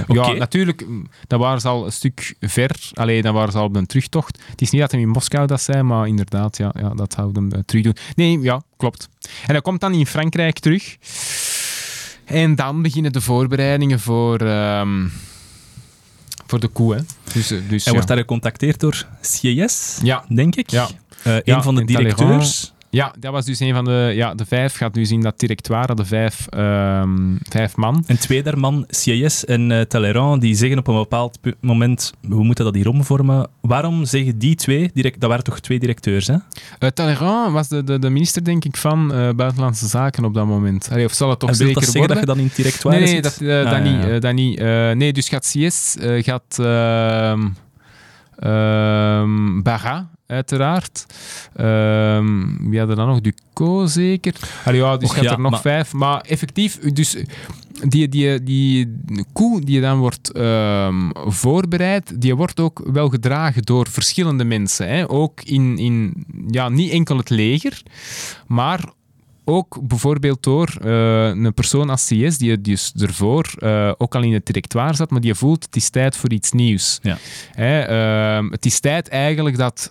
Ja, natuurlijk, dan waren ze al een stuk ver. Alleen dan waren ze al op een terugtocht. Het is niet dat hij in Moskou dat zei, maar inderdaad, ja, ja dat zou hem terug doen. Nee, ja, klopt. En hij komt dan in Frankrijk terug. En dan beginnen de voorbereidingen voor, ehm, voor de koe. Hè. Dus, eh, dus, Hij wordt daar gecontacteerd door Ja. denk ik. Ja. Eh, Ja, een van de directeurs. Ja, dat was dus een van de... Ja, de vijf gaat dus in dat directoire, de vijf, ehm, vijf man. En twee daarvan, Sieyès en eh, Talleyrand, die zeggen op een bepaald moment, we moeten dat hier omvormen. Waarom zeggen die twee, direct, dat waren toch twee directeurs, hè? Uh, Talleyrand was de, de, de minister, denk ik, van eh, Buitenlandse Zaken op dat moment. Allee, of zal het toch en wil zeker dat zeggen worden? dat je dan in het directoire nee, nee, dat, eh, Ah, dat ja, niet. ja. dat niet. Nee, dus gaat eh, gaat ehm ehm, Barra, uiteraard. Ehm, wie hadden dan nog? Ducot, zeker? Allee, ja, dus Och, gaat ja, er nog maar- vijf. Maar effectief, dus die, die, die koe die dan wordt ehm, voorbereid, die wordt ook wel gedragen door verschillende mensen. Hè? Ook in, in ja, niet enkel het leger, maar ook bijvoorbeeld door eh, een persoon als CS, die dus ervoor eh, ook al in het directoire zat, maar die voelt het is tijd voor iets nieuws. Ja. Ehm, het is tijd eigenlijk dat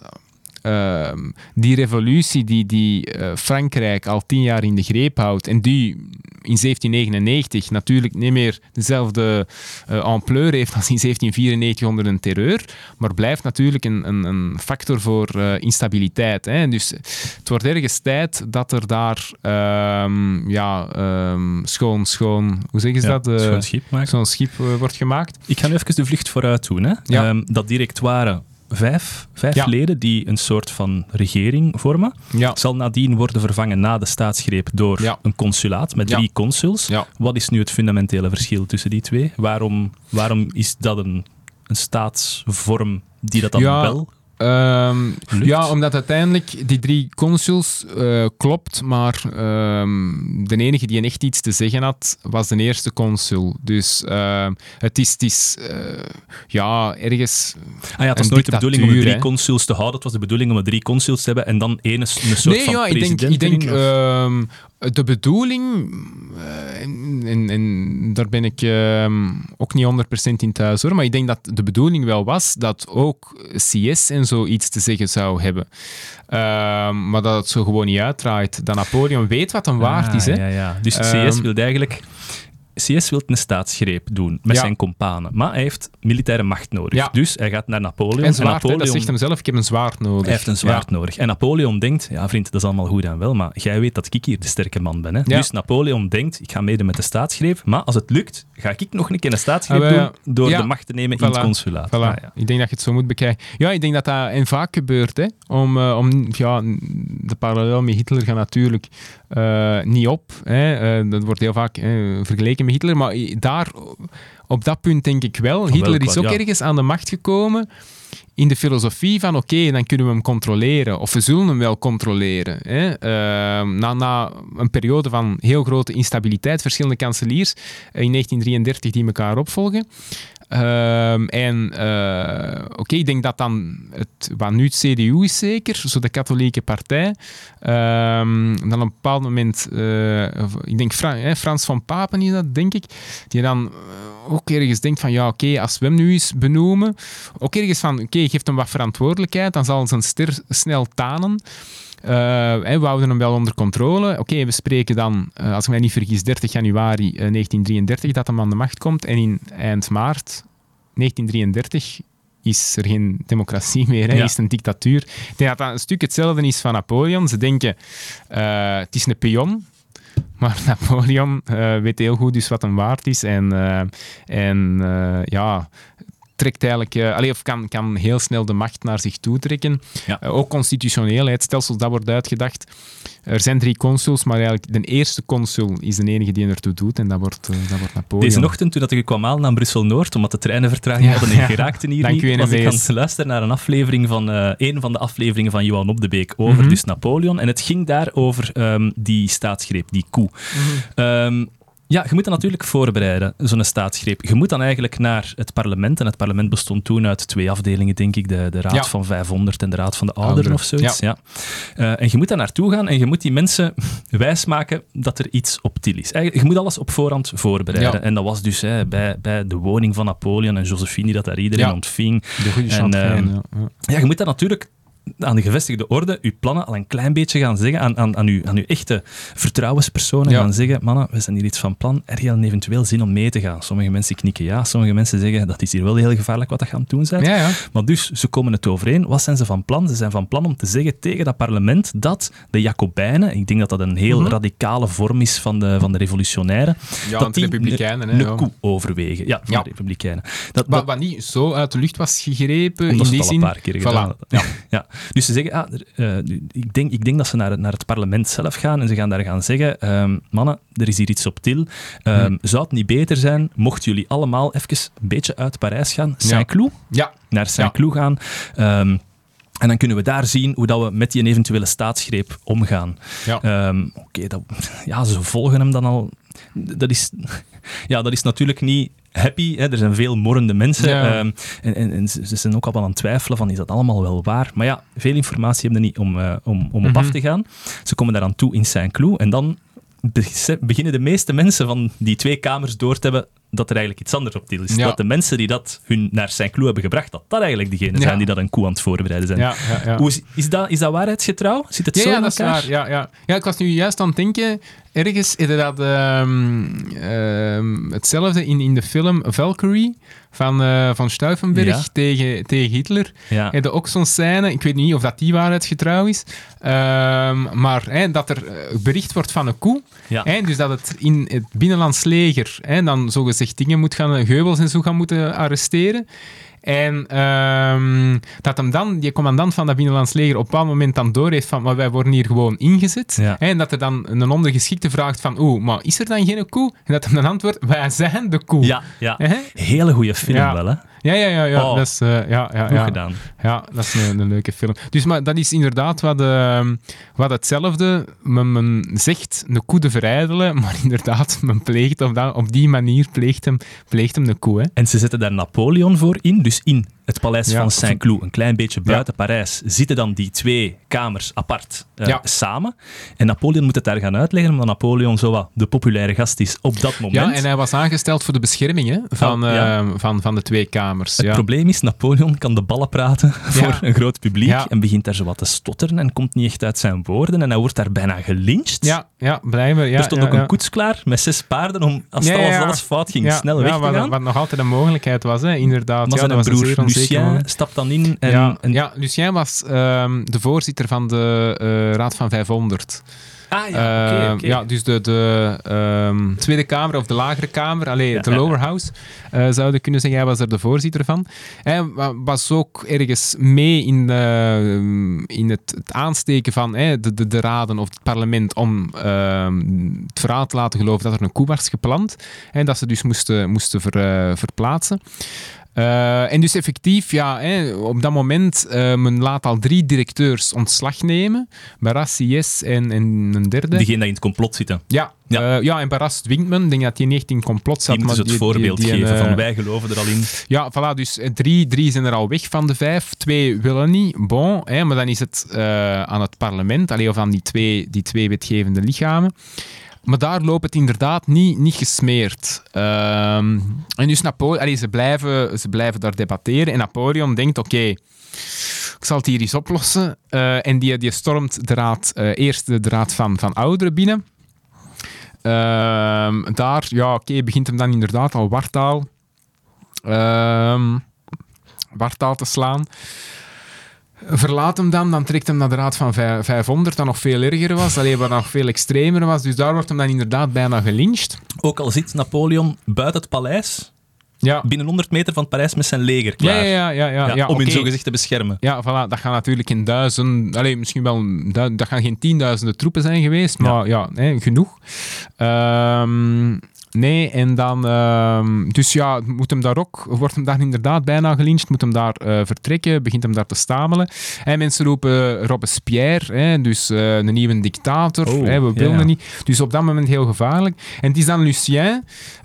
ehm, die revolutie die, die eh, Frankrijk al tien jaar in de greep houdt en die in 1799 natuurlijk niet meer dezelfde eh, ampleur heeft als in 1794 onder een terreur, maar blijft natuurlijk een, een, een factor voor eh, instabiliteit. Hè. Dus het wordt ergens tijd dat er daar ehm, ja, ehm, schoon, schoon, hoe zeggen ze Ja, dat? Schoon schip maken. Zo'n schip wordt gemaakt. Ik ga nu even de vlucht vooruit doen. Hè. Ja. Dat directoire vijf, vijf Ja. leden die een soort van regering vormen, Ja. zal nadien worden vervangen na de staatsgreep door Ja. een consulaat met drie consuls. Wat is nu het fundamentele verschil tussen die twee? Waarom, waarom is dat een, een staatsvorm die dat dan wel Ehm, ja, omdat uiteindelijk die drie consuls eh, klopt, maar ehm, de enige die echt iets te zeggen had, was de eerste consul. Dus ehm, het is, het is eh, ja, ergens... Ah ja, het was nooit de bedoeling om de drie consuls te houden. Het was de bedoeling om de drie consuls te hebben en dan één een soort nee, van ja, ik denk, ik denk de bedoeling, eh, en, en, en daar ben ik ook niet 100% in thuis hoor, maar ik denk dat de bedoeling wel was dat ook CS en zo iets te zeggen zou hebben. Ehm, maar dat het zo gewoon niet uitdraait. Dat Napoleon weet wat hem waard Ah, is. Hè? Ja, ja. Dus Ehm, CS wil eigenlijk... CS wil een staatsgreep doen met Ja. zijn kompanen, maar hij heeft militaire macht nodig. Ja. Dus hij gaat naar Napoleon. En zwaard, hè, Napoleon dat zegt hem zelf, ik heb een zwaard nodig. Hij heeft een zwaard nodig. En Napoleon denkt, ja vriend, dat is allemaal goed en wel, maar jij weet dat ik hier de sterke man ben. Hè? Ja. Dus Napoleon denkt, ik ga meedoen met de staatsgreep, maar als het lukt, ga ik nog een keer een staatsgreep Ah, doen door de macht te nemen in het consulaat. Voilà. Ah, ja. Ik denk dat je het zo moet bekijken. Ja, ik denk dat dat en vaak gebeurt. Hè. Om, eh, om, ja, de parallel met Hitler gaat natuurlijk eh, niet op. Hè. Eh, dat wordt heel vaak vergeleken met Hitler. Maar daar, op dat punt denk ik wel. Hitler is ook ja. ergens aan de macht gekomen in de filosofie van oké, dan kunnen we hem controleren. Of we zullen hem wel controleren. Hè. Eh, na, na een periode van heel grote instabiliteit, verschillende kanseliers eh, in 1933 die elkaar opvolgen. Ehm, en eh, oké, ik denk dat dan, het, wat nu het CDU is zeker, zo de katholieke partij, ehm, dan op een bepaald moment, eh, ik denk Frans van Papen is dat, denk ik, die dan eh, ook ergens denkt van, ja oké, als we hem nu eens benoemen, ook ergens van, oké, geeft hem wat verantwoordelijkheid, dan zal zijn ster snel tanen. Eh, we houden hem wel onder controle. Oké, we spreken dan, eh, als ik mij niet vergis, 30 januari eh, 1933 dat hem aan de macht komt. En in eind maart 1933 is er geen democratie meer, hè, Ja. is het een dictatuur. Ik denk dat dat een stuk hetzelfde is van Napoleon. Ze denken, eh, het is een pion, maar Napoleon eh, weet heel goed dus wat hem waard is. En, eh, en eh, ja, trekt eigenlijk, eh, allee, of kan, kan heel snel de macht naar zich toe trekken. Ja. Eh, ook constitutioneel, het stelsel dat wordt uitgedacht. Er zijn drie consuls, maar eigenlijk de eerste consul is de enige die ertoe doet en dat wordt, eh, dat wordt Napoleon. Deze ochtend, toen dat ik kwam aan naar Brussel-Noord, omdat de treinen vertraging Ja, hadden en ja. geraakten hier Dank niet, u, was ik aan het luisteren naar een aflevering van, een van de afleveringen van Johan Op de Beek over Mhm. dus Napoleon. En het ging daar over ehm, die staatsgreep, die coup. Ehm, ja, je moet dat natuurlijk voorbereiden, zo'n staatsgreep. Je moet dan eigenlijk naar het parlement. En het parlement bestond toen uit twee afdelingen, denk ik. De, de Raad Ja. van 500 en de Raad van de Ouderen Ouderen, of zoiets. Ja. Eh, en je moet daar naartoe gaan en je moet die mensen wijsmaken dat er iets op til is. Eigenlijk, je moet alles op voorhand voorbereiden. Ja. En dat was dus hè, bij, bij de woning van Napoleon en Josephine, die dat daar iedereen Ja. ontving. De goede En, ehm, ja, ja. Ja, je moet dat natuurlijk aan de gevestigde orde, je plannen al een klein beetje gaan zeggen, aan, aan, aan, uw, aan uw echte vertrouwenspersonen Ja. gaan zeggen, mannen, we zijn hier iets van plan, er een eventueel zin om mee te gaan. Sommige mensen knikken ja, sommige mensen zeggen, dat is hier wel heel gevaarlijk wat dat gaan doen zijn. Ja, ja. Maar dus, ze komen het overeen. Wat zijn ze van plan? Ze zijn van plan om te zeggen tegen dat parlement dat de Jacobijnen, ik denk dat dat een heel Mhm. radicale vorm is van de, van de revolutionairen, Ja, dat de republikeinen. Een ja. coup overwegen. Ja, van Ja. de republikeinen. Dat, Wat, dat, wat niet zo uit de lucht was gegrepen, in die zin. een paar keer gedaan hadden. Ja. Dus ze zeggen, ah, er, eh, ik, denk, ik denk dat ze naar, naar het parlement zelf gaan en ze gaan daar gaan zeggen, ehm, mannen, er is hier iets op til. Ehm, Hm. Zou het niet beter zijn, mochten jullie allemaal even een beetje uit Parijs gaan, Saint-Cloud, Ja, naar Saint-Cloud gaan, ehm, en dan kunnen we daar zien hoe dat we met die eventuele staatsgreep omgaan. ja. Oké, ja, ze volgen hem dan al. Dat is, ja, dat is natuurlijk niet happy. Hè. Er zijn veel morrende mensen. Ja. Ehm, en en, en ze, ze zijn ook al aan het twijfelen van, is dat allemaal wel waar? Maar ja, veel informatie hebben ze niet om, eh, om, om op Mhm. af te gaan. Ze komen daaraan toe in Saint-Cloud. En dan be- beginnen de meeste mensen van die twee kamers door te hebben dat er eigenlijk iets anders op til is. Ja. Dat de mensen die dat hun naar Saint-Cloud hebben gebracht, dat dat eigenlijk degenen Ja. zijn die dat een coup aan het voorbereiden zijn. Hoe is, is, dat, is dat waarheidsgetrouw? Zit het zo ja, in dat is elkaar? waar. Ja, ja. ja, ik was nu juist aan het denken, ergens dat ehm, ehm, hetzelfde in, in de film Valkyrie van, eh, van Stauffenberg Ja. tegen, tegen Hitler. Ja. Je ook zo'n scène, ik weet niet of dat die waarheidsgetrouw is, ehm, maar dat er eh, bericht wordt van een coup. Ja. Dus dat het in het binnenlands leger dan zogezegd dingen moet gaan, Geubels en zo gaan moeten arresteren. En ehm, dat hem dan, die commandant van dat Binnenlands leger, op een bepaald moment dan doorheeft van, maar wij worden hier gewoon ingezet. Ja. En dat er dan een ondergeschikte vraagt van, oeh, maar is er dan geen koe? En dat hem dan antwoordt, wij zijn de koe. Ja, ja. Hele goede film Ja. wel, hè? Ja, ja, ja. ja. Oh. Dat is, eh, ja, ja, Goed ja. gedaan. Ja, dat is een, een leuke film. Dus maar dat is inderdaad wat, ehm, wat hetzelfde. Men, men zegt een koe te verijdelen, maar inderdaad, men pleegt op, dat, op die manier pleegt hem, pleegt hem een koe. Hè. En ze zetten daar Napoleon voor in, dus in het paleis Ja. van Saint-Cloud, een klein beetje buiten Parijs, zitten dan die twee kamers apart eh, Ja. samen. En Napoleon moet het daar gaan uitleggen, omdat Napoleon zo wat de populaire gast is op dat moment. Ja, en hij was aangesteld voor de bescherming hè, van, Oh, ja. ehm, van, van de twee kamers. Het ja. probleem is, Napoleon kan de ballen praten voor een groot publiek Ja. en begint daar zo wat te stotteren en komt niet echt uit zijn woorden en hij wordt daar bijna gelyncht. Ja, ja, blijkbaar. Ja, er stond ook een koets klaar met zes paarden om, als, alles, alles fout ging, snel weg te wat, gaan. Wat nog altijd een mogelijkheid was, hè, inderdaad. maar ja, zijn broer Lucien stapt dan in en, ja, en- ja, Lucien was ehm, de voorzitter van de eh, Raad van 500. Ah ja, oké, Eh, oké. ja, dus de, de ehm, Tweede Kamer of de Lagere Kamer, allee, Ja, de Lower House, eh, zouden kunnen zeggen. Hij was er de voorzitter van. Hij wa- was ook ergens mee in, de, in het, het aansteken van de, de, de raden of het parlement om ehm, het verhaal te laten geloven dat er een koe was gepland. En dat ze dus moesten, moesten ver, eh, verplaatsen. Eh, en dus effectief, ja, hè, op dat moment, eh, men laat al drie directeurs ontslag nemen. Barras, Sies en, en een derde. Diegene die in het complot zitten. Ja, Ja. ja. ja, en Barras dwingt men. Ik denk dat hij niet echt in complot zat. Die ze het voorbeeld die- die- geven eh, van wij geloven er al in. Ja, voilà, dus eh, drie, drie zijn er al weg van de vijf. Twee willen niet. Bon, hè, maar dan is het eh, aan het parlement, allee, of aan die twee, die twee wetgevende lichamen. Maar daar loopt het inderdaad niet, niet gesmeerd. Ehm, en dus Napoleon, ze, blijven, ze blijven daar debatteren. En Napoleon denkt, oké, ik zal het hier eens oplossen. Eh, en die, die stormt de raad, eh, eerst de raad van, van ouderen binnen. Ehm, daar, ja, oké, begint hem dan inderdaad al wartaal, ehm wartaal te slaan. Verlaat hem dan, dan trekt hem naar de raad van vij- 500, dat nog veel erger was, alleen wat nog veel extremer was. Dus daar wordt hem dan inderdaad bijna gelyncht. Ook al zit Napoleon buiten het paleis, Ja, binnen 100 meter van het paleis met zijn leger klaar. ja, ja. ja, ja, Ja, om in zogezegd te beschermen. Ja, voilà, dat gaan natuurlijk in duizend, alleen misschien wel, dat gaan geen tienduizenden troepen zijn geweest, maar ja, hè, genoeg. Ehm, nee, en dan, ehm, dus ja, moet hem daar ook, wordt hem daar inderdaad bijna gelyncht, moet hem daar eh, vertrekken, begint hem daar te stamelen. En mensen roepen Robespierre, hè, dus eh, een nieuwe dictator, Oh, hè, we willen ja. niet. Dus op dat moment heel gevaarlijk. En het is dan Lucien,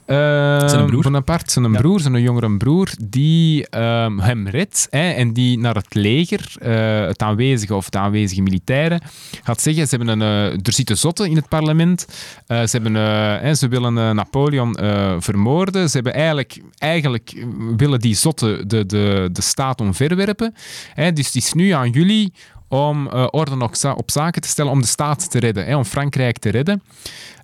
Zijn broer. Bonaparte, zijn Ja. broer, zijn jongere broer, die ehm, hem redt hè, en die naar het leger, eh, het aanwezige of de aanwezige militairen, gaat zeggen, ze hebben een, eh, er zitten zotten in het parlement, Eh, ze, hebben, hè, ze willen Napoleon vermoorden, ze hebben eigenlijk, eigenlijk willen die zotten de, de, de staat omverwerpen. Hè, dus het is nu aan jullie om eh, orde op zaken te stellen om de staat te redden, hè, om Frankrijk te redden.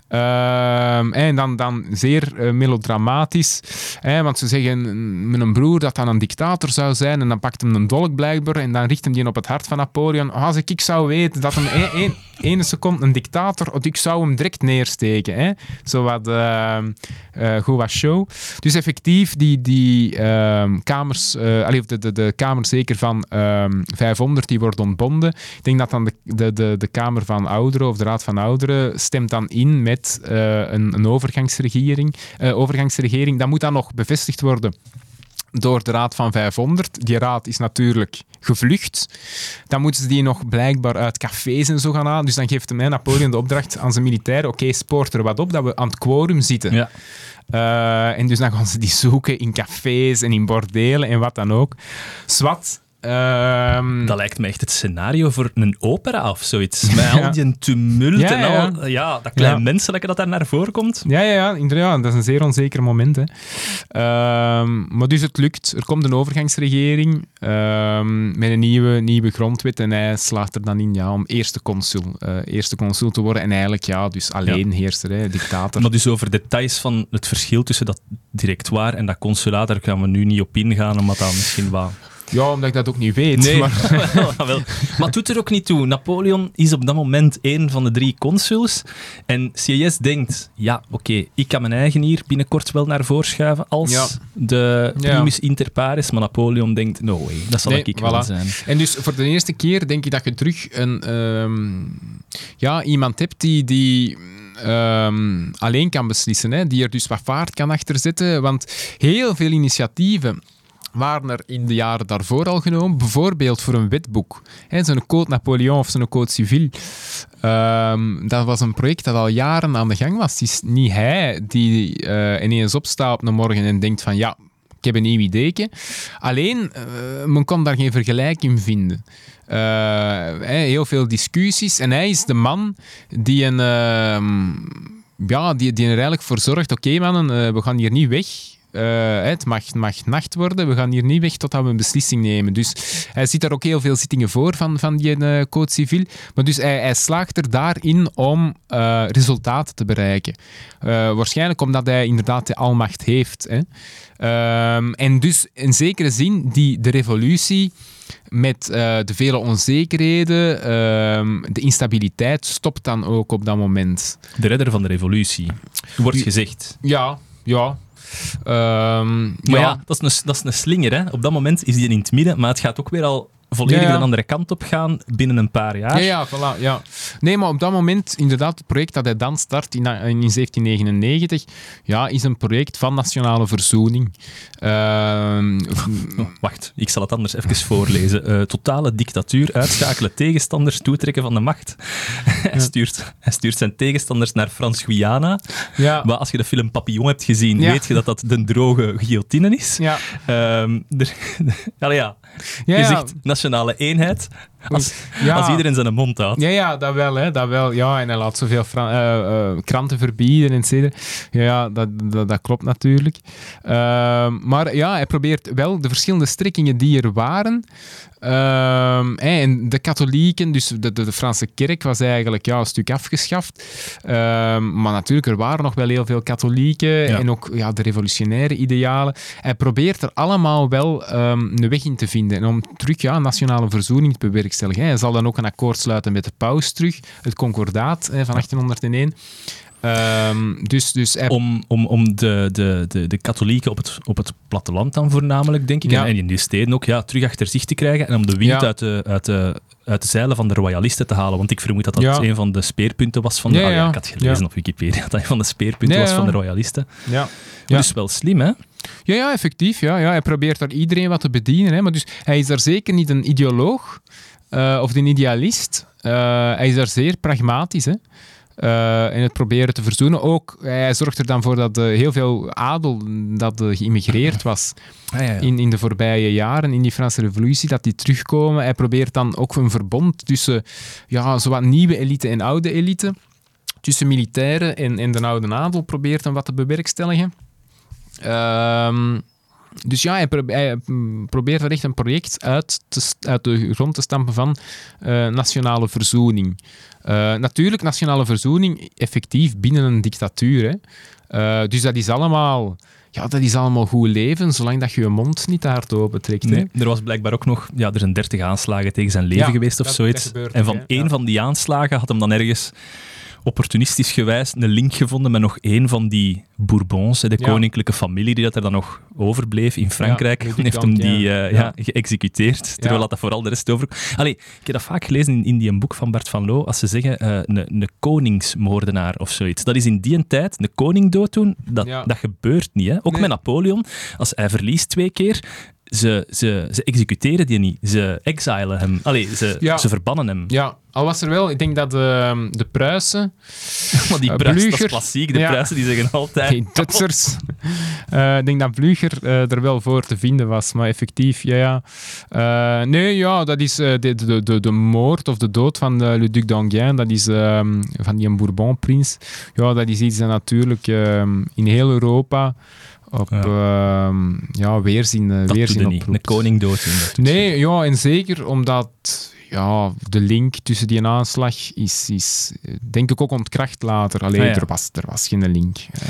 Ehm, en dan, dan zeer eh, melodramatisch. Hè, want ze zeggen met een broer dat dan een dictator zou zijn. En dan pakt hem een dolk blijkbaar. En dan richt hem die op het hart van Napoleon. Als ik, ik zou weten dat hem één- één- ene seconde een dictator... Ik zou hem direct neersteken. Hè. Zo wat ehm, eh, goed wat show. Dus effectief, die, die ehm, kamers... eh allee, de, de, de kamer zeker van ehm 500, die wordt ontbonden. Ik denk dat dan de, de, de, de Kamer van Ouderen of de Raad van Ouderen stemt dan in met eh, een, een overgangsregering. eh, overgangsregering. Dat moet dan nog bevestigd worden door de Raad van 500. Die raad is natuurlijk gevlucht. Dan moeten ze die nog blijkbaar uit cafés en zo gaan halen. Dus dan geeft hè, Napoleon de opdracht aan zijn militairen. Oké, spoort er wat op dat we aan het quorum zitten. Ja. Eh, en dus dan gaan ze die zoeken in cafés en in bordelen en wat dan ook. Swat. Ehm, Dat lijkt me echt het scenario voor een opera of zoiets. Met al die tumult Ja, en al ja, dat klein menselijke dat daar naar voren komt. Ja, ja, ja, inderdaad. Dat is een zeer onzeker moment. Hè. Ehm, maar dus het lukt. Er komt een overgangsregering ehm, met een nieuwe, nieuwe grondwet. En hij slaagt er dan in ja, om eerste consul, eh, eerste consul te worden. En eigenlijk, ja, dus alleen heerser, hè, dictator. Maar dus over details van het verschil tussen dat directoire en dat consulaat, daar gaan we nu niet op ingaan, omdat dat misschien wat Ja, omdat ik dat ook niet weet. Nee, Maar, wel, wel. maar het doet er ook niet toe. Napoleon is op dat moment een van de drie consuls. En CIS denkt, ja, oké, ik kan mijn eigen hier binnenkort wel naar voren schuiven als Ja. de Ja. primus inter pares. Maar Napoleon denkt, no way, dat zal Nee, ik voilà. wel zijn. en dus voor de eerste keer denk ik dat je terug een, ehm, ja, iemand hebt die, die ehm, alleen kan beslissen. Hè, die er dus wat vaart kan achterzetten. Want heel veel initiatieven waren er in de jaren daarvoor al genomen. Bijvoorbeeld voor een wetboek. Hè, Zo'n Code Napoleon of zo'n Code Civil. Ehm, dat was een project dat al jaren aan de gang was. Het is niet hij die eh, ineens opstaat op een morgen en denkt van ja, ik heb een nieuw ideetje. Alleen, eh, men kon daar geen vergelijking vinden. Eh, heel veel discussies. En hij is de man die een... ehm, ja, die, die er eigenlijk voor zorgt, oké mannen, we gaan hier niet weg. Eh, het, mag, mag nacht worden, we gaan hier niet weg totdat we een beslissing nemen. Dus hij ziet daar ook heel veel zittingen voor van, van die uh, code civil. Maar dus hij, hij slaagt er daarin om uh, resultaten te bereiken. Waarschijnlijk omdat hij inderdaad de almacht heeft. Hè. Um, en dus in zekere zin, die, de revolutie met uh, de vele onzekerheden, uh, de instabiliteit, stopt dan ook op dat moment. De redder van de revolutie, wordt gezegd. Ja, ja. Um, maar ja, ja dat, is een, dat is een slinger. Hè. Op dat moment is die in het midden, maar het gaat ook weer al volledig Ja, ja. de andere kant op gaan binnen een paar jaar. Ja, ja, voilà, ja. Nee, maar op dat moment, inderdaad, het project dat hij dan start in, in 1799, ja, is een project van nationale verzoening. Ehm, Oh, wacht, ik zal het anders even voorlezen. Uh, totale dictatuur, uitschakelen tegenstanders, toetrekken van de macht. hij, stuurt, hij stuurt zijn tegenstanders naar Frans-Guyana. ja. Maar als je de film Papillon hebt gezien, weet je dat dat de droge guillotine is. Ja. Ehm, er, Allee, ja. Ja, je zegt nationale eenheid als, Ja. als iedereen zijn mond houdt. Ja, ja, dat wel, hè, dat wel. Ja, en hij laat zoveel eh, kranten verbieden en cetera. Ja, ja dat, dat, dat klopt natuurlijk. Ehm, maar ja, hij probeert wel de verschillende strekkingen die er waren. Ehm, en de katholieken, dus de, de, de Franse kerk, was eigenlijk ja, een stuk afgeschaft. Ehm, maar natuurlijk, er waren nog wel heel veel katholieken Ja. en ook ja, de revolutionaire idealen. Hij probeert er allemaal wel een weg in te vinden. En om terug ja, nationale verzoening te bewerkstelligen. Hij zal dan ook een akkoord sluiten met de paus terug, het concordaat hè, van 1801. Ehm, dus, dus hij Om, om, om de, de, de, de katholieken op het, op het platteland dan voornamelijk, denk ik, Ja. en in die steden ook, ja, terug achter zich te krijgen en om de wind Ja. uit, de, uit, de, uit de zeilen van de royalisten te halen. Want ik vermoed dat dat Ja. een van de speerpunten was van de... Ja, ah, ja. ik had gelezen op Wikipedia dat een van de speerpunten was van de royalisten. ja. Ja. Dus wel slim, hè? Ja, ja, effectief. Ja, ja. Hij probeert daar iedereen wat te bedienen. Hè. Maar dus, hij is daar zeker niet een ideoloog eh, of een idealist. Eh, hij is daar zeer pragmatisch. Hè. Eh, en het proberen te verzoenen. Ook, hij zorgt er dan voor dat heel veel adel dat geïmmigreerd was in, in de voorbije jaren, in die Franse revolutie, dat die terugkomen. Hij probeert dan ook een verbond tussen ja, zowat nieuwe elite en oude elite. Tussen militairen en, en de oude adel probeert hem wat te bewerkstelligen. Ehm, dus ja, hij, hij, mm, probeert er echt een project uit, te, uit de grond te stampen van eh, nationale verzoening. Eh, natuurlijk, nationale verzoening effectief binnen een dictatuur. Hè. Eh, dus dat is allemaal... Ja, dat is allemaal goed leven, zolang dat je je mond niet te hard opentrekt. hè. Nee, er was blijkbaar ook nog... Ja, er zijn dertig aanslagen tegen zijn leven Ja, geweest of zoiets. en van één Ja. van die aanslagen had hem dan ergens opportunistisch gewijs een link gevonden met nog één van die Bourbons, de Ja. koninklijke familie die dat er dan nog overbleef in Frankrijk. Ja, heeft hem die ja. eh, ja. Geëxecuteerd, terwijl dat, dat vooral de rest over... Allee, ik heb dat vaak gelezen in, in die een boek van Bart van Loo, als ze zeggen eh, een, een koningsmoordenaar of zoiets. Dat is in die tijd, een koning dood doen, dat, dat gebeurt niet. Hè? Ook Nee. met Napoleon, als hij verliest twee keer, ze, ze, ze executeren die niet. Ze exilen hem. Allee, ze, Ja. ze verbannen hem. Ja, al was er wel... Ik denk dat de, de Pruisen... Maar die Eh, Pruisen, dat is klassiek. De Ja. Pruisen die zeggen altijd... Die Duitsers. Eh, ik denk dat Blücher eh, er wel voor te vinden was, maar effectief, ja, ja. Nee, ja, dat is de, de, de, de moord of de dood van de Le Duc d'Enghien, dat is ehm, van die Bourbon-prins. Ja, dat is iets dat natuurlijk ehm, in heel Europa op Ja. ja. ja, weerzin, eh, Dat weerzin doe je niet. oproept. Een koning dood. Nee, ja, en zeker omdat ja, de link tussen die aanslag is, is eh, denk ik ook ontkracht later. Alleen Ah, ja. er, was, er was geen link. Eh,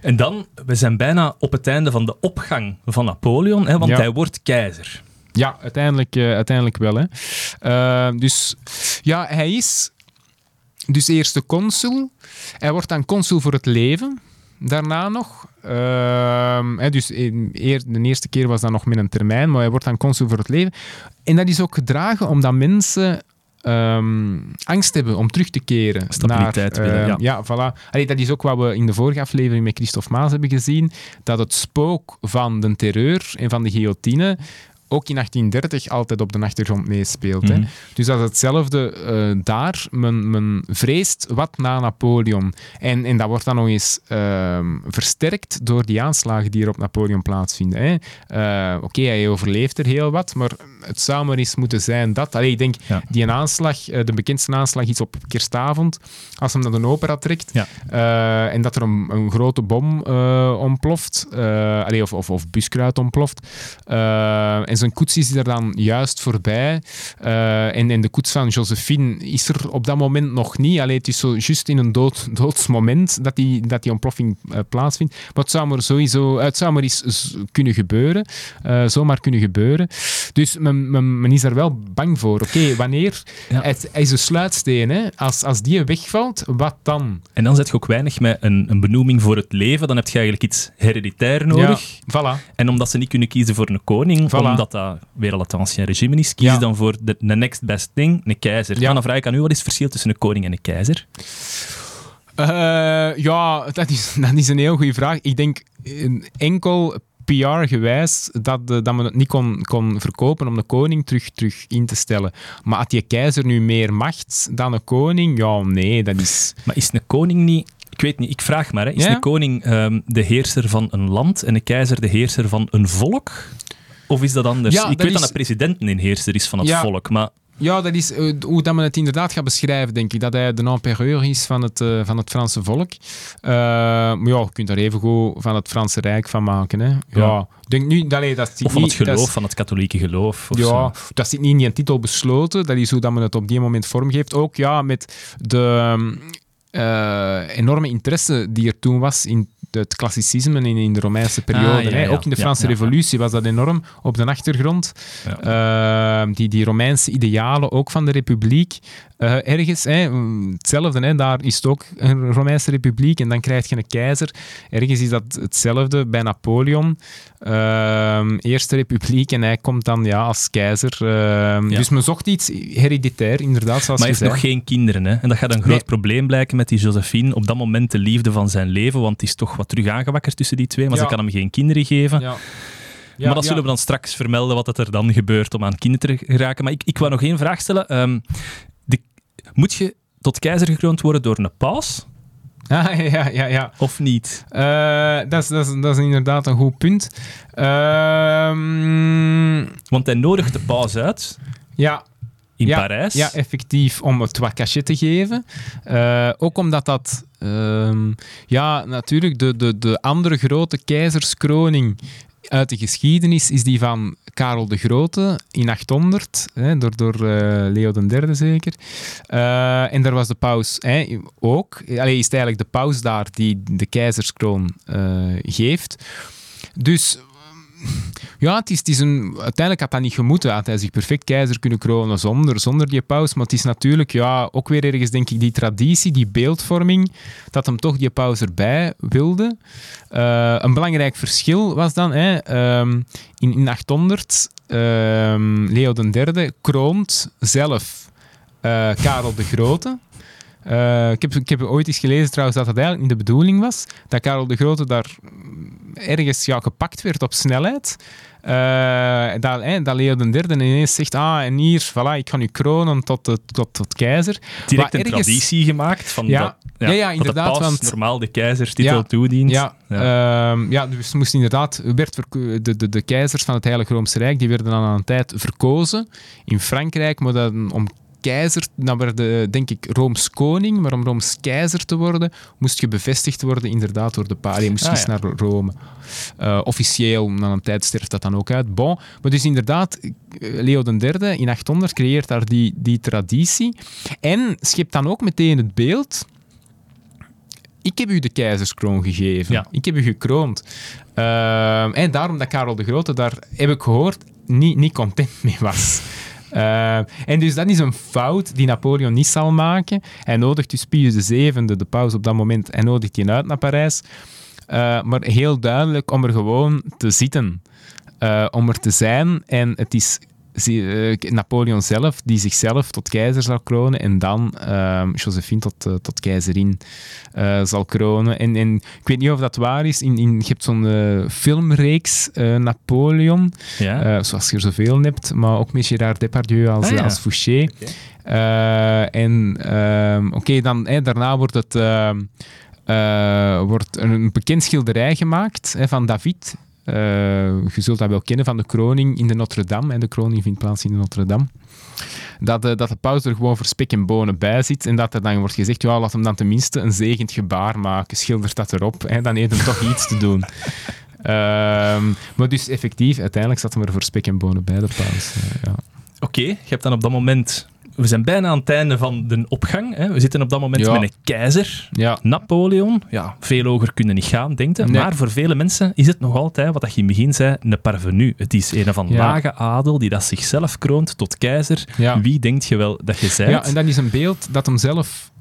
En dan, we zijn bijna op het einde van de opgang van Napoleon, hè, want Ja. hij wordt keizer. Ja, uiteindelijk, uiteindelijk wel. Hè. Eh, dus ja, hij is dus eerste consul. Hij wordt dan consul voor het leven. Daarna nog. Ehm, hè, dus eer- de eerste keer was dat nog met een termijn, maar hij wordt dan consul voor het leven. En dat is ook gedragen omdat mensen ehm, angst hebben om terug te keren. Stabiliteit naar, willen, ehm, ja. ja, voilà. Allee, dat is ook wat we in de vorige aflevering met Christophe Maas hebben gezien. Dat het spook van de terreur en van de guillotine ook in 1830 altijd op de achtergrond meespeelt. hè. Mhm. Dus dat is hetzelfde eh, daar. Men, men vreest wat na Napoleon. En, en dat wordt dan nog eens ehm, versterkt door die aanslagen die er op Napoleon plaatsvinden. hè. Eh, Oké, hij overleeft er heel wat, maar het zou maar eens moeten zijn dat... Allee, ik denk, Ja. die een aanslag, eh, de bekendste aanslag is op kerstavond, als hem naar de opera trekt, Ja. en dat er een, een grote bom ontploft, allee, of, of, of buskruid ontploft. En zijn koets is er dan juist voorbij. Eh, en, en de koets van Josephine is er op dat moment nog niet. Allee, het is zo juist in een dood, doodsmoment dat die, dat die ontploffing eh, plaatsvindt. Maar het zou maar sowieso het zou maar eens kunnen gebeuren. Eh, zomaar kunnen gebeuren. Dus men, men, men is er wel bang voor. Oké, wanneer... Ja. Het, is een sluitsteen. Hè? Als, als die wegvalt, wat dan? En dan zet je ook weinig met een, een benoeming voor het leven. Dan heb je eigenlijk iets hereditair nodig. Ja, voilà. En omdat ze niet kunnen kiezen voor een koning, Voilà. omdat dat weer al het ancien regime is, Ja. dan voor de, de next best thing, een keizer. Ja. Dan vraag ik aan u, wat is het verschil tussen een koning en een keizer? Eh, ja, dat is, dat is een heel goede vraag. Ik denk enkel PR-gewijs dat, eh, dat men het niet kon, kon verkopen om de koning terug, terug in te stellen. Maar had die keizer nu meer macht dan een koning? Ja, nee, dat is... Maar is een koning niet... Ik weet niet, ik vraag maar. Hè, is Ja? een koning ehm, de heerser van een land en een keizer de heerser van een volk? Of is dat anders? Ja, ik dat weet is- dat een president een heerser is van het Ja. volk, maar Ja, dat is eh, hoe dat men het inderdaad gaat beschrijven, denk ik. Dat hij de empereur is van het, eh, van het Franse volk. Eh, maar ja, je kunt er even goed van het Franse Rijk van maken. Hè. Ja. Denk nu, dat, dat of van het is- geloof, van het katholieke geloof. Of Ja, zo. dat zit niet in die titel besloten. Dat is hoe dat men het op die moment vormgeeft. Ook ja, met de eh, enorme interesse die er toen was in het klassicisme en in de Romeinse periode. Ah, ja, hè. ja. Ook in de Franse revolutie was dat enorm op de achtergrond. Eh, die, die Romeinse idealen, ook van de republiek. Eh, ergens, hè, mm, hetzelfde, hè, daar is het ook een Romeinse republiek en dan krijg je een keizer. Ergens is dat hetzelfde bij Napoleon. Ehm, Eerste republiek en hij komt dan ja, als keizer. Ehm, Ja. Dus men zocht iets hereditair, inderdaad, zoals Maar hij heeft nog geen kinderen. Hè? En dat gaat een groot Nee. probleem blijken met die Josephine. Op dat moment de liefde van zijn leven, want die is toch wat terug aangewakkerd tussen die twee. Maar Ja. ze kan hem geen kinderen geven. Ja. maar dat zullen we dan straks vermelden, wat er dan gebeurt om aan kinderen te geraken. Maar ik, ik wou nog één vraag stellen. Ehm, moet je tot keizer gekroond worden door een paus, Ah, ja, ja, ja. of niet? Eh, dat, is, dat, is, dat is inderdaad een goed punt. Ehm, Want hij nodigt de paus uit ja, in Ja, Parijs. Ja, effectief, om het wat cachet te geven. Eh, ook omdat dat... ehm, ja, natuurlijk, de, de, de andere grote keizerskroning uit de geschiedenis is die van Karel de Grote in 800, hè, door, door eh, Leo III zeker. Eh, en daar was de paus hè, ook. Allee, is het eigenlijk de paus daar die de keizerskroon eh, geeft. Dus ja, het is, een, uiteindelijk had dat niet gemoeten. Had hij zich perfect keizer kunnen kronen zonder, zonder die paus. Maar het is natuurlijk ja, ook weer ergens, denk ik, die traditie, die beeldvorming, dat hem toch die paus erbij wilde. Eh, een belangrijk verschil was dan, hè, ehm, in, in 800, ehm, Leo III kroont zelf eh, Karel de Grote. Eh, ik, heb, ik heb ooit eens gelezen trouwens dat dat eigenlijk niet de bedoeling was. Dat Karel de Grote daar ergens ja, gepakt werd op snelheid. Eh, dat, hè, dat Leo III ineens zegt, ah, en hier, voilà, ik ga nu kronen tot, tot, tot, tot keizer. Direct Maar een ergens- traditie gemaakt van Ja. dat, Ja, ja, dat inderdaad, de paus want- normaal de keizerstitel Ja. toedient. Ja, ja. ja, dus moest inderdaad, werd de, de, de keizers van het Heilige Roomse Rijk, die werden dan aan een tijd verkozen in Frankrijk, maar dan om keizer, dan werden denk ik Rooms koning, maar om Rooms keizer te worden, moest je bevestigd worden inderdaad door de pa. Je moest Ah, ja. naar Rome. Eh, officieel, na een tijd sterft dat dan ook uit. Bon, maar dus inderdaad, eh, Leo III in 800 creëert daar die, die traditie en schept dan ook meteen het beeld ik heb u de keizerskroon gegeven. Ja. Ik heb u gekroond. Ehm, en daarom dat Karel de Grote, daar heb ik gehoord, niet, niet content mee was. Uh, en dus dat is een fout die Napoleon niet zal maken. Hij nodigt dus Pius VII, de paus op dat moment, hij nodigt hij uit naar Parijs. Uh, maar heel duidelijk om er gewoon te zitten. Uh, om er te zijn. En het is Napoleon zelf, die zichzelf tot keizer zal kronen en dan uh, Josephine tot, uh, tot keizerin zal kronen. En, en ik weet niet of dat waar is, in, in, je hebt zo'n filmreeks Napoleon, ja. zoals je er zoveel hebt, maar ook met Gérard Depardieu als, ah, als Fouché. Okay. en ehm, oké, dan daarna wordt het... Ehm, wordt een bekend schilderij gemaakt hè, van David, uh, je zult dat wel kennen van de kroning in de Notre-Dame. En de kroning vindt plaats in de Notre-Dame. Dat, uh, dat de paus er gewoon voor spek en bonen bij zit. En dat er dan wordt gezegd, ja, laat hem dan tenminste een zegend gebaar maken. Schildert dat erop. Hè, dan heeft hem toch iets te doen. Ehm, maar dus effectief, uiteindelijk zat hem er voor spek en bonen bij, de paus. Uh, ja. Oké, okay, je hebt dan op dat moment we zijn bijna aan het einde van de opgang. Hè. We zitten op dat moment met een keizer, ja. Napoleon. Ja, veel hoger kunnen niet gaan, denkt je. Maar voor vele mensen is het nog altijd, wat je in het begin zei, een parvenu. Het is een van lage adel die dat zichzelf kroont tot keizer. Wie denkt je wel dat je bent? Ja, en dat is een beeld dat hem zelf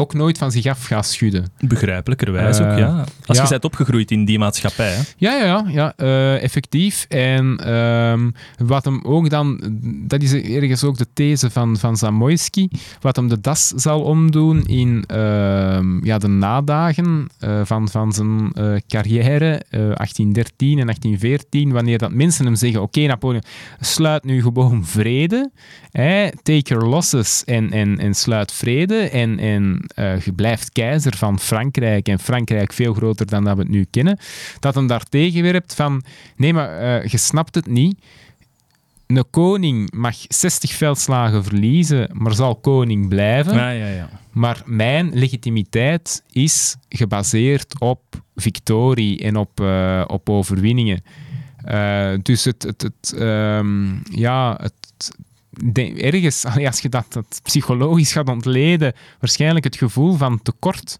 ook nooit van zich af gaat schudden. Begrijpelijkerwijs ook, ja. Als je bent opgegroeid in die maatschappij. Hè? Ja, ja, ja, ja uh, effectief. En um, wat hem ook dan, dat is ergens ook de these van, van Zamoyski, wat hem de das zal omdoen in uh, ja, de nadagen uh, van, van zijn carrière, 1813 en 1814, wanneer dat mensen hem zeggen, oké okay, Napoleon, sluit nu gewoon vrede, hè, take your losses en, en, en sluit vrede en, en uh, je blijft keizer van Frankrijk en Frankrijk veel groter dan dat we het nu kennen, dat hem daar tegenwerpt van nee, maar uh, je snapt het niet. Een koning mag 60 veldslagen verliezen, maar zal koning blijven. Ja, ja, ja. Maar mijn legitimiteit is gebaseerd op victorie en op, uh, op overwinningen. dus het, het, het, um, ja, het, ergens, als je dat, psychologisch gaat ontleden, waarschijnlijk het gevoel van tekort,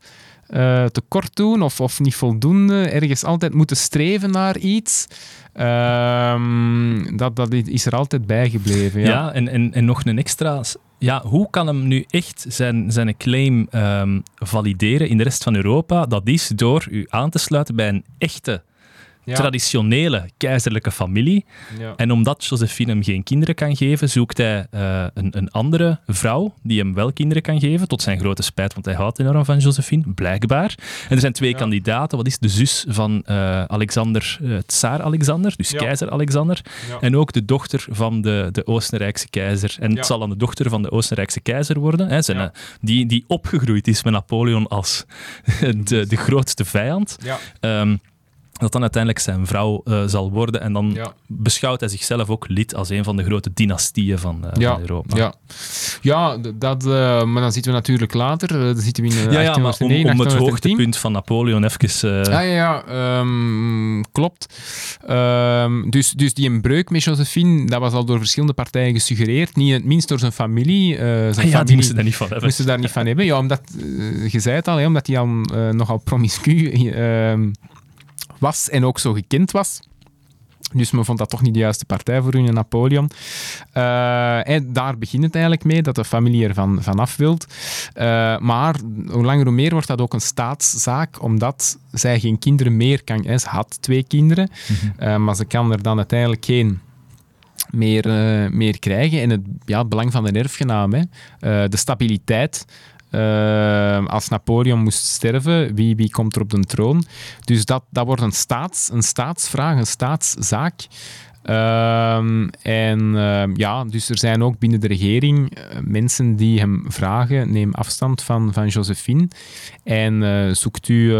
uh, tekort doen of, of niet voldoende, ergens altijd moeten streven naar iets. Um, dat, dat is er altijd bijgebleven. Ja, ja en, en, en nog een extra. Ja, hoe kan hem nu echt zijn, zijn claim um, valideren in de rest van Europa? Dat is door u aan te sluiten bij een echte traditionele keizerlijke familie. Ja. En omdat Josephine hem geen kinderen kan geven, zoekt hij uh, een, een, andere vrouw die hem wel kinderen kan geven, tot zijn grote spijt, want hij houdt enorm van Josephine, blijkbaar. En er zijn twee kandidaten. Wat is de zus van uh, Alexander, uh, Tsaar Alexander, dus keizer Alexander, en ook de dochter van de, de Oostenrijkse keizer. En het zal dan de dochter van de Oostenrijkse keizer worden, hè, zijn, die, die opgegroeid is met Napoleon als de, de grootste vijand. Um, dat dan uiteindelijk zijn vrouw uh, zal worden. En dan beschouwt hij zichzelf ook lid als een van de grote dynastieën van, uh, ja, van Europa. Ja, ja dat, uh, maar dan zitten we natuurlijk later. dan zitten we in ja, ja, maar om, om het hoogtepunt van Napoleon even... Ja, ja, ja um, klopt. Um, dus, dus die een breuk met Josephine, dat was al door verschillende partijen gesuggereerd. Niet het minst door zijn familie. zijn ah, ja, familie moesten daar niet van hebben. Moesten daar niet van hebben. Ja, omdat, je zei het al, hè, omdat hij al nogal promiscu ehm, was en ook zo gekend was. Dus men vond dat toch niet de juiste partij voor hun Napoleon. Uh, en daar begint het eigenlijk mee, dat de familie er van, vanaf wilt. Uh, maar hoe langer hoe meer wordt dat ook een staatszaak, omdat zij geen kinderen meer kan... Hè, ze had twee kinderen, mm -hmm. uh, maar ze kan er dan uiteindelijk geen meer, meer krijgen. En het, ja, het belang van de erfgenaam, hè, de stabiliteit uh, als Napoleon moest sterven, wie, wie komt er op de troon? Dus dat, dat wordt een, staats, een staatsvraag, een staatszaak. Uh, en uh, ja, dus er zijn ook binnen de regering uh, mensen die hem vragen: neem afstand van, van Josephine en eh, zoekt, u,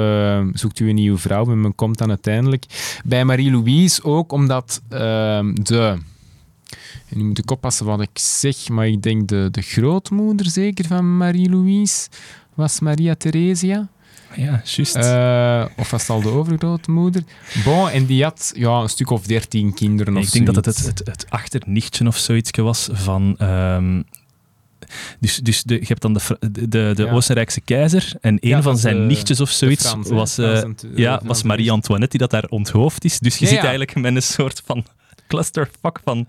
zoekt u een nieuwe vrouw. En men komt dan uiteindelijk bij Marie-Louise ook omdat ehm, de en nu moet ik oppassen wat ik zeg, maar ik denk de, de grootmoeder zeker van Marie-Louise was Maria Theresia. Ja, juist. Uh, of was het al de overgrootmoeder? Bon, en die had ja, een stuk of dertien kinderen nee, of Ik denk dat het het, het, het achternichtje of zoiets was van... Um, dus, dus de, je hebt dan de, de, de ja. Oostenrijkse keizer en een ja, van zijn de, nichtjes of zoiets Frans, was, uh, ja, was Marie-Antoinette die dat daar onthoofd is. Dus je zit eigenlijk met een soort van clusterfuck van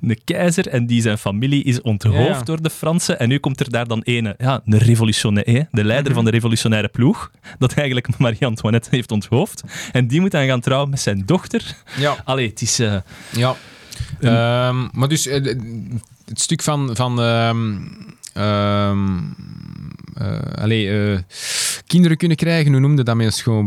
een keizer en die zijn familie is onthoofd Ja. door de Fransen. En nu komt er daar dan ene, ja, een revolutionaire, de leider Mhm. van de revolutionaire ploeg, dat eigenlijk Marie-Antoinette heeft onthoofd. En die moet dan gaan trouwen met zijn dochter. Ja. Allee, het is... eh, Ja. Ehm, maar dus eh, de- het stuk van. van allee, eh, kinderen kunnen krijgen, hoe noemde dat met een schoon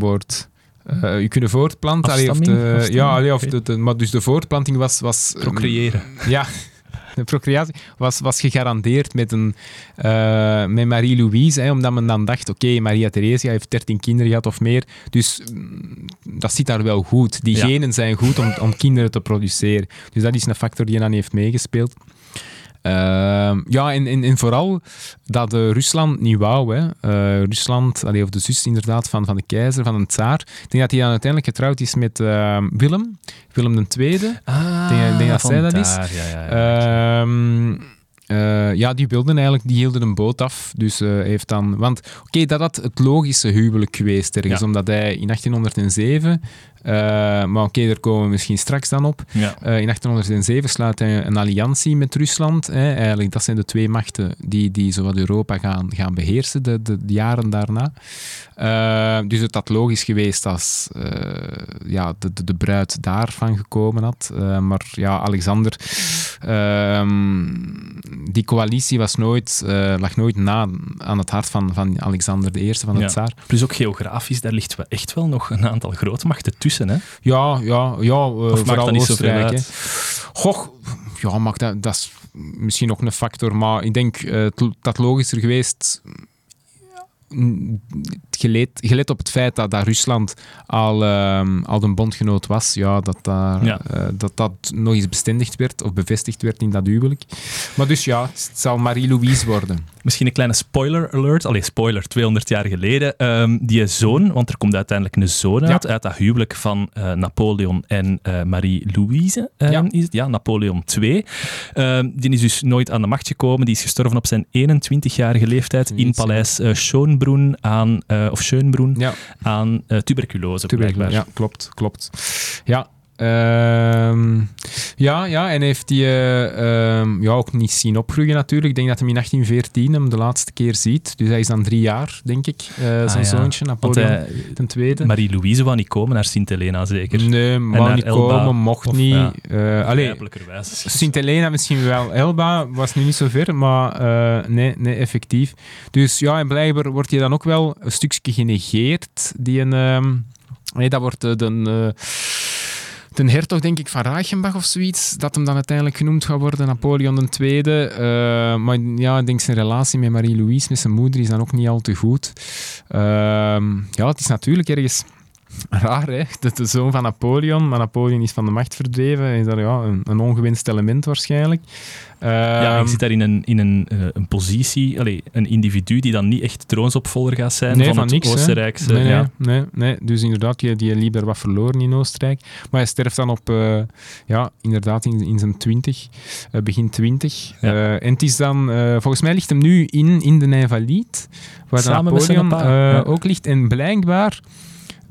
Eh, je kunnen voortplanten. allee, of de, ja, allee, of de, de- maar dus de voortplanting was. was procreëren. ja, de procreatie was, was gegarandeerd met, een, eh, met Marie-Louise, hè, omdat men dan dacht, oké, Maria Theresia heeft 13 kinderen gehad of meer, dus mm, dat zit daar wel goed. Die Ja. genen zijn goed om, om kinderen te produceren. Dus dat is een factor die dan heeft meegespeeld. Ehm, ja, en, en, en vooral dat eh, Rusland niet wou. Hè. Eh, Rusland, allee, of de zus inderdaad van, van de keizer, van een tsaar. Ik denk dat hij dan uiteindelijk getrouwd is met ehm, Willem, Willem II. Ah, denk- ik denk dat zij dat is. Ja, ja, ja. Ehm, eh, ja, die wilden eigenlijk, die hielden een boot af. Dus heeft dan, want oké, dat had het logische huwelijk geweest ergens, Ja. omdat hij in 1807, eh, maar oké, daar komen we misschien straks dan op. ja. Eh, in 1807 sluit hij een alliantie met Rusland. Hè. Eigenlijk, dat zijn de twee machten die, die zowat Europa gaan, gaan beheersen de, de, de jaren daarna. Eh, dus het had logisch geweest als eh, ja, de, de, de bruid daarvan gekomen had. Eh, maar ja, Alexander, ehm, die coalitie was nooit, eh, lag nooit na aan het hart van, van Alexander I, van de Ja. tsaar. Plus ook geografisch, daar ligt echt wel nog een aantal grootmachten tussen. Hè? Ja, ja, ja maakt vooral dat niet Oostenrijk. Goh, ja, maakt dat, dat is misschien nog een factor, maar ik denk het- dat logischer geweest. Gelet, gelet op het feit dat, dat Rusland al, ehm, al een bondgenoot was, ja, dat, daar, Ja. eh, dat dat nog eens bestendigd werd of bevestigd werd in dat huwelijk. Maar dus ja, het zal Marie-Louise worden. Misschien een kleine spoiler alert. Allee, spoiler, 200 jaar geleden. Ehm, die zoon, want er komt uiteindelijk een zoon uit, Ja. uit dat huwelijk van eh, Napoleon en eh, Marie-Louise. ehm, Ja. is het? ja, Napoleon II. Die is dus nooit aan de macht gekomen. Die is gestorven op zijn 21-jarige leeftijd in paleis eh Schönbrunn aan, eh, of Schönbrunn Ja, aan eh, tuberculose, tuberculose. Ja, klopt, klopt. Ja. Ehm, ja, ja, en heeft hij eh, ehm, ja, ook niet zien opgroeien natuurlijk. Ik denk dat hij in 1814 hem de laatste keer ziet. Dus hij is dan drie jaar, denk ik, eh, zijn Ah, ja. zoontje, Napoleon eh, ten tweede. Marie-Louise wou niet komen naar Sint-Helena, zeker. Nee, wou niet Elba, komen, mocht of, niet. ja. Eh, allee, Begrijpelijkerwijs. Sint-Helena misschien wel. Elba was nu niet zo ver, maar eh, nee, nee, effectief. Dus ja, en blijkbaar wordt hij dan ook wel een stukje genegeerd. Die een, ehm, nee, dat wordt eh, de hertog, denk ik, van Reichenbach of zoiets, dat hem dan uiteindelijk genoemd gaat worden, Napoleon II. Eh, maar ja, ik denk zijn relatie met Marie-Louise, met zijn moeder, is dan ook niet al te goed. Ehm, ja, het is natuurlijk ergens raar, hè? Dat de zoon van Napoleon, maar Napoleon is van de macht verdreven. Is dat ja, een, een ongewenst element waarschijnlijk. Ja, Ehm, je zit daar in een, in een, eh, een positie, allee, een individu die dan niet echt troonsopvolger gaat zijn Nee, van, van het niks. Oostenrijkse. Nee, nee, ja. nee, nee. Dus inderdaad, die, die liep daar wat verloren in Oostenrijk. Maar hij sterft dan op, eh, ja, inderdaad, in, in zijn twintig, eh, begin twintig. Ja. En het is dan, volgens mij ligt hem nu in, in de Invalide, waar met zijn Napoleon ook ligt. En blijkbaar,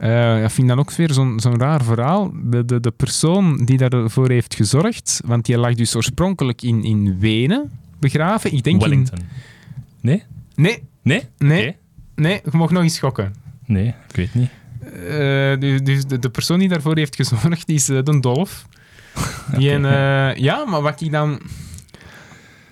eh, ik vind dat ook weer zo'n zo'n raar verhaal, de, de, de persoon die daarvoor heeft gezorgd, want die lag dus oorspronkelijk in, in Wenen begraven. Ik denk in... Wellington. Nee? Nee, Nee? Nee. Oké. nee, je mag nog eens schokken. Nee, ik weet niet. Eh, dus dus de, de persoon die daarvoor heeft gezorgd is eh, de Dolf. Die ja, maar wat ik dan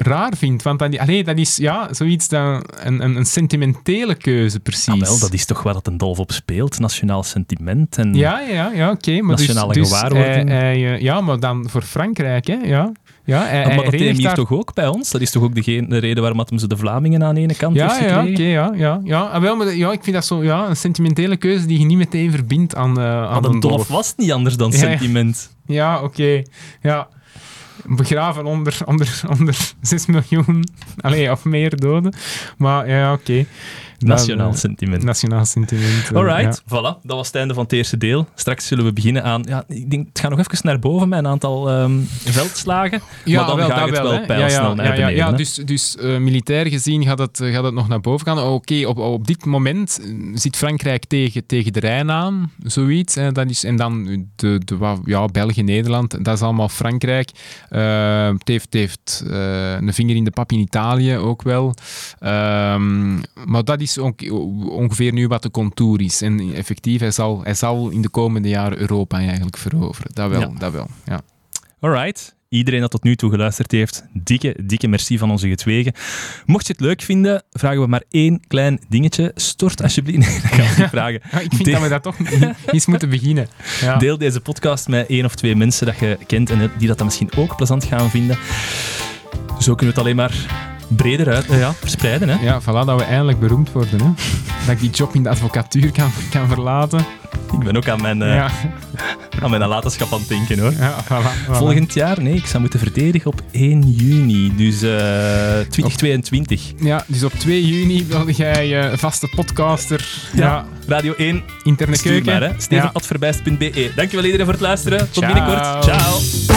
raar vind, want allee, dat is ja, zoiets dan een, een, een sentimentele keuze precies. Ah, wel, dat is toch waar dat een dolf op speelt, nationaal sentiment. En Ja, ja, ja, oké. maar Nationale dus, dus gewaarwording. hij- hij, eh, ja, maar dan voor Frankrijk, hè? Ja, ja hij, Ah, maar dat deed hier toch ook bij ons? Dat is toch ook de reden waarom dat hem ze de Vlamingen aan de ene kant Ja, heeft ja, oké, ja, ja, ja. Ah, wel, maar, ja, ik vind dat zo ja, een sentimentele keuze die je niet meteen verbindt aan, eh aan Want een dolf was niet anders dan ja. sentiment. Ja, oké. Ja. Begraven onder, onder, onder 6 miljoen allee, of meer doden. Maar ja, oké. Nationaal eh, sentiment. Nationaal sentiment. eh, Alright, voilà. Dat was het einde van het eerste deel. Straks zullen we beginnen aan... Ja, ik denk, het gaat nog even naar boven met een aantal ehm, veldslagen. Ja, maar dan wel, gaat het wel hè. pijlsnel ja, ja, naar ja, ja, beneden. ja, dus, dus eh, militair gezien gaat het, gaat het nog naar boven gaan. Oké, op, op dit moment zit Frankrijk tegen, tegen de Rijn aan, zoiets. Hè. Dat is, en dan de, de, ja, België, Nederland, dat is allemaal Frankrijk. Eh, het heeft, het heeft een vinger in de pap in Italië ook wel. Ehm, maar dat is ongeveer nu wat de contour is. En effectief, hij zal, hij zal in de komende jaren Europa eigenlijk veroveren. Dat wel, Ja. dat wel. Ja. Alright. Iedereen dat tot nu toe geluisterd heeft, dikke, dikke merci van onze getwegen. Mocht je het leuk vinden, vragen we maar één klein dingetje. Stort alsjeblieft... Nee, dat kan ik niet vragen. Ja, ik vind Deel- dat we dat toch eens moeten beginnen. Ja. Deel deze podcast met één of twee mensen dat je kent en die dat dan misschien ook plezant gaan vinden. Zo kunnen we het alleen maar breder uit, eh, ja, verspreiden. Hè? Ja, voilà, dat we eindelijk beroemd worden. Hè? Dat ik die job in de advocatuur kan, kan verlaten. Ik ben ook aan mijn, eh, Ja, aan mijn nalatenschap aan het denken hoor. ja voilà, voilà. Volgend jaar, nee, ik zou moeten verdedigen op 1 juni, dus eh 2022. Ja, dus op 2 juni wilde jij eh, vaste podcaster. Ja. Ja, Radio 1, interne keuken. maar, steven.verbeist.be. Dankjewel iedereen voor het luisteren. Tot Ciao. binnenkort. Ciao.